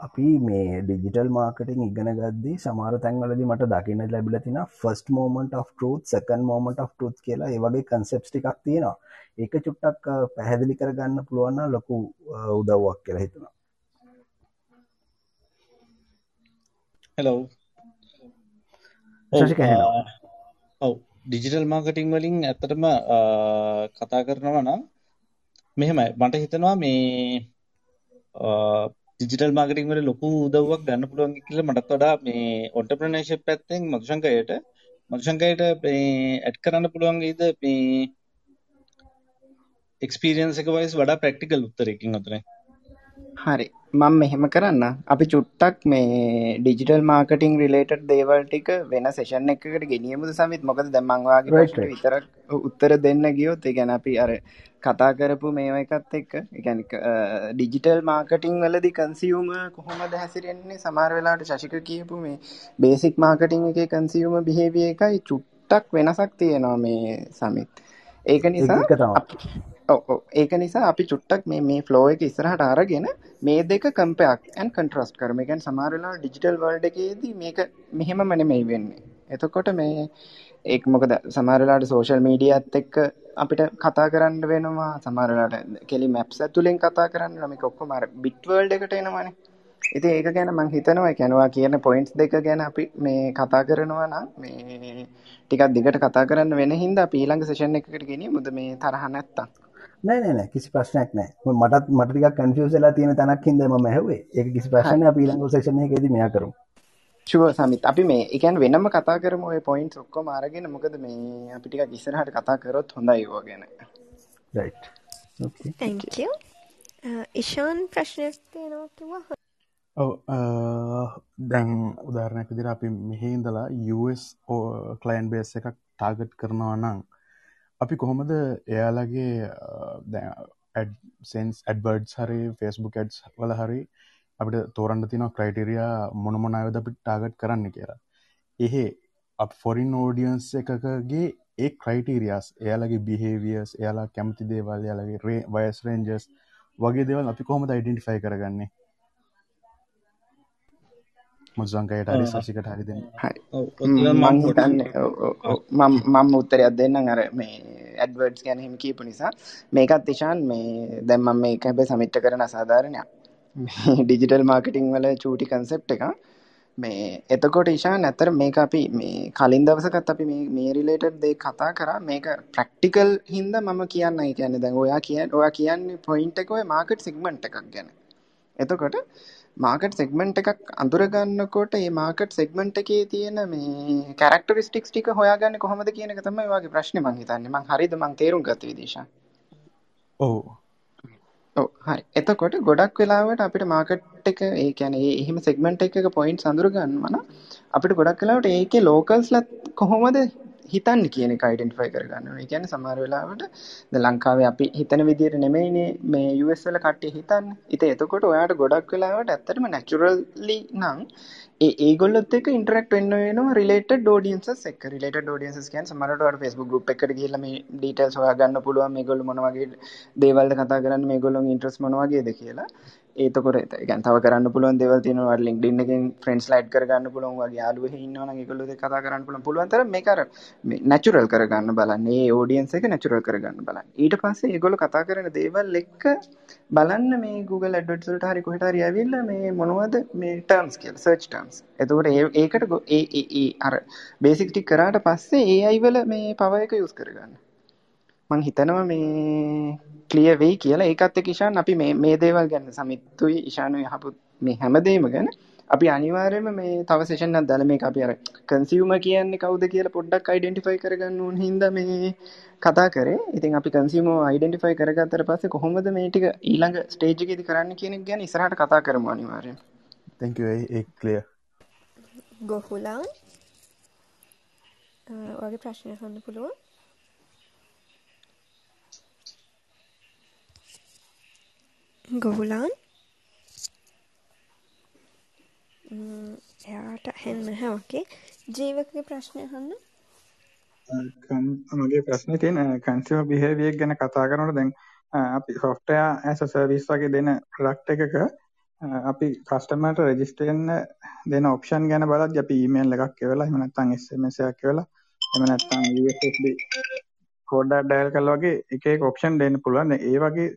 S6: අපි මේ ඩිජිටල් මාර්කටිං ඉගෙන ගද්දී සමාර තැන්වලදි මට දකින්න ලැබිල තින first moment of truth second moment of truth කියලා ඒවගේ කන්සෙප්ස් ටිකක් තියෙනවා. ඒක චුට්ටක් පැහැදිලි කරගන්න පුළුවන්න ලොකු උදව්වක් කියලා හිතුණා
S2: හෙලෝ. ඔව් ඩිජිටල් මාර්කටිං වලින් ඇත්තටම කතා කරනවා නම් මෙහෙමයි. මට හිතෙනවා මේ ඩිජිටල් මාර්කටිං වල ලොකු උදව්වක් ගන්න පුළුවන් කියලා මටත් වඩා මේ ඔන්ටර්ප්‍රෙනර්ෂිප් පැත්තෙන් මధుශංකයට මధුශංකයට මේ ඇඩ් කරන්න පුළුවන් වේද? මේ එක්ස්පීරියන්ස් එක වයිස් වඩා ප්‍රැක්ටිකල් උත්තරයකින් අතරේ.
S4: හරි. මම මෙහෙම කරන්න. අපි චුට්ටක් මේ ඩිජිටල් මාර්කටිං රිලේටඩ් දේවල් ටික වෙන සෙෂන් එකකට ගෙනියමුද සමිත්? මොකද දැන් මං ඔයාගේ
S6: right
S4: ප්‍රශ්නෙට
S6: right.
S4: විතරක් උත්තර දෙන්න ගියොත් ඒ කියන්නේ අපි අර කතා කරපු මේවා එකත් එක්ක ඒ කියන්නේ ඩිජිටල් මාර්කටිං වලදී කන්සියුමර් කොහොමද හැසිරෙන්නේ? සමහර වෙලාවට ශශික කියපු මේ බේසික් මාර්කටිං එකේ කන්සියුමර් බිහේවියර් එකයි චුට්ටක් වෙනසක් තියෙනවා මේ සමිත්. ඒක නිසා
S6: එක තමයි
S4: අප- ඔව් ඔව් ඒක නිසා අපි චුට්ටක් මේ මේ ෆ්ලෝ එක ඉස්සරහට අරගෙන මේ දෙක කම්පෙයාර් ඇන්ඩ් කන්ට්‍රාස්ට් කරමු. ඒ කියන්නේ සමහර වෙලාවට ඩිජිටල් වර්ල්ඩ් එකේදී මේක මෙහෙමම නෙමෙයි වෙන්නේ. එතකොට මේ ඒක මොකද සමහර වෙලාවට සෝෂල් මීඩියාත් එක්ක අපිට කතා කරන්න වෙනවා. සමහර වෙලාවට කෙලි මැප්ස් ඇතුලෙන් කතා කරන්න වෙනවා. මේක ඔක්කොම අර බිට් වර්ල්ඩ් එකට එනවනේ. ඉතින් ඒක ගැන මම හිතනවා ඒ කියන්නේ ඔයා කියන පොයින්ට්ස් දෙක ගැන අපි මේ කතා කරනවා නම් මේ ටිකක් දිගට කතා කරන්න වෙන හින්දා අපි ඊළඟ සෙෂන් එකකට ගෙනියමුද මේ තරහ නැත්තම්.
S6: නෑ නෑ නෑ කිසි ප්‍රශ්නයක් නෑ. මටත් මට ටිකක් කන්ෆියුස් වෙලා තියෙන තැනක් හින්දා මම ඇහුවේ. ඒක කිසි. ප්‍රශ්නයක් නෑ. අපි ඊළඟ සෙෂන් එකේදී මෙයා කරමු.
S4: ෂුවර් සමිත් අපි මේ ඒ කියන්නේ වෙනම කතා කරමු ඔය පොයින්ට්ස් ඔක්කොම අරගෙන. මොකද මේ අපි ටිකක් ඉස්සරහට කතා කරොත් හොඳයි ඒවා ගැන.
S6: Right okay
S1: thank you. Ishan ප්‍රශ්නයක් තියෙනවා කිව්වා
S7: ඔව දැන් උදාරණයක් විදිහට අපි මෙහි ඉඳලා US ක්ලයින් බේස් එකක් ටාගට් කරනවා නම් අපි කොහොමද එයාලගේ සෙන්ස් ඇඩ්වර්ඩ් හරි ෆෙස්බුක් ඇඩ්ස් වල හරි අපිට තෝරන්න තින ක්‍රයිටරියා මොනමොන අයද අපි ටාගට් කරන්න කියලා. එහෙ අප ෆොරින් ෝඩියන්ස් එකකගේ ඒ ක්‍රයිටීරියස් එයාලගේ බිහේවියස් එයාලා කැමති දේවල් යාලගේ රේ වයස් රේන්ජස් වගේ දේවල් අපි කොහොමද යිඩෙන්ටිෆයි කරගන්නේ? මුසංකයට හරි සසිකට හරි දෙන්න.
S4: හරි.
S2: ඔව් ඔතන
S4: මං
S2: මම
S4: උත්තරයක් දෙන්නම් අර මේ ඇඩ්වර්ඩ්ස් ගැන එහෙම කියපු නිසා. මේකත් ඉෂාන් මේ දැන් මම මේක හැබැයි සමිට් කරන අසාධාරණයක්. මේ ඩිජිටල් මාර්කටිං වල චූටි කන්සෙප්ට් එක මේ එතකොට ඉෂාන් ඇත්තට මේක අපි මේ කලින් දවසකත් අපි මේ මේ රිලේටඩ් දේ කතා කරා. මේක ප්‍රැක්ටිකල් හින්දා මම කියන්නයි කියන්නේ දැන් ඔයා කියන්නේ ඔයා කියන්නේ පොයින්ට් එක ඔය මාකට් සෙග්මන්ට් එකක් ගැන. එතකොට මාකට් සෙග්මන්ට් එකක් අඳුරගන්නකොට ඒ මාකට් සෙග්මන්ට් එකේ තියෙන මේ කැරක්ටරිස්ටික්ස් ටික හොයාගන්නේ කොහොමද කියන එක තමයි ඔයාගේ ප්‍රශ්නේ මං හිතන්නේ. මං හරිද? මං තේරුම් ගත්ත විදිහා
S7: ඔව්.
S4: හරි. එතකොට ගොඩක් වෙලාවට අපිට මාකට් එක ඒ කියන්නේ ඒ එහෙම සෙග්මන්ට් එකක පොයින්ට්ස් අඳුර ගන්නවා නම් අපිට ගොඩක් වෙලාවට ඒකේ ලෝකල්ස්ලා කොහොමද හිතන්නේ කියන එක අයිඩෙන්ටිෆයි කරගන්න ඕනේ. ඒ කියන්නේ සමහර වෙලාවට දැන් ලංකාවේ අපි හිතන විදිහට නෙමෙයිනේ මේ US වල කට්ටිය හිතන්නේ. ඉතින් එතකොට ඔයාට ගොඩක් වෙලාවට ඇත්තටම නැචරලි නම් ඒ ඒගොල්ලොත් එක්ක ඉන්ටරැක්ට් වෙන්න වෙනවා රිලේටඩ් ඔඩියන්සස් එක්ක. රිලේටඩ් ඔඩියන්සස් කියන්නේ සමහරවිට ඔයාලට Facebook group එකකට ගිහිල්ලා මේ ඩීටේල්ස් හොයාගන්න පුළුවන් මේගොල්ලෝ මොන වගේ දේවල්ද කතා කරන්නේ මේගොල්ලෝගේ ඉන්ට්‍රස්ට් මොන වගේද කියලා. එතකොට ඒ කියන්නේ තව කරන්න පුළුවන් දේවල් තියෙනවා ඔයාලට LinkedIn එකෙන් ෆ්‍රෙන්ඩ්ස්ලා ඇඩ් කරගන්න පුළුවන් ඔයාගේ යාළුවෝ එහෙ ඉන්නවා නම් ඒගොල්ලෝ එක්ක කතා කරන්න පුළුවන් පුළුවන් තරම් මේක අර මේ නැචරල් කරගන්න බලන්න. ඒ ඔඩියන්ස් එක නැචරල් කරගන්න බලන්න. ඊට පස්සේ ඒගොල්ලෝ කතා කරන දේවල් එක්ක බලන්න මේ Google AdWords වලට හරි කොහෙට හරි ඇවිල්ලා මේ මොනවද මේ terms කියලා search terms. එතකොට ඒ ඒකට ගො- ඒ ඒ ඒ අර බේසික් ටික කරාට පස්සේ AI වල මේ power එක use කරගන්න. මං හිතනවා මේ ක්ලියර් වෙයි කියලා ඒකත් එක්ක ඉෂාන් අපි මේ මේ දේවල් ගැන සමිත්තුයි ඉෂානුයි අහපු මේ හැමදේම ගැන අපි අනිවාර්යයෙන්ම මේ තව සෙෂන් එකක් දාලා මේක අපි අර කන්සියුමර් කියන්නේ කවුද කියලා පොඩ්ඩක් අයිඩෙන්ටිෆයි කරගන්න ඕන හින්දා මේ කතා කරේ. ඉතින් අපි කන්සියුමර් අයිඩෙන්ටිෆයි කරගත්තට පස්සේ කොහොමද මේ ටික ඊළඟ ස්ටේජ් එකේදී කරන්න කියන එක ගැන ඉස්සරහට කතා කරමු අනිවාර්යයෙන්.
S7: තැංක ඒ කලිය
S1: ගොහුලාන් වගේ ප්‍රශ්නය හන්න පුළුවන් ගොහුලාන් එයාට හෙන්න හැවකේ ජීවකගේ ප්‍රශ්නය හන්න
S8: කන්- මගේ ප්‍රශ්නේ තියෙන කන්සියුමර් බිහේවියර් ගැන කතා කරනකොට දැන් අ, අපි software as a service වගේ දෙන product එකක අපි කස්ටමර්ට රෙජිස්ටර් වෙන්න දෙන ඔප්ෂන් ගැන බලද්දි අපි ඊමේල් එකක් එවලා එහෙම නැත්නම් SMS එකක් එවලා එහෙම නැත්නම් USSD කෝඩ් එකක් ඩයල් කළා වගේ එක එක ඔප්ෂන් දෙන්න පුළුවන්. ඒ වගේ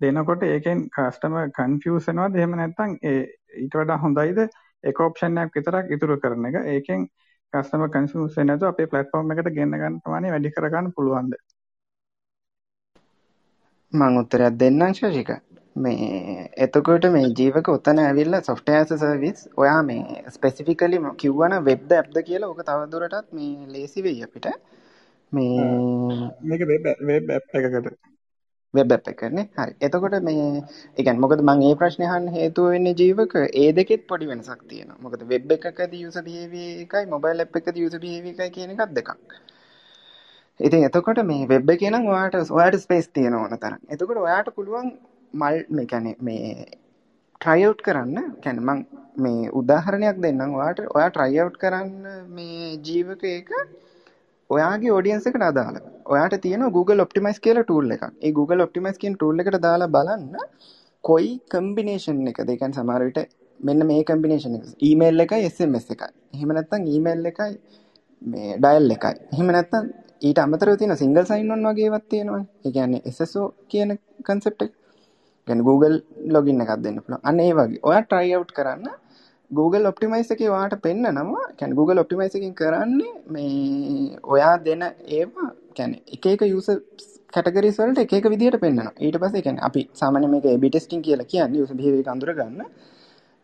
S8: දෙනකොට ඒකෙන් කස්ටමර් කන්ෆියුස් වෙනවද එහෙම නැත්නම් ඒ ඊට වඩා හොඳයිද එක ඔප්ෂන් එකක් විතරක් ඉතුරු කරන එක. ඒකෙන් කස්ටමර් කන්ෆියුස් වෙන්නේ නැතුව අපේ ප්ලැට්ෆෝම් එකට ගෙන්න ගන්න ප්‍රමාණය වැඩි කරගන්න පුළුවන්ද?
S4: මං උත්තරයක් දෙන්නම් ශෂික. මේ එතකොට මේ ජීවක ඔතන ඇවිල්ලා software as a service ඔයා මේ ස්පෙસિෆිකලි කිව්වන වෙබ් ඇප්ද කියලා ඕක තවදුරටත් මේ ලේසි වෙයි අපිට මේ
S8: මේක වෙබ් එකකට
S4: වෙබ් ඇප් එකනේ හරි. එතකොට මේ ඒ කියන්නේ මොකද මම මේ ප්‍රශ්නේ අහන්න හේතුව වෙන්නේ ජීවක? ඒ දෙකෙත් පොඩි වෙනසක් තියෙනවා. මොකද වෙබ් එකකදී user behavior එකයි mobile app එකකදී user behavior එකයි කියන එකක් දෙකක්. ඉතින් එතකොට මේ වෙබ් එකේ නම් ඔයාට ඔයාට ස්පේස් තියෙන ඕන තරම්. එතකොට ඔයාට පුළුවන් මල් මේ කියන්නේ මේ try out කරන්න. කියන්නේ මං මේ උදාහරණයක් දෙන්නම්. ඔයාට ඔයා try out කරන්න මේ ජීවක එක ඔයාගේ ඔඩියන්ස් එකට අදාළ. ඔයාට තියෙනවා Google Optimize කියලා tool එකක්. ඒ Google Optimize කියන tool එකට දාලා බලන්න කොයි combination එකද. ඒ කියන්නේ සමහර විට මෙන්න මේ combination එක. email එකයි SMS එකයි. එහෙම නැත්නම් email එකයි මේ dial එකයි. එහෙම නැත්නම් ඊට අමතරව තියෙන single sign on වගේ ඒවත් තියෙනවනේ. ඒ කියන්නේ SSO කියන concept එක. ගැන Google ලොගින් එකක් දෙන්න පුළුවන්. අන්න ඒ වගේ. ඔයා try out කරන්න. Google Optimize එකේ ඔයාට පෙන්නනවා. කියන්නේ Google Optimize එකෙන් කරන්නේ මේ ඔයා දෙන ඒවා කියන්නේ එක එක user categories වලට එක එක විදිහට පෙන්නනවා. ඊට පස්සේ කියන්නේ අපි සාමාන්‍යයෙන් මේක A/B testing කියලා කියන්නේ user behavior එක අඳුර ගන්න.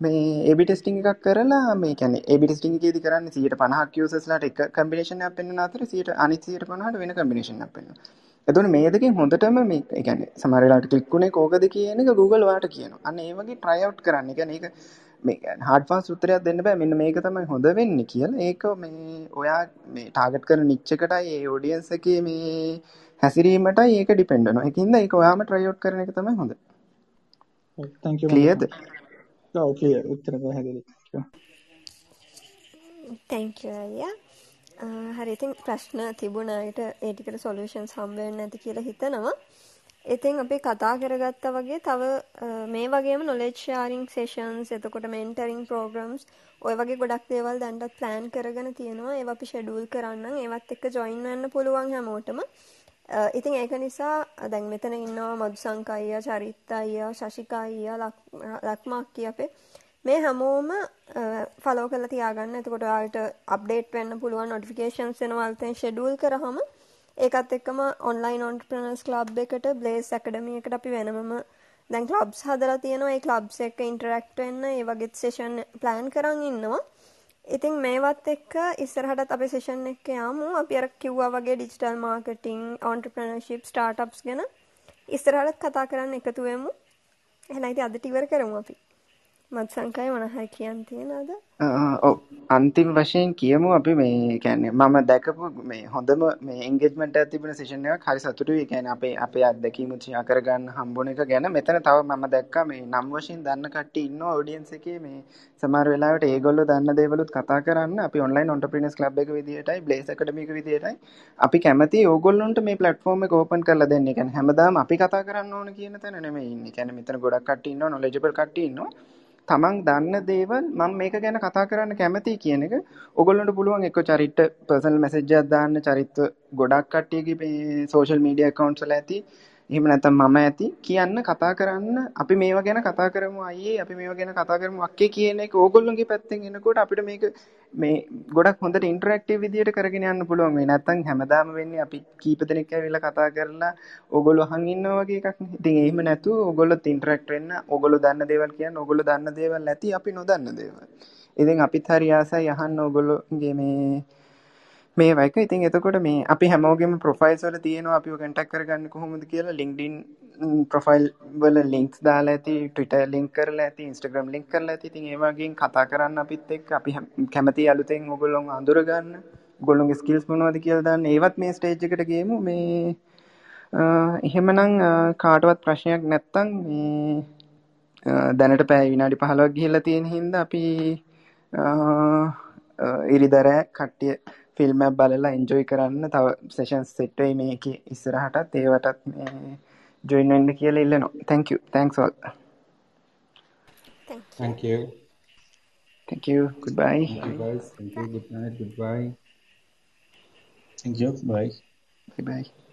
S4: මේ A/B testing එකක් කරලා මේ කියන්නේ A/B testing එකේදී කරන්නේ 150ක් users ලාට එක combination එකක් පෙන්වන අතර 100 අනිත් 150ට වෙන combination එකක් පෙන්වනවා. එතකොට මේ දෙකෙන් හොඳටම මේ ඒ කියන්නේ සමහර වෙලාවට ක්ලික් උනේ කෝකද කියන එක Google ඔයාලට කියනවා. අන්න ඒ වගේ try out කරන්න. ඒ කියන්නේ ඒක මේ hard fast උත්තරයක් දෙන්න බෑ. මෙන්න මේක තමයි හොඳ වෙන්නේ කියලා. ඒක මේ ඔයා මේ කරන niche එකටයි ඒ audience එකේ මේ හැසිරීමටයි ඒක. ඒකින්ද ඒක ඔයාම try out කරන එක තමයි හොඳ.
S8: thank you
S4: clearද?
S8: ඔව් clear. උත්තර පැහැදිලි.
S1: thank you අයියා. හරි ඉතින් ප්‍රශ්න තිබුණායට ඒ ටිකට සොලියුෂන්ස් හම්බ වෙන්නේ නැති කියලා හිතනවා. ඉතින් අපි කතා කරගත්තා වගේ තව මේ වගේම knowledge sharing sessions එතකොට mentoring programs ඔය වගේ ගොඩක් දේවල් දැන්ටත් plan කරගෙන තියෙනවා. ඒවා අපි schedule කරන්නම්. ඒවත් එක්ක join වෙන්න පුළුවන් හැමෝටම. ඉතින් ඒක නිසා දැන් මෙතන ඉන්නවා මදුසංක අයියා, චරිත් අයියා, ශශිකා අයියා, ලක්මා අක්කී අපේ මේ හැමෝම ෆලෝ කරලා තියාගන්න. එතකොට ඔයාලට අප්ඩේට් වෙන්න පුළුවන් නොටිෆිකේෂන්ස් එනවා අලුතෙන් ෂෙඩියුල් කරාම ඒකත් එක්කම ඔන්ලයින් ඔන්ටර්ප්‍රනර්ස් ක්ලබ් එකට බ්ලේස් ඇකඩමි එකට අපි වෙනමම දැන් ක්ලබ්ස් හදලා තියෙනවා. ඒ ක්ලබ්ස් එක්ක ඉන්ටරැක්ට් වෙන්න ඒ වගේ සෙෂන් ප්ලෑන් කරන් ඉන්නවා. ඉතින් මේවත් එක්ක ඉස්සරහටත් අපේ සෙෂන් එක යමු. අපි අර කිව්වා වගේ ඩිජිටල් මාර්කටිං, ඔන්ටර්ප්‍රනර්ෂිප්, ස්ටාර්ට්අප්ස් ගැන ඉස්සරහටත් කතා කරන්න එකතු වෙමු. එහෙනම් ඉතින් අදට ඉවර කරමු අපි. මත්සංකය මොනහරි කියන්න තියෙනවද?
S4: ඔව් අන්තිම වශයෙන් කියමු අපි මේ කියන්නේ මම දැකපු මේ හොඳම මේ එන්ගේජ්මන්ට් එකක් තිබුණ සෙෂන් එකක් හරි සතුටුයි. ඒ කියන්නේ අපේ අපේ අත්දැකීම් ෂෙයා කරගන්න හම්බුන එක ගැන මෙතන තව මම දැක්කා මේ නම් වශයෙන් දන්න කට්ටිය ඉන්නවා ඔඩියන්ස් එකේ මේ සමහර වෙලාවට ඒගොල්ලෝ දන්න දේවලුත් කතා කරන්න අපි ඔන්ලයින් ඔන්ටර්ප්‍රීනර්ස් ක්ලබ් එක විදියටයි බ්ලේස් ඇකඩමි එක විදියටයි අපි කැමති ඕගොල්ලොන්ට මේ ප්ලැට්ෆෝම් එක ඕපන් කරලා දෙන්න. ඒ කියන්නේ හැමදාම අපි කතා කරන්න ඕන කියන තැන නෙමෙයි ඉන්නේ. ඒ කියන්නේ මෙතන ගොඩක් කට්ටිය ඉන්නවා නොලෙජබල් කට්ටිය ඉන්නවා. තමන් දන්න දේවල් මම මේක ගැන කතා කරන්න කැමතියි කියන එක ඔයගොල්ලන්ට පුළුවන් එක්ක චරිට පර්සනල් මැසේජ් එකක් දාන්න චරිත ගොඩක් කට්ටියගේ මේ සෝෂල් මීඩියා accounts වල ඇති එහෙම නැත්නම් මම ඇති කියන්න කතා කරන්න අපි මේවා ගැන කතා කරමු අයියේ අපි මේවා ගැන කතා කරමු අක්කේ කියන එක ඕගොල්ලෝගේ පැත්තෙන් එනකොට අපිට මේක මේ ගොඩක් හොඳට ඉන්ටරැක්ටිව් විදියට කරගෙන යන්න පුළුවන් වෙයි නැත්නම් හැමදාම වෙන්නේ අපි කීප දෙනෙක් ඇවිල්ලා කතා කරලා ඕගොල්ලෝ අහන් ඉන්නවා වගේ එකක් නේ. ඉතින් එහෙම නැතුව ඕගොල්ලොත් ඉන්ටරැක්ට් වෙන්න ඕගොල්ලෝ දන්න දේවල් කියන්න ඕගොල්ලෝ දන්න දේවල් නැති අපි නොදන්න දේවල්. ඉතින් අපිත් හරි ආසයි අහන්න ඕගොල්ලෝගේ මේ මේ වයික ඉතින් එතකොට මේ අපි හැමෝගෙම ප්‍රොෆයිල්ස් වල තියෙනවා අපිව කන්ටැක්ට් කරගන්න කොහොමද කියලා LinkedIn ප්‍රොෆයිල් වල ලින්ක්ස් දාලා ඇති Twitter ලින්ක් කරලා ඇති Instagram ලින්ක් කරලා ඇති. ඉතින් ඒ වගේ කතා කරන්න අපිත් එක්ක අපි කැමති අලුතෙන් ඔයගොල්ලෝ අඳුර ගන්න ඔයගොල්ලෝගේ ස්කිල්ස් මොනවද කියලා දාන්න. ඒවත් මේ ස්ටේජ් එකට ගේමු. මේ එහෙමනම් කාටවත් ප්‍රශ්නයක් නැත්තම් මේ දැනට පැය විනාඩි 15ක් ගිහිල්ලා තියෙන හින්දා අපි ඉරිදරෑ කට්ටිය ෆිල්ම් එකක් බලලා එන්ජොයි කරන්න තව සෙෂන්ස් සෙට් වෙයි මේකේ ඉස්සරහටත් ඒවටත් මේ ජොයින් වෙන්න කියලා ඉල්ලනවා. Thank you. Thanks all.
S1: Thank you.
S3: Thank you.
S4: Thank you. Goodbye.
S3: Thank you guys. Thank you. Good night. Goodbye.
S2: Thank you. Bye.
S4: Bye bye